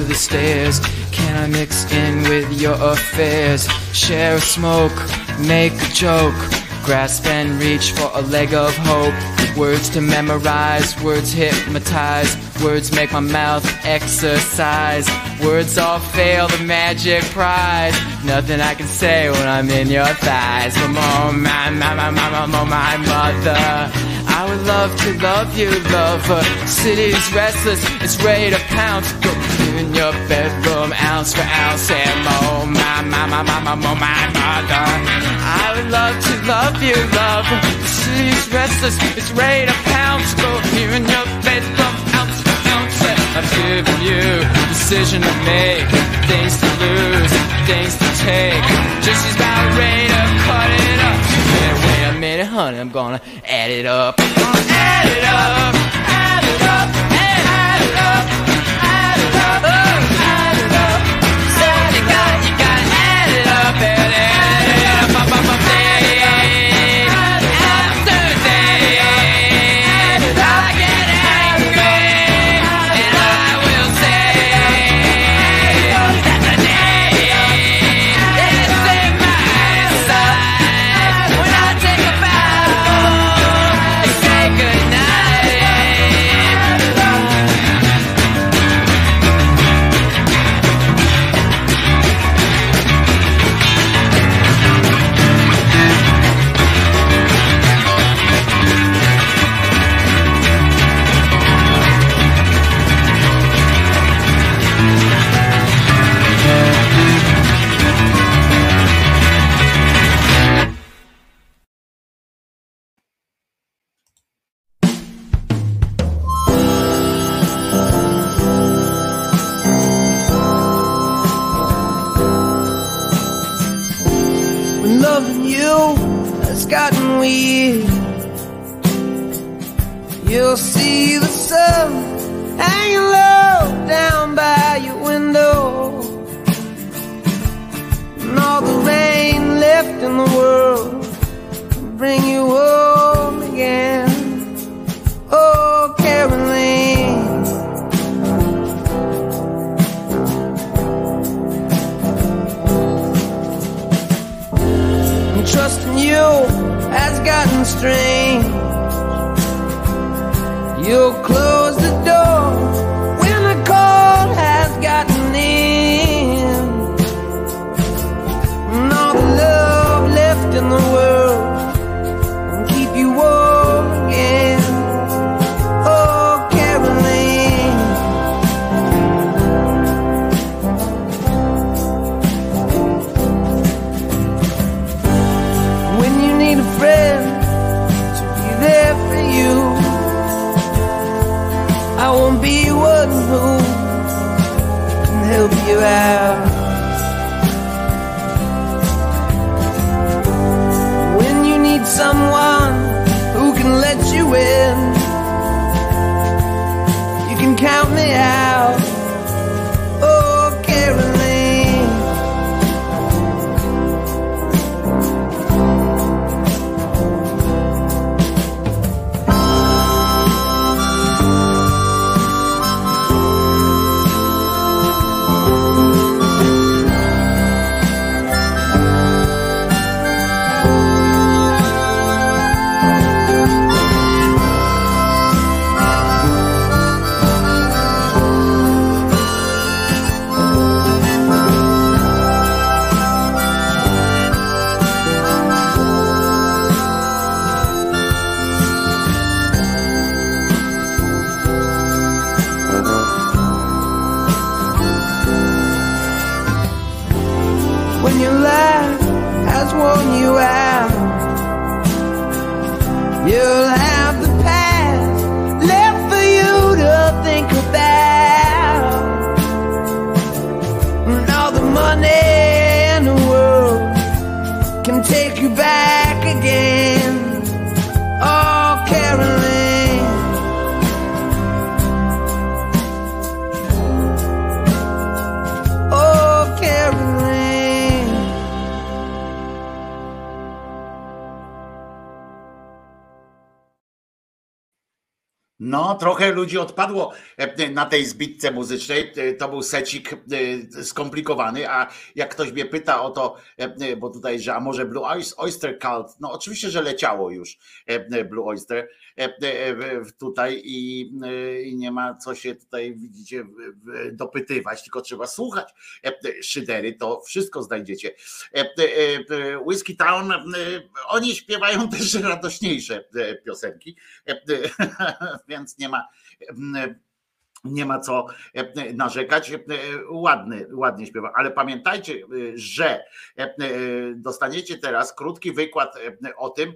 S7: at the stairs. Can I mix in with your affairs? Share a smoke, make a joke, grasp and reach for a leg of hope. Words to memorize, words hypnotize, words make my mouth exercise. Words all fail the magic prize. Nothing I can say when I'm in your thighs. Oh, my, my, my, my, my, my, my mother. I would love to love you, lover. City's restless, it's ready to pounce. Go your bedroom, ounce for ounce, and oh my, my, my, my, my, my, my mother. I would love to love you, lover. City's restless, it's ready to pounce. Go here in your bedroom, ounce for ounce. I've given you decision to make, things to lose, things to take. Just as about ready to cut it up. Man, wait a minute, honey, I'm gonna add it up. I'm gonna add it up, add it up, oh,
S1: trochę ludzi odpadło e, na tej zbitce muzycznej. E, To był secik e, skomplikowany, a jak ktoś mnie pyta o to, bo tutaj, że a może Blue Oys- Oyster Cult, no oczywiście, że leciało już e, Blue Oyster e, e, tutaj i, e, i nie ma co się tutaj, widzicie, dopytywać, tylko trzeba słuchać. E, szydery, to wszystko znajdziecie. E, e, e, Whiskey Town, e, oni śpiewają też radośniejsze e, piosenki, e, e, więc nie ma e, nie ma co e, narzekać. E, Ładny, ładnie śpiewa, ale pamiętajcie, e, że dostaniecie teraz krótki wykład o tym,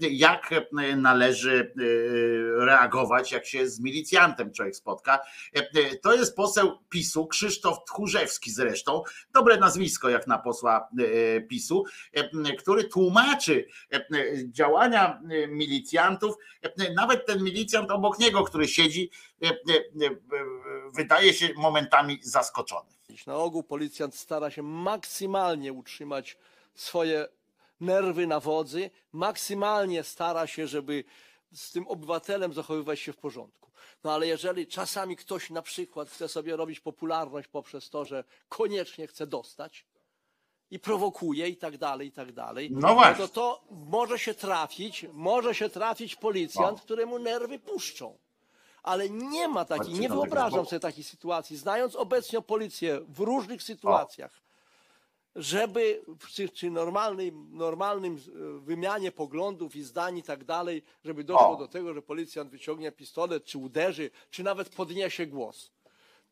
S1: jak e, należy e, reagować, jak się z milicjantem człowiek spotka. E, To jest poseł PiSu, Krzysztof Tchórzewski zresztą, dobre nazwisko jak na posła PiSu, który tłumaczy działania milicjantów, nawet ten milicjant obok niego, który siedzi, wydaje się momentami zaskoczony.
S8: Na ogół policjant stara się maksymalnie utrzymać swoje nerwy na wodzy, maksymalnie stara się, żeby z tym obywatelem zachowywać się w porządku. No ale jeżeli czasami ktoś na przykład chce sobie robić popularność poprzez to, że koniecznie chce dostać i prowokuje i tak dalej, i tak dalej,
S1: No właśnie.
S8: to to może się trafić, może się trafić policjant,
S1: O.
S8: któremu nerwy puszczą. Ale nie ma takiej, nie wyobrażam sobie takiej sytuacji, znając obecnie policję w różnych sytuacjach, żeby w czy, czy normalnym, normalnym e, wymianie poglądów i zdań i tak dalej, żeby doszło
S1: O.
S8: do tego, że policjant wyciągnie pistolet, czy uderzy, czy nawet podniesie głos.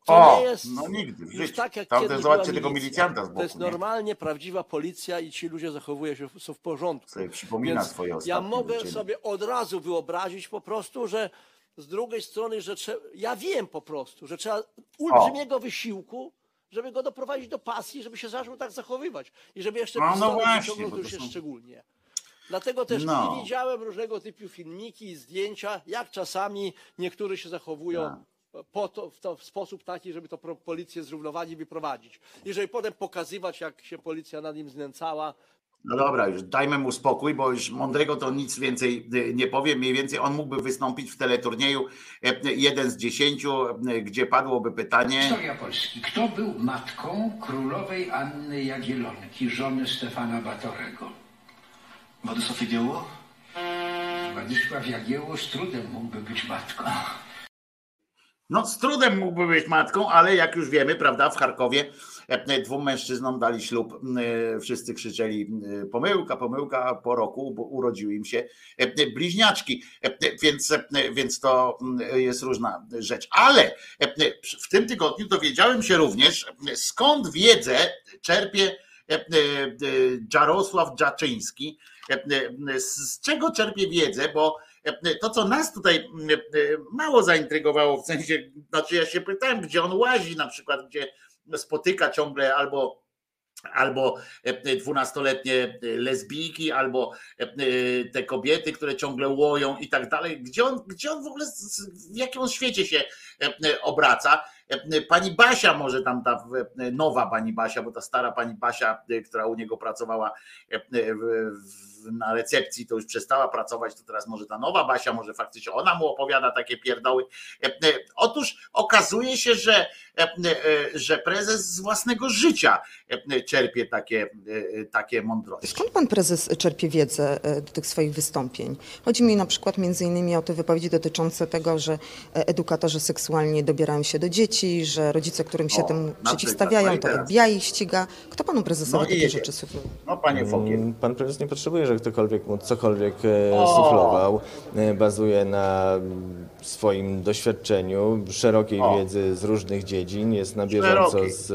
S8: To
S1: O,
S8: nie jest
S1: no nigdy
S8: już tak jak
S1: Tam
S8: kiedyś była
S1: tego
S8: milicja.
S1: milicjanta z boku,
S8: To jest
S1: nie?
S8: normalnie prawdziwa policja i ci ludzie zachowują się są w porządku.
S1: Sobie przypomina
S8: Więc
S1: swoje
S8: ja mogę
S1: wyczyny.
S8: sobie od razu wyobrazić po prostu, że z drugiej strony, że trzeba, ja wiem po prostu, że trzeba olbrzymiego wysiłku, żeby go doprowadzić do pasji, żeby się zaczął tak zachowywać. I żeby jeszcze
S1: No, no właśnie,
S8: to jest
S1: są-
S8: szczególnie. Dlatego też
S1: No.
S8: i widziałem różnego typu filmiki i zdjęcia, jak czasami niektórzy się zachowują po to, w, to, w sposób taki, żeby to policję z równowagi wyprowadzić. I żeby potem pokazywać, jak się policja nad nim znęcała,
S1: No dobra, już dajmy mu spokój, bo już mądrego to nic więcej y, nie powie. Mniej więcej on mógłby wystąpić w teleturnieju e, jeden z dziesięciu, gdzie padłoby pytanie.
S9: Historia Polski. Kto był matką królowej Anny Jagiellonki, żony Stefana Batorego?
S10: Władysław Jagiełło?
S9: Władysław Jagiełło z trudem mógłby być matką.
S1: No, z trudem mógłby być matką, ale jak już wiemy, prawda, w Charkowie dwóm mężczyznom dali ślub. e, Wszyscy krzyczeli e, pomyłka, pomyłka, po roku urodziły im się e, bliźniaczki, więc, więc to mm, jest różna rzecz. Ale w tym tygodniu dowiedziałem się również, skąd wiedzę czerpie Jarosław Dżaczyński, z czego czerpie wiedzę, bo to, co nas tutaj mało zaintrygowało, w sensie, znaczy ja się pytałem, gdzie on łazi na przykład, gdzie spotyka ciągle albo albo e, dwunastoletnie lesbijki, albo e, te kobiety, które ciągle łoją i tak dalej. Gdzie on, gdzie on w ogóle, w jakim on świecie się e, obraca? E, Pani Basia może tam ta nowa pani Basia, bo ta stara pani Basia, e, która u niego pracowała e, na recepcji, to już przestała pracować, to teraz może ta nowa Basia, może faktycznie ona mu opowiada takie pierdoły. E, e, Otóż okazuje się, że, e, e, że prezes z własnego życia e, czerpie takie, e, takie mądrości.
S11: Skąd pan prezes czerpie wiedzę e, do tych swoich wystąpień? Chodzi mi na przykład między innymi o te wypowiedzi dotyczące tego, że e, edukatorzy seksualnie dobierają się do dzieci, że rodzice, którym się
S1: O,
S11: temu
S1: na
S11: przeciwstawiają,
S1: no
S11: to
S1: teraz.
S11: FBI ich ściga. Kto panu prezesowi
S1: No
S11: takie
S1: jedzie.
S11: rzeczy sugeruje?
S1: No panie.
S12: Mm, Pan prezes nie potrzebuje, że ktokolwiek mu cokolwiek e,
S1: O!
S12: suflował. E, Bazuje na swoim doświadczeniu, szerokiej
S1: O.
S12: wiedzy z różnych dziedzin, jest na bieżąco
S1: Szerokiej.
S12: z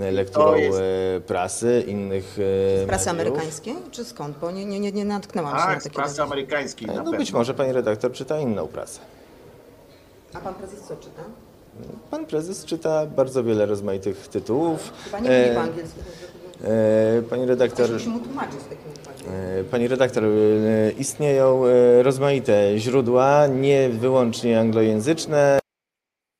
S12: e, lekturą
S1: To jest-
S12: e, prasy, innych e,
S11: Z prasy
S12: mediów.
S11: amerykańskiej? Czy skąd? Bo nie, nie, nie, nie natknęłam się na
S1: Tak, z
S11: takie
S1: prasy
S11: dane.
S1: amerykańskiej
S12: No
S1: pewno.
S12: być może pani redaktor czyta inną prasę.
S11: A pan prezes co czyta?
S12: Pan prezes czyta bardzo wiele rozmaitych tytułów.
S11: Chyba nie mówi po
S12: E,
S11: angielsku.
S12: e, Pani redaktor...
S11: Musi mu tłumaczyć w takim.
S12: E, Pani redaktor, e, istnieją e, rozmaite źródła, nie wyłącznie anglojęzyczne.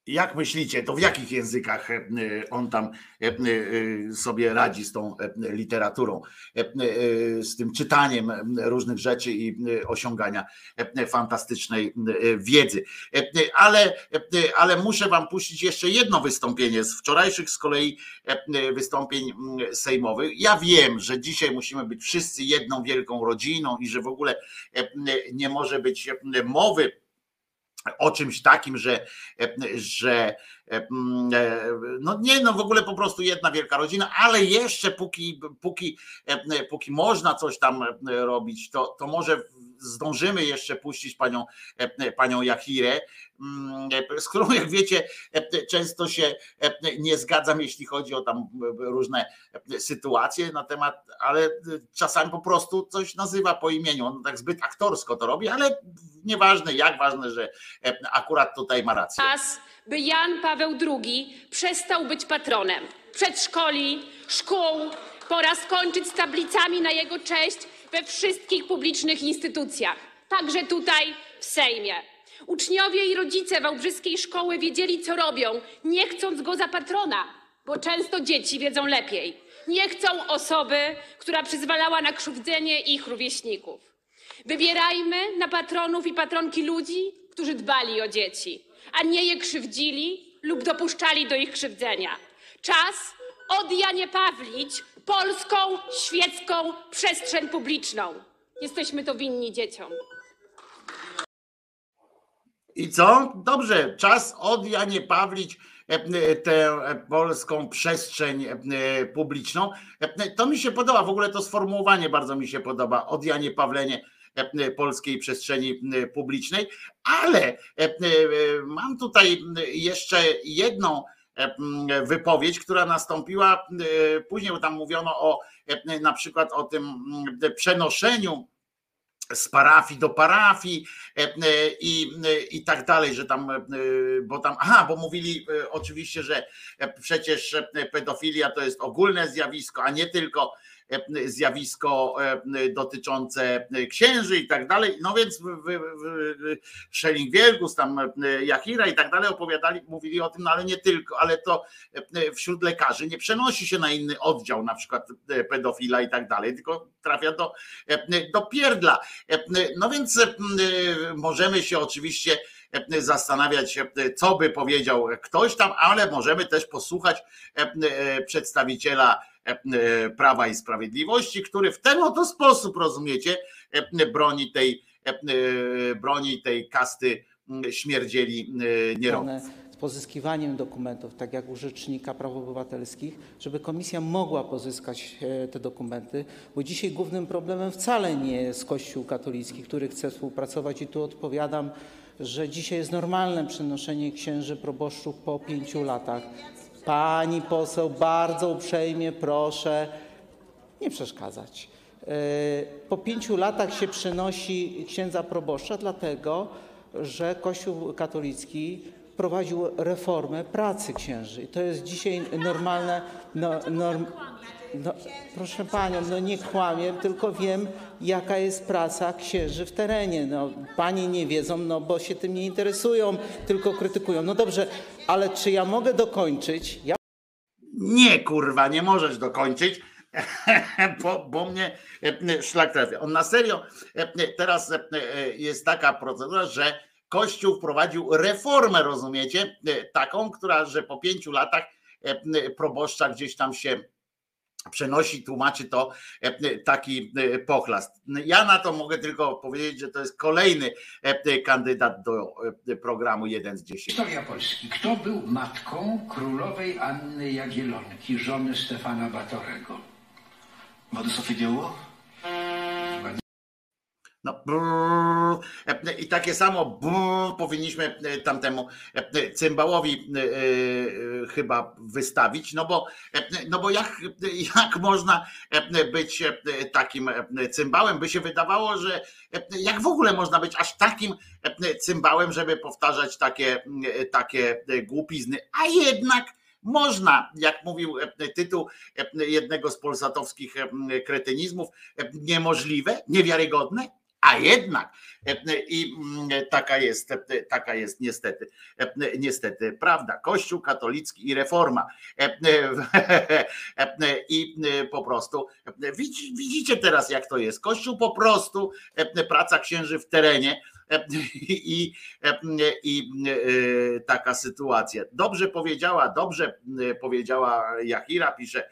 S1: Jak myślicie, to w jakich językach e, on tam e, e, sobie radzi z tą literaturą, z tym czytaniem różnych rzeczy i osiągania fantastycznej wiedzy. Ale, ale muszę Wam puścić jeszcze jedno wystąpienie z wczorajszych z kolei wystąpień sejmowych. Ja wiem, że dzisiaj musimy być wszyscy jedną wielką rodziną i że w ogóle nie może być mowy o czymś takim, że, że no nie, no w ogóle po prostu jedna wielka rodzina, ale jeszcze póki, póki, póki można coś tam robić, to, to może zdążymy jeszcze puścić panią, panią Jachirę, z którą, jak wiecie, często się nie zgadzam, jeśli chodzi o tam różne sytuacje na temat, ale czasami po prostu coś nazywa po imieniu. On tak zbyt aktorsko to robi, ale nieważne jak, ważne, że akurat tutaj ma rację.
S13: Czas, by Jan Paweł II przestał być patronem przedszkoli, szkół, pora skończyć z tablicami na jego cześć we wszystkich publicznych instytucjach, także tutaj w Sejmie. Uczniowie i rodzice Wałbrzyskiej Szkoły wiedzieli, co robią, nie chcąc go za patrona, bo często dzieci wiedzą lepiej. Nie chcą osoby, która przyzwalała na krzywdzenie ich rówieśników. Wybierajmy na patronów i patronki ludzi, którzy dbali o dzieci, a nie je krzywdzili lub dopuszczali do ich krzywdzenia. Czas od Pawlić polską, świecką przestrzeń publiczną. Jesteśmy to winni dzieciom.
S1: I co? Dobrze, czas od Janie Pawlić e, tę polską przestrzeń e, publiczną. E, to mi się podoba, w ogóle to sformułowanie bardzo mi się podoba. Od Janie Pawlenie polskiej przestrzeni publicznej, ale mam tutaj jeszcze jedną wypowiedź, która nastąpiła później, bo tam mówiono o na przykład o tym przenoszeniu z parafii do parafii i, i tak dalej, że tam, bo tam, aha, bo mówili oczywiście, że przecież pedofilia to jest ogólne zjawisko, a nie tylko E, zjawisko e, dotyczące księży i tak dalej. No więc Schelling Wielgus, tam e, Jachira i tak dalej opowiadali, mówili o tym, no ale nie tylko, ale to wśród lekarzy nie przenosi się na inny oddział, na przykład pedofila i tak dalej, tylko trafia do, do pierdla. No więc możemy się oczywiście zastanawiać, co by powiedział ktoś tam, ale możemy też posłuchać przedstawiciela E, Prawa i Sprawiedliwości, który w ten oto sposób, rozumiecie, e, broni tej, e, broni tej kasty śmierdzieli nierobów
S14: z pozyskiwaniem dokumentów, tak jak u Rzecznika Praw Obywatelskich, żeby komisja mogła pozyskać te dokumenty, bo dzisiaj głównym problemem wcale nie jest Kościół katolicki, który chce współpracować i tu odpowiadam, że dzisiaj jest normalne przenoszenie księży proboszczów po pięciu latach. Pani poseł, bardzo uprzejmie proszę nie przeszkadzać. E, po pięciu latach się przenosi księdza proboszcza, dlatego że Kościół katolicki prowadził reformę pracy księży. I to jest dzisiaj normalne. No, norm, no, proszę panią, no nie kłamię, tylko wiem, jaka jest praca księży w terenie. No, panie nie wiedzą, no bo się tym nie interesują, tylko krytykują. No dobrze, ale czy ja mogę dokończyć? Ja...
S1: Nie, kurwa, nie możesz dokończyć. bo, bo mnie e, szlak trafia. On na serio, e, teraz e, jest taka procedura, że Kościół wprowadził reformę, rozumiecie? Taką, która, że po pięciu latach proboszcza gdzieś tam się przenosi, tłumaczy to e, taki e, pochlast. Ja na to mogę tylko powiedzieć, że to jest kolejny e, kandydat do programu 1 z 10.
S9: Historia Polski. Kto był matką królowej Anny Jagielonki, żony Stefana Batorego?
S10: Władysław Jagiełło?
S1: No, e, I takie samo powinniśmy e, tamtemu e, cymbałowi chyba wystawić, no bo, no bo jak, jak można być takim cymbałem? By się wydawało, że jak w ogóle można być aż takim cymbałem, żeby powtarzać takie, takie głupizny, a jednak można, jak mówił tytuł jednego z polsatowskich kretynizmów, niemożliwe, niewiarygodne, A jednak i taka jest, taka jest niestety, niestety prawda. Kościół katolicki i reforma. I po prostu widzicie teraz, jak to jest. Kościół po prostu, praca księży w terenie i, i e, taka sytuacja. Dobrze powiedziała, dobrze powiedziała Jachira, pisze,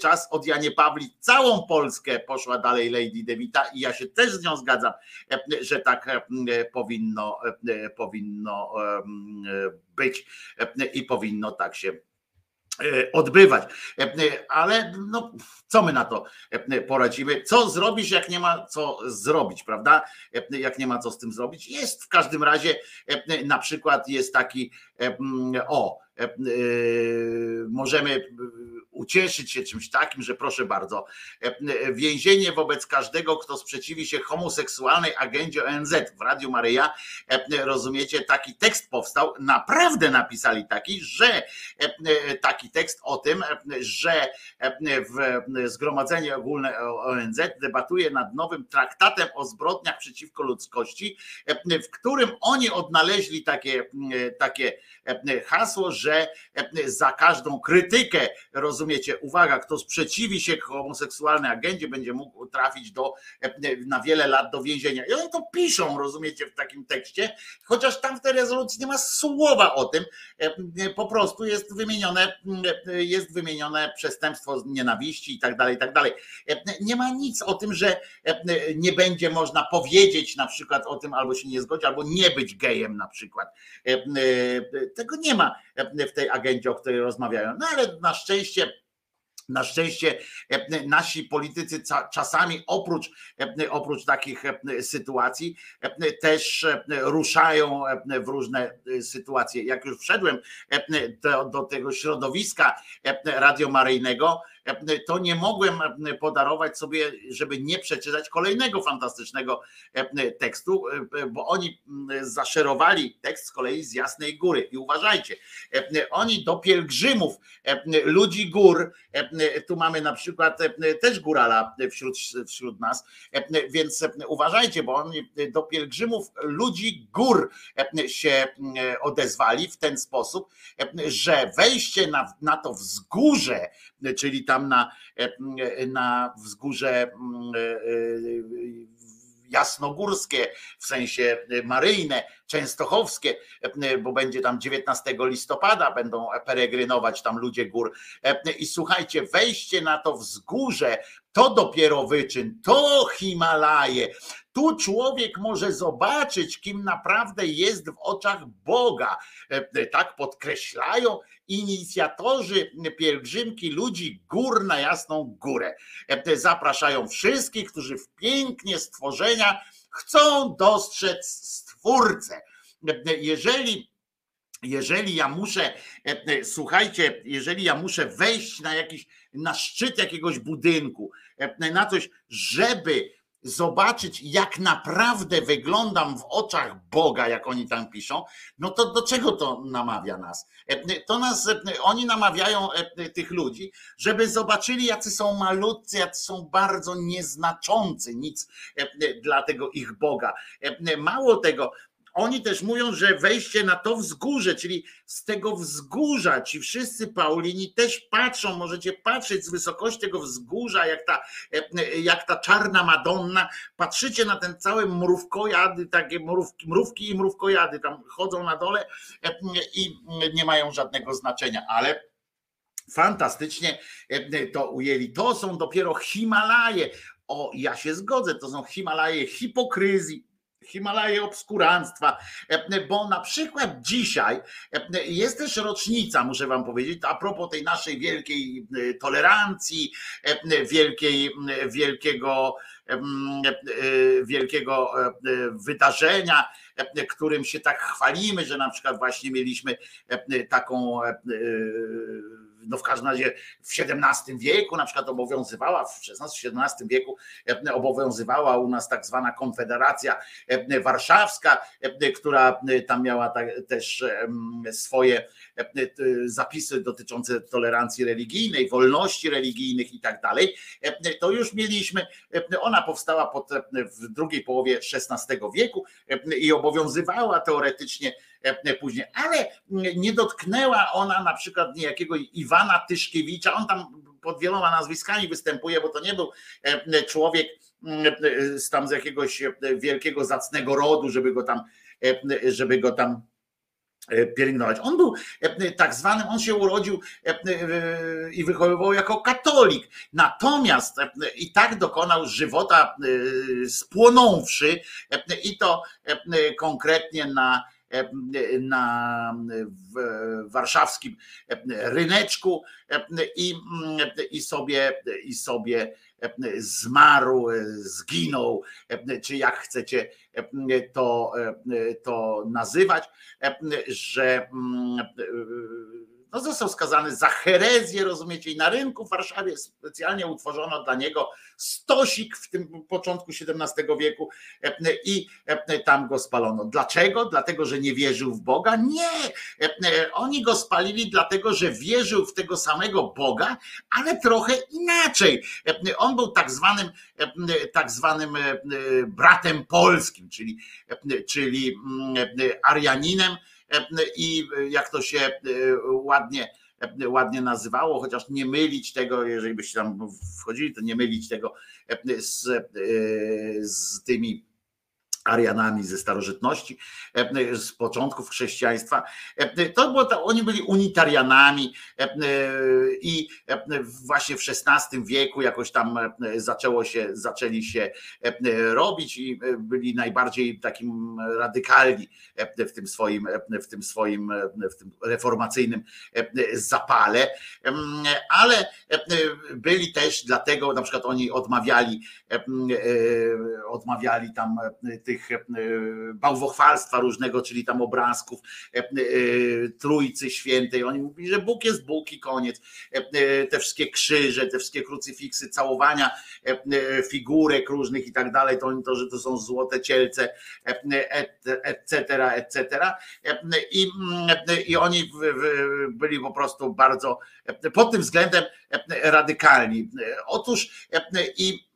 S1: czas od Janie Pawli całą Polskę poszła dalej Lady Devita i ja się też z nią zgadzam, że tak powinno, powinno być i powinno tak się E, odbywać. E, e, ale no, co my na to poradzimy? Co zrobisz, jak nie ma co zrobić, prawda? Jak nie ma co z tym zrobić? Jest w każdym razie, na przykład jest taki, o, możemy ucieszyć się czymś takim, że proszę bardzo, więzienie wobec każdego, kto sprzeciwi się homoseksualnej agendzie ONZ w Radiu Maryja, rozumiecie, taki tekst powstał, naprawdę napisali taki, że taki tekst o tym, że Zgromadzenie Ogólne ONZ debatuje nad nowym traktatem o zbrodniach przeciwko ludzkości, w którym oni odnaleźli takie, takie hasło, że za każdą krytykę, rozumiecie, uwaga, kto sprzeciwi się homoseksualnej agendzie, będzie mógł trafić do, na wiele lat do więzienia. I oni to piszą, rozumiecie, w takim tekście, chociaż tam w tej rezolucji nie ma słowa o tym, po prostu jest wymienione, jest wymienione przestępstwo nienawiści i tak dalej, i tak dalej. Nie ma nic o tym, że nie będzie można powiedzieć na przykład o tym, albo się nie zgodzić, albo nie być gejem na przykład. Tego nie ma w tej agendzie, o której rozmawiają. No ale na szczęście na szczęście nasi politycy czasami oprócz, oprócz takich sytuacji też ruszają w różne sytuacje. Jak już wszedłem do, do tego środowiska radiomaryjnego, to nie mogłem podarować sobie, żeby nie przeczytać kolejnego fantastycznego tekstu, bo oni zaszerowali tekst z kolei z Jasnej Góry. I uważajcie, oni do pielgrzymów, ludzi gór, tu mamy na przykład też górala wśród, wśród nas, więc uważajcie, bo oni do pielgrzymów ludzi gór się odezwali w ten sposób, że wejście na, na to wzgórze, czyli tam na, na wzgórze jasnogórskie, w sensie maryjne, częstochowskie, bo będzie tam 19 listopada, będą peregrynować tam ludzie gór. I słuchajcie, wejście na to wzgórze, to dopiero wyczyn, to Himalaje. Tu człowiek może zobaczyć, kim naprawdę jest w oczach Boga. Tak podkreślają inicjatorzy pielgrzymki ludzi gór na jasną górę. Zapraszają wszystkich, którzy w pięknie stworzenia chcą dostrzec Stwórcę. Jeżeli jeżeli ja muszę, słuchajcie, jeżeli ja muszę wejść na jakiś, na szczyt jakiegoś budynku, na coś, żeby zobaczyć, jak naprawdę wyglądam w oczach Boga, jak oni tam piszą, no to do czego to namawia nas? To nas, oni namawiają tych ludzi, żeby zobaczyli, jacy są malutcy, jacy są bardzo nieznaczący, nic dla tego ich Boga. Mało tego, oni też mówią, że wejście na to wzgórze, czyli z tego wzgórza, ci wszyscy Paulini też patrzą, możecie patrzeć z wysokości tego wzgórza, jak ta, jak ta czarna Madonna, patrzycie na ten cały mrówkojady, takie mrówki, mrówki i mrówkojady tam chodzą na dole i nie mają żadnego znaczenia, ale fantastycznie to ujęli. To są dopiero Himalaje. O, ja się zgodzę, to są Himalaje hipokryzji, Himalaje obskuranstwa, e, bo na przykład dzisiaj e, jest też rocznica, muszę wam powiedzieć, a propos tej naszej wielkiej e, tolerancji, wielkiej, wielkiego, wielkiego wydarzenia, którym się tak chwalimy, że na przykład właśnie mieliśmy taką no w każdym razie w XVII wieku na przykład obowiązywała, w XVI-XVII wieku obowiązywała u nas tak zwana Konfederacja Warszawska, która tam miała też swoje zapisy dotyczące tolerancji religijnej, wolności religijnych i tak dalej. To już mieliśmy, ona powstała pod, w drugiej połowie XVI wieku i obowiązywała teoretycznie później, ale nie dotknęła ona na przykład niejakiego Iwana Tyszkiewicza, on tam pod wieloma nazwiskami występuje, bo to nie był człowiek z tam z jakiegoś wielkiego, zacnego rodu, żeby go tam, żeby go tam pielęgnować. On był tak zwanym, on się urodził i wychowywał jako katolik. Natomiast i tak dokonał żywota spłonąwszy i to konkretnie na na warszawskim ryneczku i, i, sobie, i sobie zmarł, zginął, czy jak chcecie to, to nazywać, że no został skazany za herezję, rozumiecie, i na rynku w Warszawie specjalnie utworzono dla niego stosik w tym początku XVII wieku i tam go spalono. Dlaczego? Dlatego, że nie wierzył w Boga? Nie! Oni go spalili dlatego, że wierzył w tego samego Boga, ale trochę inaczej. On był tak zwanym, tak zwanym bratem polskim, czyli, czyli Arianinem, i jak to się e, ładnie ładnie nazywało, chociaż nie mylić tego, jeżeli byście tam wchodzili, to nie mylić tego z, e, z tymi Arianami ze starożytności, e, z początków chrześcijaństwa. E, to było to, oni byli unitarianami e, i właśnie w XVI wieku jakoś tam zaczęło się, zaczęli się robić i byli najbardziej takim radykalni w tym swoim, w tym swoim w tym reformacyjnym zapale, ale byli też dlatego, na przykład oni odmawiali, odmawiali tam tych tych e, bałwochwalstwa różnego, czyli tam obrazków e, e, Trójcy Świętej. Oni mówili, że Bóg jest Bóg i koniec. Te wszystkie krzyże, te wszystkie krucyfiksy, całowania figurek różnych i tak dalej, to, to że to są złote cielce, etc., etc. I, i oni byli po prostu bardzo pod tym względem radykalni. Otóż i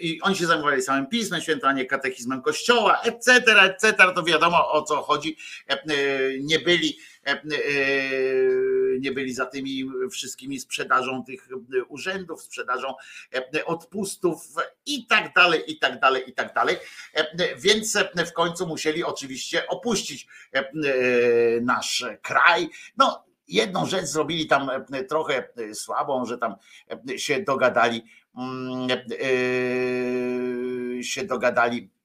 S1: i oni się zajmowali samym pismem świętym, katechizmem kościoła, etc., etc., to wiadomo o co chodzi. Nie byli, nie byli za tymi wszystkimi sprzedażą tych urzędów, sprzedażą odpustów i tak dalej, i tak dalej, i tak dalej. Więc w końcu musieli oczywiście opuścić nasz kraj. No, jedną rzecz zrobili tam trochę słabą, że tam się dogadali Mm, e, się dogadali. E,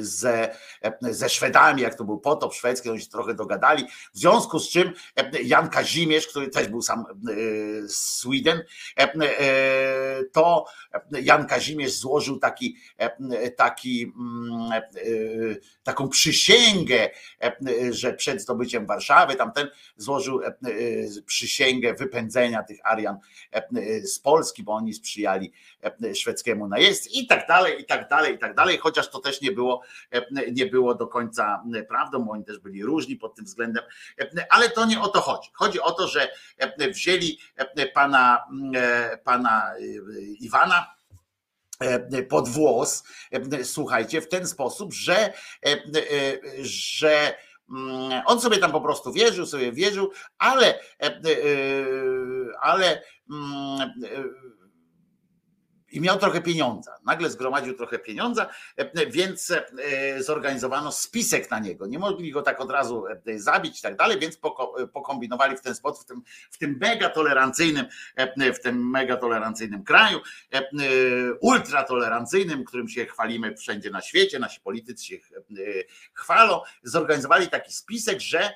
S1: ze, e, ze Szwedami, jak to był potop szwedzki, oni się trochę dogadali, w związku z czym e, Jan Kazimierz, który też był sam z Sweden, to Jan Kazimierz złożył taki, taki, mm, taką przysięgę, że przed zdobyciem Warszawy tamten złożył przysięgę wypędzenia tych Arian z Polski, bo oni sprzyjali szwedzkiemu najeźdźcy i tak dalej, i tak dalej, i tak dalej, chociaż to też też nie było, e, nie było do końca prawdą, bo oni też byli różni pod tym względem, e, ale to nie o to chodzi. Chodzi o to, że e, wzięli pana, pana Iwana, pod włos, słuchajcie, w ten sposób, że, że mm, on sobie tam po prostu wierzył, sobie wierzył, ale, ale mm, i miał trochę pieniądza. Nagle zgromadził trochę pieniądza, e, więc e, zorganizowano spisek na niego. Nie mogli go tak od razu e, zabić i tak dalej, więc pokombinowali w ten sposób, w tym, w tym mega tolerancyjnym, w tym mega tolerancyjnym kraju, ultratolerancyjnym, którym się chwalimy wszędzie na świecie, nasi politycy się chwalą, zorganizowali taki spisek, że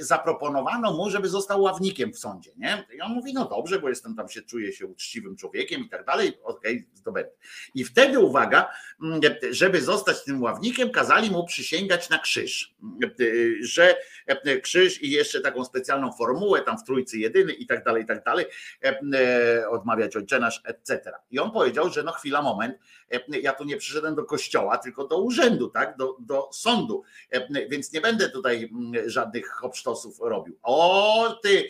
S1: zaproponowano mu, żeby został ławnikiem w sądzie, nie? I on mówi, no dobrze, bo jestem tam się, czuję się uczciwym człowiekiem i tak dalej, okej, zdobędę. I wtedy, uwaga, mm, żeby zostać tym ławnikiem, kazali mu przysięgać na krzyż, mm, że krzyż i jeszcze taką specjalną formułę, tam w trójcy jedyny i tak dalej, i tak dalej, odmawiać ojcze nasz, etc. I on powiedział, że no chwila, moment, ja tu nie przyszedłem do kościoła, tylko do urzędu, tak, do, do sądu, więc nie będę tutaj mm, żadnych hopsztosów robił. O ty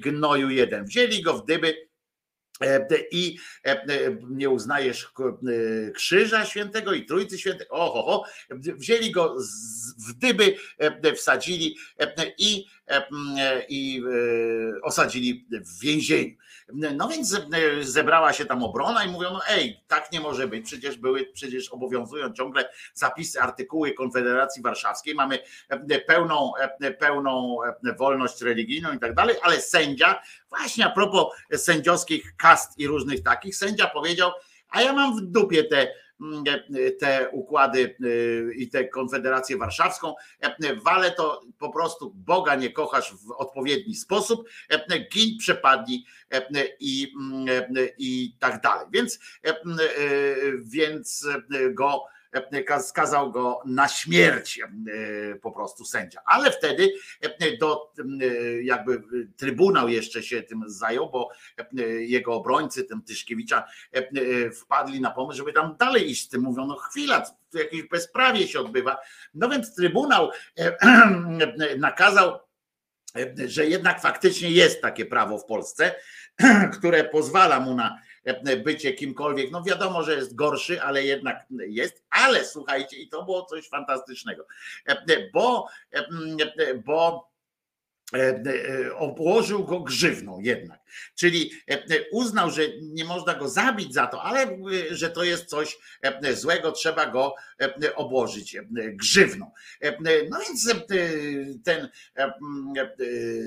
S1: gnoju jeden, wzięli go w dyby, i nie uznajesz krzyża świętego i trójcy świętego, oho, wzięli go w dyby, wsadzili i, i e, osadzili w więzieniu. No więc zebrała się tam obrona i mówią, no ej, tak nie może być, przecież były, przecież obowiązują ciągle zapisy, artykuły Konfederacji Warszawskiej, mamy pełną, pełną wolność religijną i tak dalej, ale sędzia, właśnie a propos sędziowskich kast i różnych takich, sędzia powiedział, a ja mam w dupie te Mm, te układy y, i tę Konfederację Warszawską, wale to po prostu Boga nie kochasz w odpowiedni sposób, gin przepadli i, mm, i tak dalej. Więc, więc go skazał go na śmierć e, po prostu sędzia. Ale wtedy e, do, e, jakby Trybunał jeszcze się tym zajął, bo jego obrońcy, ten Tyszkiewicza, wpadli na pomysł, żeby tam dalej iść z tym. Mówią, no chwila, tu jakieś bezprawie się odbywa. No więc Trybunał nakazał, że jednak faktycznie jest takie prawo w Polsce, które pozwala mu na bycie kimkolwiek. No wiadomo, że jest gorszy, ale jednak jest. Ale słuchajcie, i to było coś fantastycznego, bo, bo obłożył go grzywną jednak. Czyli uznał, że nie można go zabić za to, ale że to jest coś złego, trzeba go obłożyć grzywną. No więc ten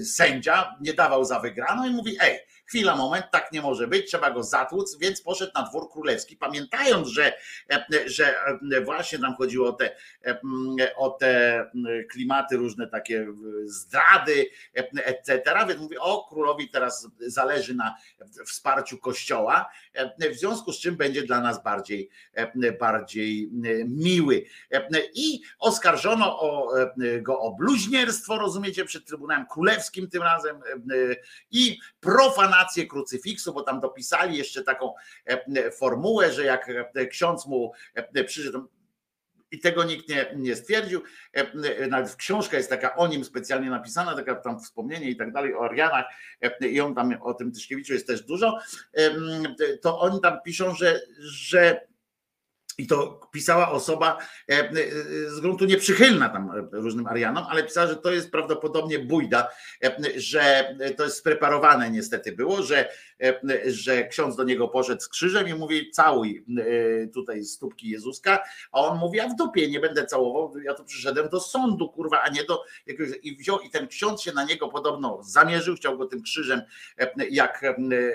S1: sędzia nie dawał za wygraną i mówi: Ej, chwila, moment, tak nie może być, trzeba go zatłuc, więc poszedł na dwór królewski, pamiętając, że, że właśnie tam chodziło o te, o te klimaty, różne takie zdrady, etc. Więc mówi, o królowi teraz zależy na wsparciu kościoła, w związku z czym będzie dla nas bardziej, bardziej miły. I oskarżono o, go o bluźnierstwo, rozumiecie, przed Trybunałem Królewskim tym razem i profanację krucyfiksu, bo tam dopisali jeszcze taką e, formułę, że jak e, ksiądz mu e, przyszedł, i tego nikt nie, nie stwierdził. Nawet książka jest taka o nim specjalnie napisana, taka tam wspomnienie i tak dalej o Arianach i on tam o tym Tyszkiewiczu jest też dużo. To oni tam piszą, że, że i to pisała osoba e, e, z gruntu nieprzychylna tam różnym Arianom, ale pisała, że to jest prawdopodobnie bójda, e, że to jest spreparowane niestety było, że, że ksiądz do niego poszedł z krzyżem i mówi całuj tutaj stópki Jezuska, a on mówi, a w dupie nie będę całował, ja tu przyszedłem do sądu, kurwa, a nie do jakiegoś, i wziął i ten ksiądz się na niego podobno zamierzył, chciał go tym krzyżem, jak,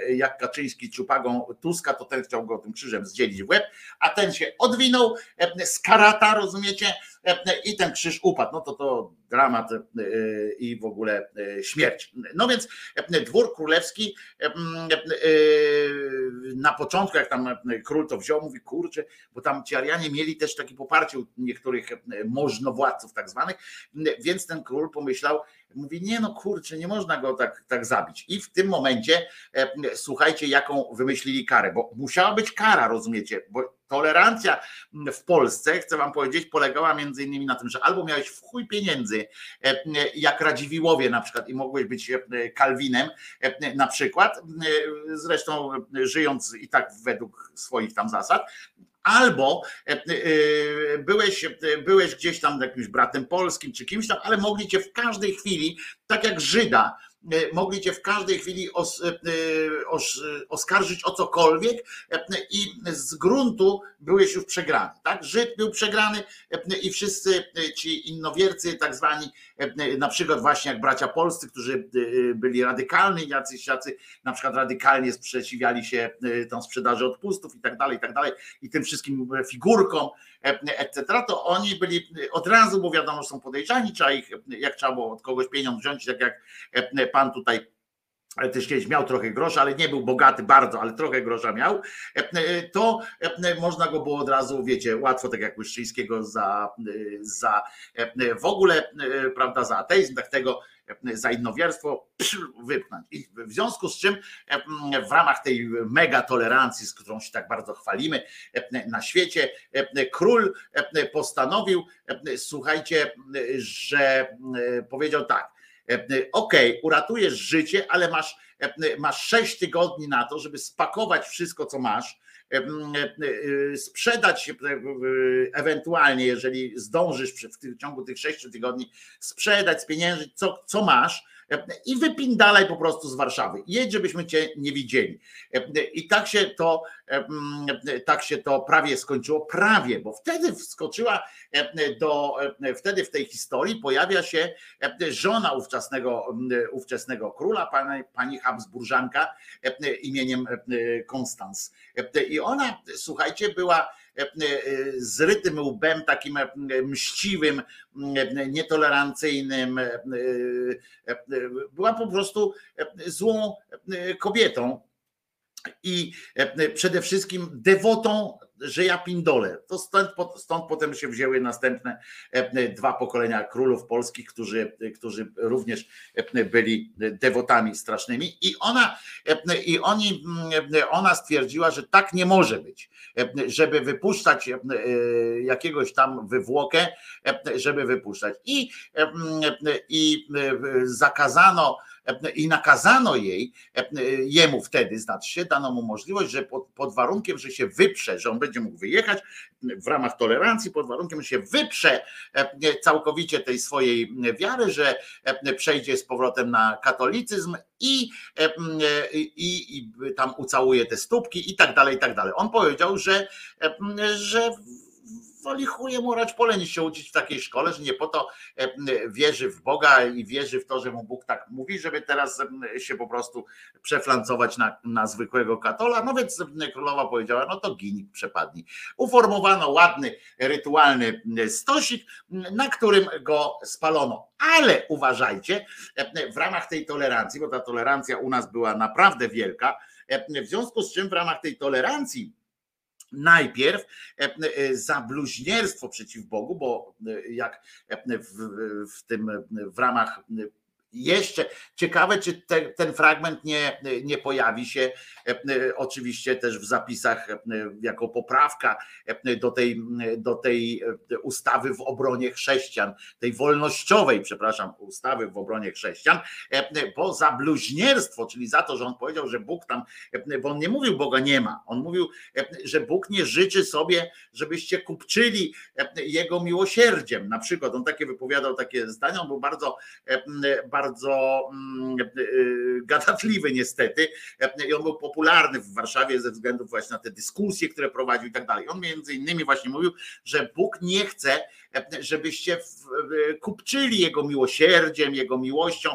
S1: jak Kaczyński czupagą Tuska, to ten chciał go tym krzyżem zdzielić w łeb, a ten się odwinął e, z karata, rozumiecie? E, I ten krzyż upadł. No to to dramat e, i w ogóle śmierć. No więc dwór królewski na początku, jak tam król to wziął, mówi kurczę, bo tam ci Arianie mieli też takie poparcie u niektórych możnowładców tak zwanych, więc ten król pomyślał, mówi nie no kurczę, nie można go tak, tak zabić. I w tym momencie słuchajcie, jaką wymyślili karę, bo musiała być kara, rozumiecie, bo tolerancja w Polsce, chcę wam powiedzieć, polegała między innymi na tym, że albo miałeś w chuj pieniędzy, e, jak Radziwiłowie na przykład i mogłeś być e, Kalwinem e, na przykład, zresztą żyjąc i tak według swoich tam zasad, albo byłeś, byłeś gdzieś tam jakimś bratem polskim czy kimś tam, ale mogli cię w każdej chwili, tak jak Żyda, mogli cię w każdej chwili os, e, e, os, oskarżyć o cokolwiek i z gruntu byłeś już przegrany. Tak? Żyd był przegrany i wszyscy ci innowiercy, tak zwani, na przykład właśnie jak bracia polscy, którzy byli radykalni, jacyś jacy na przykład radykalnie sprzeciwiali się tą sprzedaży odpustów i tak dalej, i tak dalej, i tym wszystkim figurkom etc., to oni byli od razu, bo wiadomo, że są podejrzani, trzeba ich, jak trzeba było od kogoś pieniądz wziąć, tak jak pan tutaj ale też kiedyś miał trochę grosza, ale nie był bogaty bardzo, ale trochę grosza miał, to można go było od razu, wiecie, łatwo, tak jak Łyszczyńskiego za, za w ogóle, prawda, za ateizm, tak tego za innowiarstwo wypchnąć. I w związku z czym w ramach tej mega tolerancji, z którą się tak bardzo chwalimy na świecie, król postanowił, słuchajcie, że powiedział tak, ok, uratujesz życie, ale masz, masz 6 tygodni na to, żeby spakować wszystko, co masz, sprzedać ewentualnie, jeżeli zdążysz w ciągu tych 6 tygodni, sprzedać, spieniężyć, co, co masz, i wypindalaj po prostu z Warszawy. Jedź, żebyśmy cię nie widzieli. I tak się to, tak się to prawie skończyło, prawie, bo wtedy wskoczyła do, wtedy w tej historii pojawia się żona ówczesnego, ówczesnego króla, pani, pani Habsburżanka imieniem Konstans. I ona, słuchajcie, była z rytym łbem takim mściwym, nietolerancyjnym. Była po prostu złą kobietą i przede wszystkim dewotą że ja pindolę. To stąd, stąd potem się wzięły następne dwa pokolenia królów polskich, którzy, którzy również byli dewotami strasznymi i ona i oni, ona stwierdziła, że tak nie może być, żeby wypuszczać jakiegoś tam wywłokę, żeby wypuszczać. I, i zakazano i nakazano jej, jemu wtedy, znaczy się, dano mu możliwość, że pod, pod, warunkiem, że się wyprze, że on będzie mógł wyjechać w ramach tolerancji, pod warunkiem, że się wyprze całkowicie tej swojej wiary, że przejdzie z powrotem na katolicyzm i, i, i tam ucałuje te stópki i tak dalej, i tak dalej. On powiedział, że, że woli chuje mu rać pole niż się uczyć w takiej szkole, że nie po to wierzy w Boga i wierzy w to, że mu Bóg tak mówi, żeby teraz się po prostu przeflancować na, na zwykłego katola. No więc królowa powiedziała, no to gin przepadnij. Uformowano ładny, rytualny stosik, na którym go spalono. Ale uważajcie, w ramach tej tolerancji, bo ta tolerancja u nas była naprawdę wielka, w związku z czym w ramach tej tolerancji najpierw za bluźnierstwo przeciw Bogu, bo jak w, w tym w ramach jeszcze ciekawe, czy te, ten fragment nie, nie pojawi się oczywiście też w zapisach jako poprawka do tej, do tej ustawy w obronie chrześcijan, tej wolnościowej, przepraszam, ustawy w obronie chrześcijan, bo za bluźnierstwo, czyli za to, że on powiedział, że Bóg tam, bo on nie mówił Boga nie ma, on mówił, że Bóg nie życzy sobie, żebyście kupczyli jego miłosierdziem. Na przykład on takie wypowiadał takie zdania, on był bardzo, bardzo bardzo mm, y, gadatliwy niestety i on był popularny w Warszawie ze względu właśnie na te dyskusje, które prowadził i tak dalej. On między innymi właśnie mówił, że Bóg nie chce, żebyście kupczyli Jego miłosierdziem, Jego miłością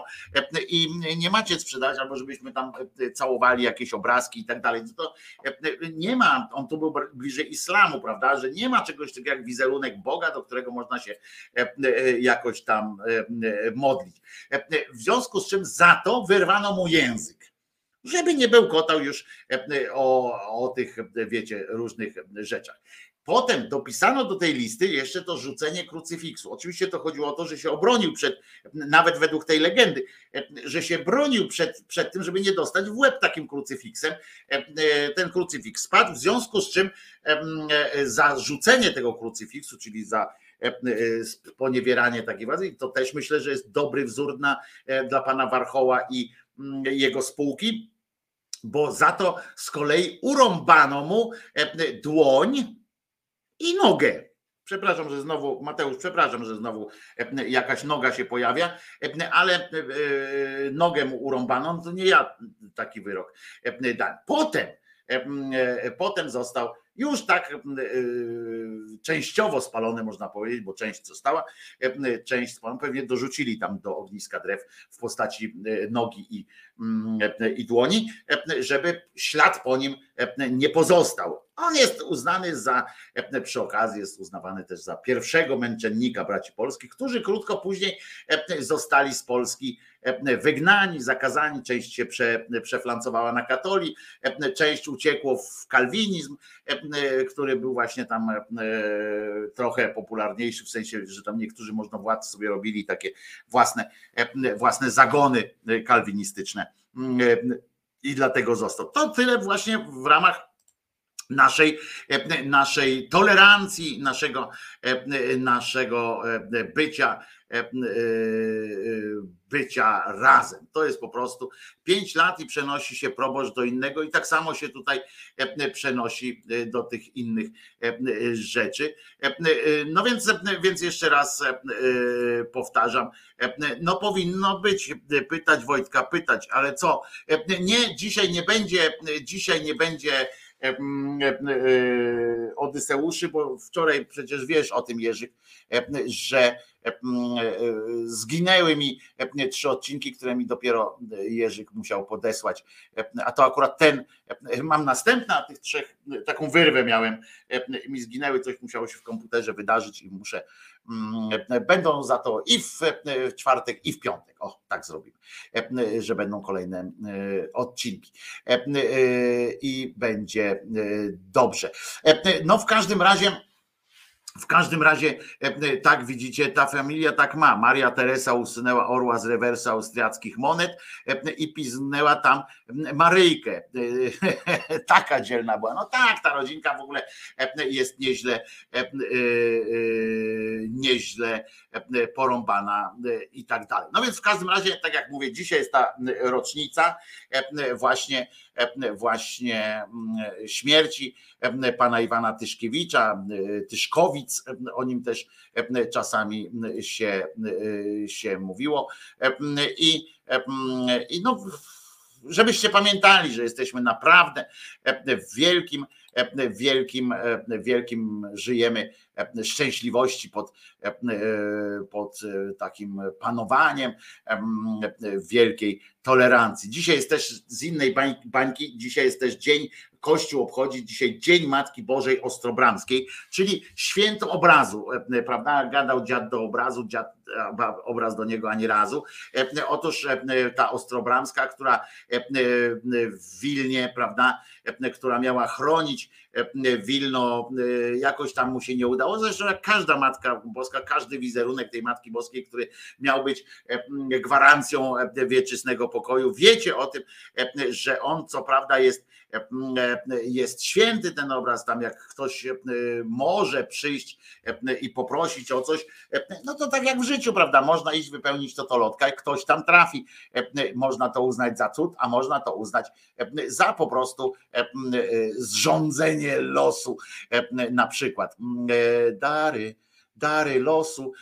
S1: i nie macie sprzedać, albo żebyśmy tam całowali jakieś obrazki i tak dalej. To nie ma, on tu był bliżej islamu, prawda, że nie ma czegoś takiego jak wizerunek Boga, do którego można się jakoś tam modlić. W związku z czym za to wyrwano mu język żeby nie bełkotał już o, o tych, wiecie, różnych rzeczach. Potem dopisano do tej listy jeszcze to rzucenie krucyfiksu. Oczywiście to chodziło o to, że się obronił przed, nawet według tej legendy, że się bronił przed, przed tym, żeby nie dostać w łeb takim krucyfiksem. Ten krucyfiks spadł, w związku z czym za rzucenie tego krucyfiksu, czyli za poniewieranie takiej władzy, to też myślę, że jest dobry wzór na, dla pana Warchoła i jego spółki, bo za to z kolei urąbano mu dłoń i nogę. Przepraszam, że znowu, Mateusz, przepraszam, że znowu jakaś noga się pojawia, ale nogę mu urąbano, no to nie ja taki wyrok dałem. Potem, potem został już tak częściowo spalone, można powiedzieć, bo część została, część spalona, pewnie dorzucili tam do ogniska drew w postaci nogi i, i dłoni, żeby ślad po nim nie pozostał. On jest uznany za, przy okazji jest uznawany też za pierwszego męczennika braci polskich, którzy krótko później zostali z Polski wygnani, zakazani, część się prze, przeflancowała na katoli, część uciekło w kalwinizm, który był właśnie tam trochę popularniejszy, w sensie, że tam niektórzy można władcy sobie robili takie własne, własne zagony kalwinistyczne i dlatego został. To tyle właśnie w ramach naszej, naszej tolerancji, naszego, naszego bycia, bycia razem. To jest po prostu pięć lat i przenosi się proboszcz do innego i tak samo się tutaj przenosi do tych innych rzeczy. No więc, więc jeszcze raz powtarzam, no powinno być pytać Wojtka, pytać, ale co? Nie, dzisiaj nie będzie, dzisiaj nie będzie Odyseuszy, bo wczoraj przecież wiesz o tym Jerzyk, że zginęły mi trzy odcinki, które mi dopiero Jerzyk musiał podesłać, a to akurat ten, mam następne, a tych trzech, taką wyrwę miałem, mi zginęły, coś musiało się w komputerze wydarzyć i muszę, będą za to i w czwartek, i w piątek, o tak zrobimy, że będą kolejne odcinki i będzie dobrze. No w każdym razie w każdym razie, e, tak widzicie, ta familia tak ma. Maria Teresa usunęła orła z rewersa austriackich monet e, i piznęła tam Maryjkę. E, taka dzielna była. No tak, ta rodzinka w ogóle jest nieźle, nieźle porąbana i tak dalej. No więc w każdym razie, tak jak mówię, dzisiaj jest ta rocznica właśnie, właśnie śmierci pana Iwana Tyszkiewicza, Tyszkowic, o nim też czasami się, się mówiło. I, i no, żebyście pamiętali, że jesteśmy naprawdę w wielkim, wielkim, wielkim żyjemy szczęśliwości pod, pod takim panowaniem wielkiej tolerancji. Dzisiaj jest też z innej bańki, dzisiaj jest też dzień Kościół obchodzi dzisiaj Dzień Matki Bożej Ostrobramskiej, czyli święto obrazu, prawda? Gadał dziad do obrazu, dziad, obraz do niego ani razu. Otóż ta Ostrobramska, która w Wilnie, prawda, która miała chronić Wilno, jakoś tam mu się nie udało. Zresztą jak każda Matka Boska, każdy wizerunek tej Matki Boskiej, który miał być gwarancją wieczystego pokoju. Wiecie o tym, że on co prawda jest jest święty ten obraz, tam jak ktoś może przyjść i poprosić o coś, no to tak jak w życiu, prawda, można iść wypełnić to tolotka i ktoś tam trafi. Można to uznać za cud, a można to uznać za po prostu zrządzenie losu na przykład. Dary, dary losu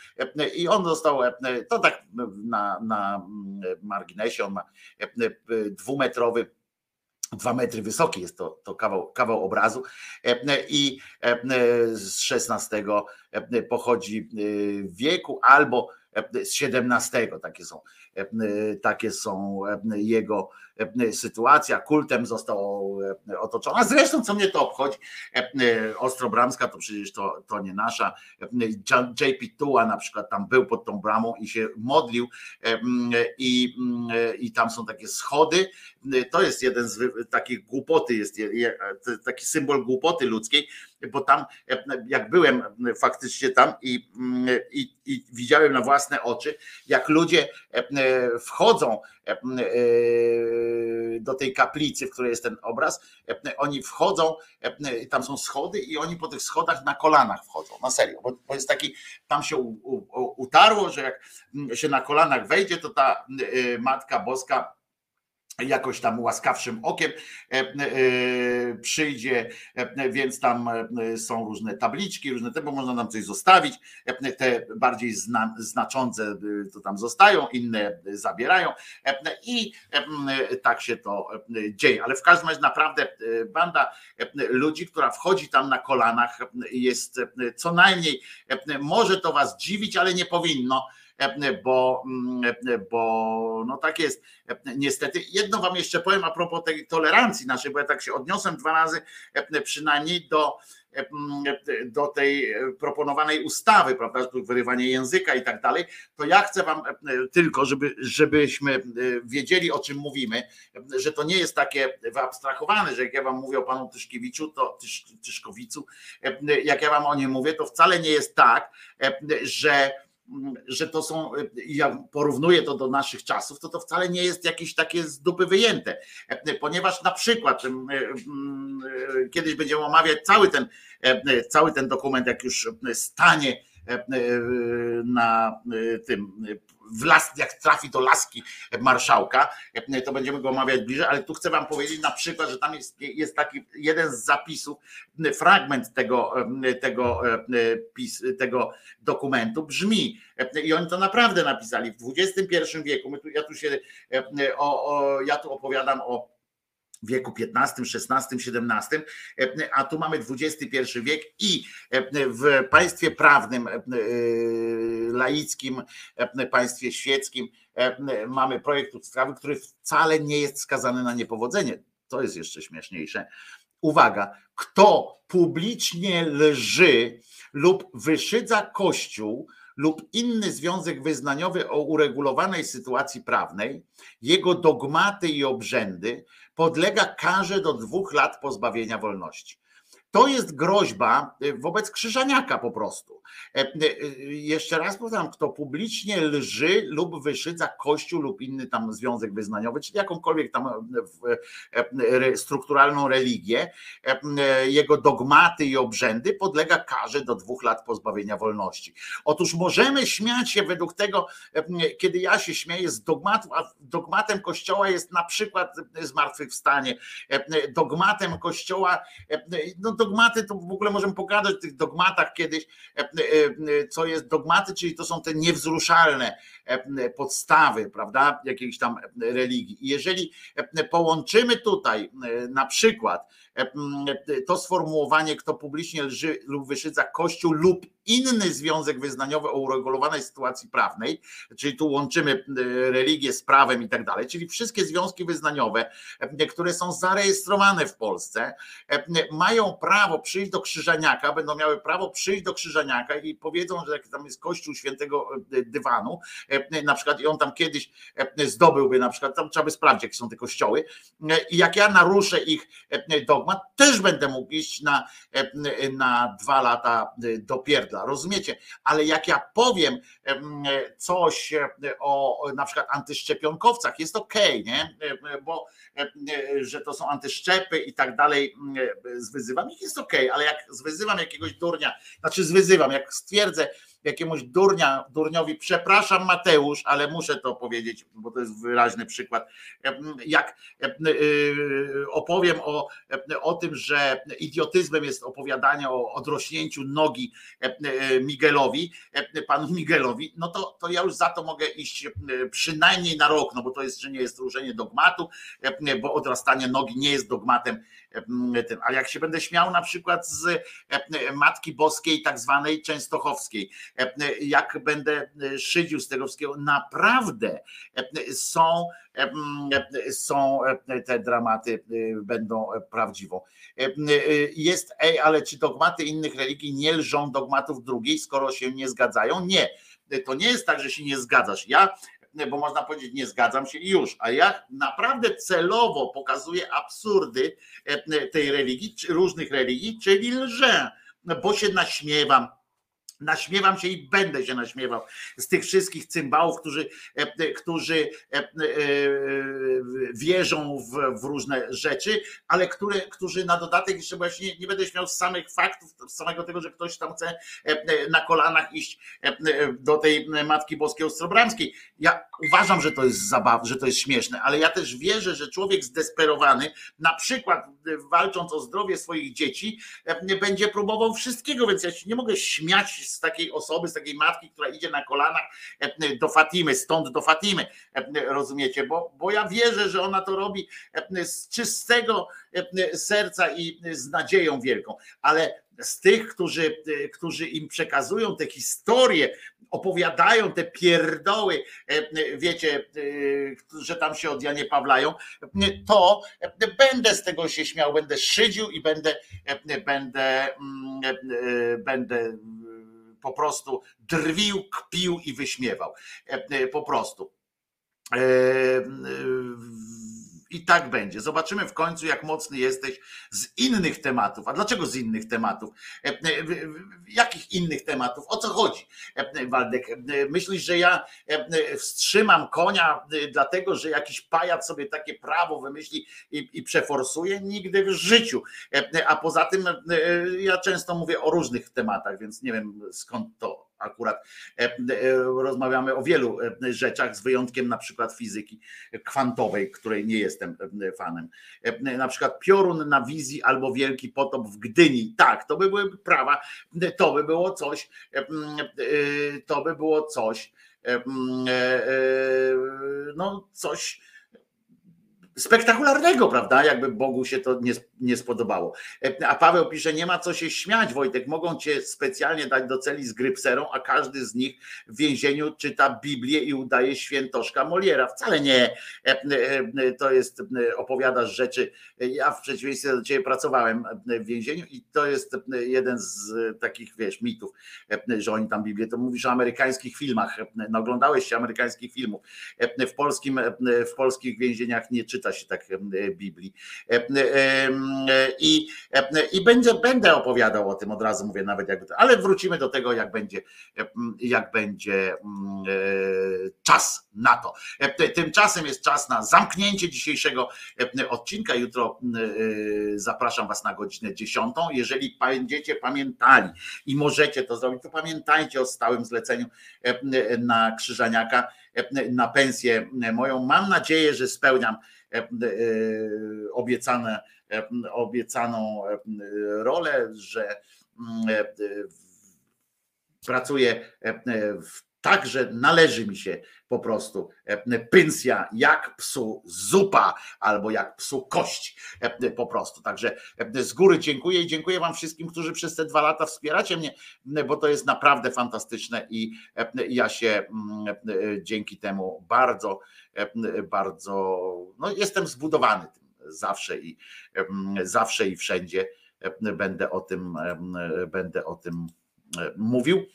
S1: i on został, to tak na, na marginesie, on ma dwumetrowy dwa metry wysoki jest to, to kawał, kawał obrazu i z XVI pochodzi wieku albo z XVII takie są, takie są jego sytuacja, kultem został otoczona. Zresztą, co mnie to obchodzi, Ostrobramska to przecież to, to nie nasza. JP Tua na przykład tam był pod tą bramą i się modlił i, i tam są takie schody. To jest jeden z takich głupoty, jest taki symbol głupoty ludzkiej, bo tam jak byłem faktycznie tam i, i, i widziałem na własne oczy, jak ludzie wchodzą do tej kaplicy, w której jest ten obraz, oni wchodzą, tam są schody i oni po tych schodach na kolanach wchodzą, na serio, bo jest taki, tam się utarło, że jak się na kolanach wejdzie, to ta Matka Boska jakoś tam łaskawszym okiem e, e, przyjdzie, e, więc tam są różne tabliczki, różne te, bo można tam coś zostawić. Te bardziej zna, znaczące to tam zostają, inne zabierają i tak się to dzieje. Ale w każdym razie naprawdę banda ludzi, która wchodzi tam na kolanach, jest co najmniej, może to was dziwić, ale nie powinno bo, bo no tak jest. Niestety, jedno wam jeszcze powiem a propos tej tolerancji naszej, bo ja tak się odniosłem dwa razy przynajmniej do, do tej proponowanej ustawy, prawda, wyrywanie języka i tak dalej, to ja chcę wam tylko, żeby, żebyśmy wiedzieli, o czym mówimy, że to nie jest takie wyabstrahowane, że jak ja wam mówię o panu Tyszkiewiczu, to Tysz, Tyszkowicu, jak ja wam o nim mówię, to wcale nie jest tak, że że to są, ja porównuję to do naszych czasów, to to wcale nie jest jakieś takie z dupy wyjęte, ponieważ na przykład kiedyś będziemy omawiać cały ten, cały ten dokument, jak już stanie na tym w las, jak trafi do laski marszałka, to będziemy go omawiać bliżej, ale tu chcę wam powiedzieć na przykład, że tam jest, jest taki jeden z zapisów, fragment tego, tego, tego dokumentu. Brzmi, i oni to naprawdę napisali w XXI wieku, my tu, ja tu się, o, o, ja tu opowiadam o wieku XV, XVI, XVII, a tu mamy XXI wiek i w państwie prawnym, laickim, państwie świeckim mamy projekt ustawy, który wcale nie jest skazany na niepowodzenie. To jest jeszcze śmieszniejsze. Uwaga, kto publicznie lży lub wyszydza Kościół, lub inny związek wyznaniowy o uregulowanej sytuacji prawnej, jego dogmaty i obrzędy podlega karze do dwóch lat pozbawienia wolności. To jest groźba y, wobec Krzyżaniaka po prostu. E, y, jeszcze raz powtarzam, kto publicznie lży lub wyszydza kościół lub inny tam związek wyznaniowy, czyli jakąkolwiek tam e, e, strukturalną religię, jego dogmaty i obrzędy podlega karze do dwóch lat pozbawienia wolności. Otóż możemy śmiać się według tego, kiedy ja się śmieję z dogmatów, a dogmatem kościoła jest na przykład zmartwychwstanie, dogmatem kościoła, no dogmaty, to w ogóle możemy pogadać o tych dogmatach kiedyś, e, e, e, co jest dogmaty, czyli to są te niewzruszalne podstawy, prawda, jakiejś tam religii. I jeżeli połączymy tutaj na przykład to sformułowanie, kto publicznie lży lub wyszydza Kościół lub inny związek wyznaniowy o uregulowanej sytuacji prawnej, czyli tu łączymy religię z prawem i tak dalej, czyli wszystkie związki wyznaniowe, które są zarejestrowane w Polsce, mają prawo przyjść do Krzyżaniaka, będą miały prawo przyjść do Krzyżaniaka i powiedzą, że tam jest Kościół Świętego Dywanu, na przykład i on tam kiedyś zdobyłby, na przykład tam trzeba by sprawdzić, jakie są te kościoły, i jak ja naruszę ich dogmat, też będę mógł iść na, na dwa lata do pierdla, rozumiecie? Ale jak ja powiem coś o na przykład antyszczepionkowcach, jest okej, okay, nie? Bo że to są antyszczepy i tak dalej, zwyzywam ich, jest okej, okay, ale jak zwyzywam jakiegoś durnia, znaczy zwyzywam, jak stwierdzę, jakiemuś durnia, durniowi, przepraszam Mateusz, ale muszę to powiedzieć, bo to jest wyraźny przykład, jak y, opowiem o, o tym, że idiotyzmem jest opowiadanie o odrośnięciu nogi Miguelowi, panu Miguelowi, no to, to ja już za to mogę iść przynajmniej na rok, no bo to jeszcze nie jest różenie dogmatu, bo odrastanie nogi nie jest dogmatem. A jak się będę śmiał na przykład z Matki Boskiej, tak zwanej częstochowskiej, jak będę szydził z tego wszystkiego, naprawdę są, są te dramaty, będą prawdziwą. Jest, ej, ale czy dogmaty innych religii nie lżą dogmatów drugiej, skoro się nie zgadzają? Nie. To nie jest tak, że się nie zgadzasz. Ja bo można powiedzieć, nie zgadzam się i już. A ja naprawdę celowo pokazuję absurdy tej religii, różnych religii, czyli lżę, bo się naśmiewam, Naśmiewam się i będę się naśmiewał z tych wszystkich cymbałów, którzy, e, którzy e, e, wierzą w, w, różne rzeczy, ale które, którzy na dodatek jeszcze właśnie nie będę śmiał z samych faktów, z samego tego, że ktoś tam chce na kolanach iść do tej Matki Boskiej Ostrobramskiej. Ja uważam, że to jest zabawne, że to jest śmieszne, ale ja też wierzę, że człowiek zdesperowany, na przykład walcząc o zdrowie swoich dzieci, będzie próbował wszystkiego, więc ja się nie mogę śmiać z takiej osoby, z takiej matki, która idzie na kolanach e, do Fatimy, stąd do Fatimy, e, rozumiecie? Bo, bo ja wierzę, że ona to robi e, z czystego serca i z nadzieją wielką, ale z tych, którzy, którzy im przekazują te historie, opowiadają te pierdoły, wiecie, że tam się od Janie Pawlają, to będę z tego się śmiał, będę szydził i będę, będę, mm, będę po prostu drwił, kpił i wyśmiewał. E, e, po prostu. E, I tak będzie. Zobaczymy w końcu, jak mocny jesteś z innych tematów. A dlaczego z innych tematów? Jakich innych tematów? O co chodzi, Waldek? Myślisz, że ja wstrzymam konia, dlatego że jakiś pajac sobie takie prawo wymyśli i, i przeforsuje? Nigdy w życiu. A poza tym ja często mówię o różnych tematach, więc nie wiem skąd to akurat e, e, rozmawiamy o wielu e, rzeczach, z wyjątkiem na przykład fizyki kwantowej, której nie jestem fanem. Na przykład piorun na wizji albo wielki potop w Gdyni. Tak, to by były prawa, to by było coś, to by było coś, no coś spektakularnego, prawda? Jakby Bogu się to nie, nie spodobało. A Paweł pisze, nie ma co się śmiać, Wojtek, mogą cię specjalnie dać do celi z grypserą, a każdy z nich w więzieniu czyta Biblię i udaje świętoszka Moliera. Wcale nie. To jest, opowiadasz rzeczy. Ja w przeciwieństwie do ciebie pracowałem w więzieniu i to jest jeden z takich, wiesz, mitów, że oni tam Biblię, to mówisz o amerykańskich filmach. No, oglądałeś się amerykańskich filmów. W polskim, w polskich więzieniach nie czyta czyta się tak Biblii. I, i będzie, będę opowiadał o tym, od razu mówię nawet jakby ale wrócimy do tego, jak będzie, jak będzie czas na to. Tymczasem jest czas na zamknięcie dzisiejszego odcinka. Jutro zapraszam Was na godzinę 10. Jeżeli będziecie pamiętali i możecie to zrobić, to pamiętajcie o stałym zleceniu na Krzyżaniaka na pensję moją. Mam nadzieję, że spełniam E, e, obiecane, e, obiecaną rolę, że mm, pracuję tak, że należy mi się po prostu pensja jak psu zupa albo jak psu kość po prostu. Także z góry dziękuję i dziękuję wam wszystkim, którzy przez te dwa lata wspieracie mnie, bo to jest naprawdę fantastyczne i ja się dzięki temu bardzo bardzo, no jestem zbudowany tym zawsze i zawsze i wszędzie będę o tym, będę o tym mówił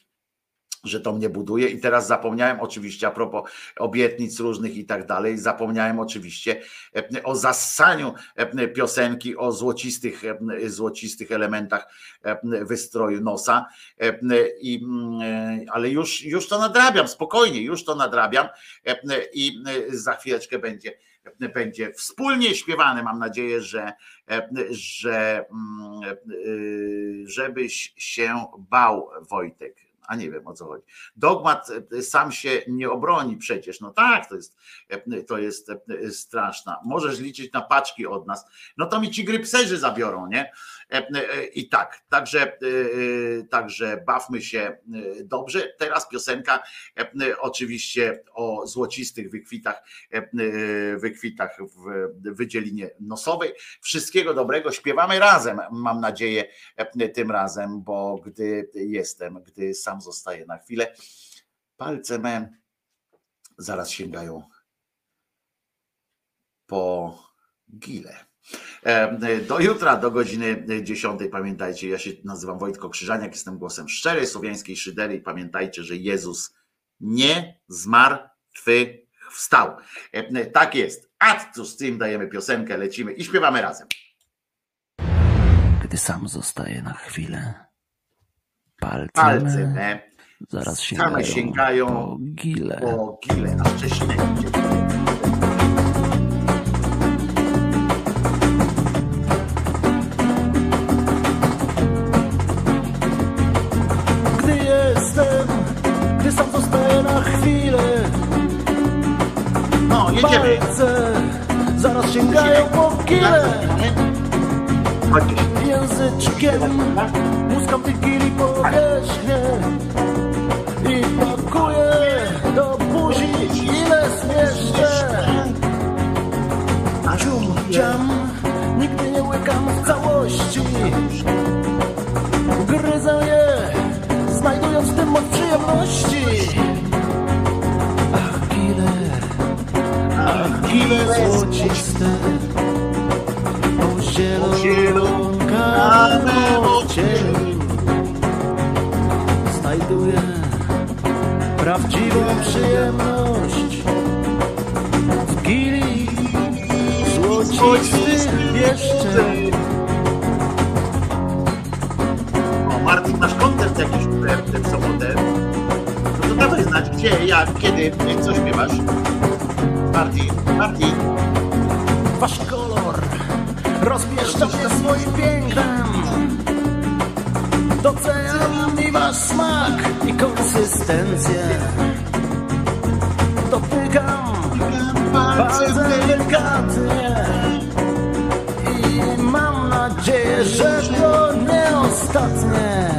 S1: że to mnie buduje. I teraz zapomniałem oczywiście a propos obietnic różnych i tak dalej, zapomniałem oczywiście o zassaniu piosenki o złocistych, złocistych elementach wystroju nosa. I, ale już, już to nadrabiam, spokojnie, już to nadrabiam i za chwileczkę będzie będzie wspólnie śpiewane. Mam nadzieję, że, że żebyś się bał, Wojtek a nie wiem o co chodzi. Dogmat e, sam się nie obroni przecież. No tak, to jest, e, to jest e, straszna. Możesz liczyć na paczki od nas. No to mi ci grypserzy zabiorą, nie? I tak, także, także bawmy się dobrze. Teraz piosenka oczywiście o złocistych wykwitach, wykwitach w wydzielinie nosowej. Wszystkiego dobrego. Śpiewamy razem, mam nadzieję, tym razem, bo gdy jestem, gdy sam zostaje na chwilę. Palce me zaraz sięgają po gile. E, do jutra, do godziny 10. Pamiętajcie, ja się nazywam Wojtko Krzyżaniak, jestem głosem szczerej słowiańskiej szydery i pamiętajcie, że Jezus nie zmarł, twy wstał. E, tak jest. A co z tym dajemy piosenkę, lecimy i śpiewamy razem.
S15: Gdy sam zostaje na chwilę Palce,
S1: palce
S15: me zaraz sięgają,
S1: same sięgają
S15: po gile.
S1: po gile, a Szczecinek
S6: po kile Języczkiem muskam tych gili powierzchnię I pakuję do buzi ile zmieszczę. Cium, ciam, nigdy nie łykam w całości. Gryzę je, znajdując w tym moc przyjemności. Ach, gile, ach, gile złociste zielonkawym odcieniu Znajduję prawdziwą przyjemność W gili złocistych pieszczeń
S1: O, Martin, masz koncert jakiś w sobotę? No to dawaj znać, gdzie, jak, kiedy, co śpiewasz? Martin, Martin.
S6: Swoim pięknem. Doceniam i wasz smak i konsystencję. Dotykam palcem delikatnie I mam nadzieję, że to nie ostatnie.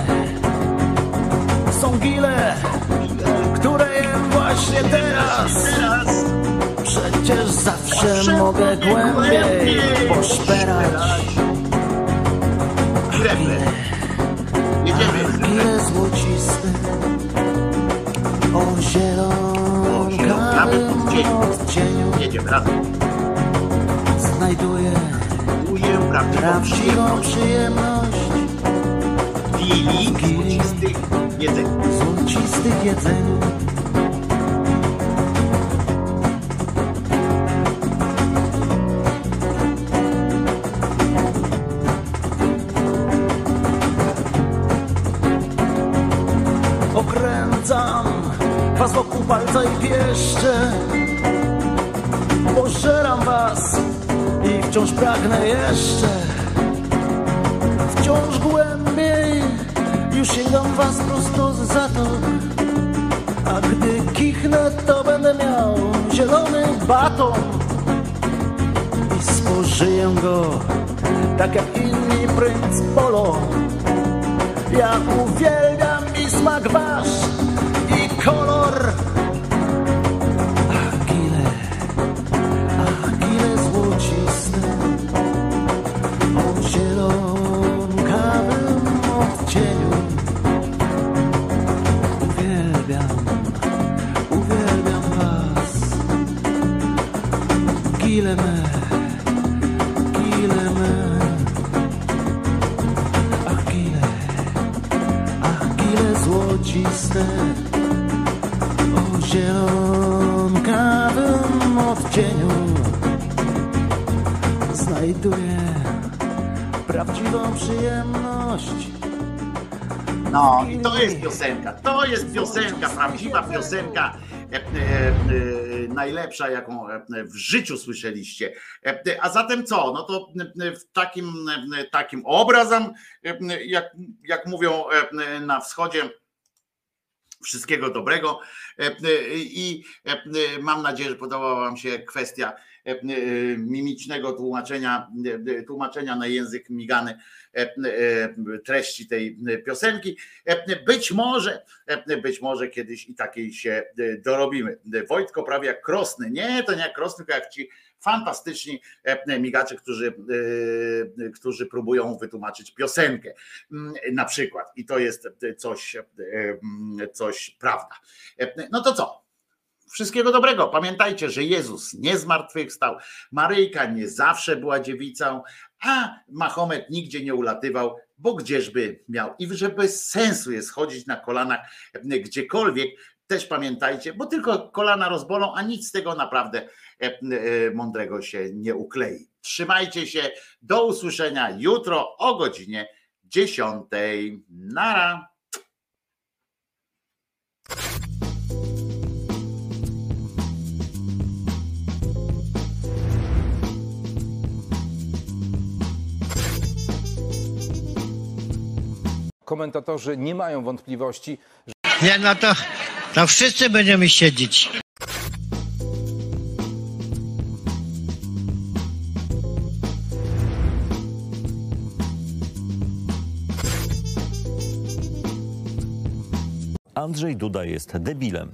S6: Są gile, które jem właśnie teraz. Przecież zawsze mogę głębiej poszperać
S1: Jedziemy.
S6: Gile złociste O zielonkawym odcieniu
S1: Jedziemy razem.
S6: Znajduję
S1: prawdziwą
S6: prawdziwą przyjemność
S1: złocistych jedzeń.
S6: Złocistych jedzeniu i pieszczę Pożeram was i wciąż pragnę jeszcze. Wciąż głębiej już sięgam was prosto za to. A gdy kichnę to będę miał zielony baton. I spożyję go tak jak inni princ polo. Ja uwielbiam i smak wasz
S1: jest piosenka, to jest piosenka, prawdziwa piosenka, e, e, e, najlepsza, jaką e, w życiu słyszeliście. E, A zatem co? No to e, w takim, e, takim obrazem, e, jak, jak mówią e, na wschodzie, wszystkiego dobrego E, e, i e, mam nadzieję, że podobała Wam się kwestia e, e, mimicznego tłumaczenia, e, tłumaczenia na język migany e, e, treści tej piosenki. E, Być może, e, być może kiedyś i takiej się e, dorobimy. Wojtko prawie jak krosny. Nie, to nie jak krosny, tylko jak ci fantastyczni e, migacze, którzy, e, którzy próbują wytłumaczyć piosenkę mm, na przykład. I to jest coś, e, mm, coś prawda. E, No to co? Wszystkiego dobrego. Pamiętajcie, że Jezus nie zmartwychwstał, Maryjka nie zawsze była dziewicą, a Mahomet nigdzie nie ulatywał, bo gdzieżby miał. I że bez sensu jest chodzić na kolanach gdziekolwiek, też pamiętajcie, bo tylko kolana rozbolą, a nic z tego naprawdę e, e, mądrego się nie uklei. Trzymajcie się, do usłyszenia jutro o godzinie 10. Nara.
S16: Komentatorzy nie mają wątpliwości,
S17: Nie, no to, to wszyscy będziemy siedzieć.
S18: Andrzej Duda jest debilem.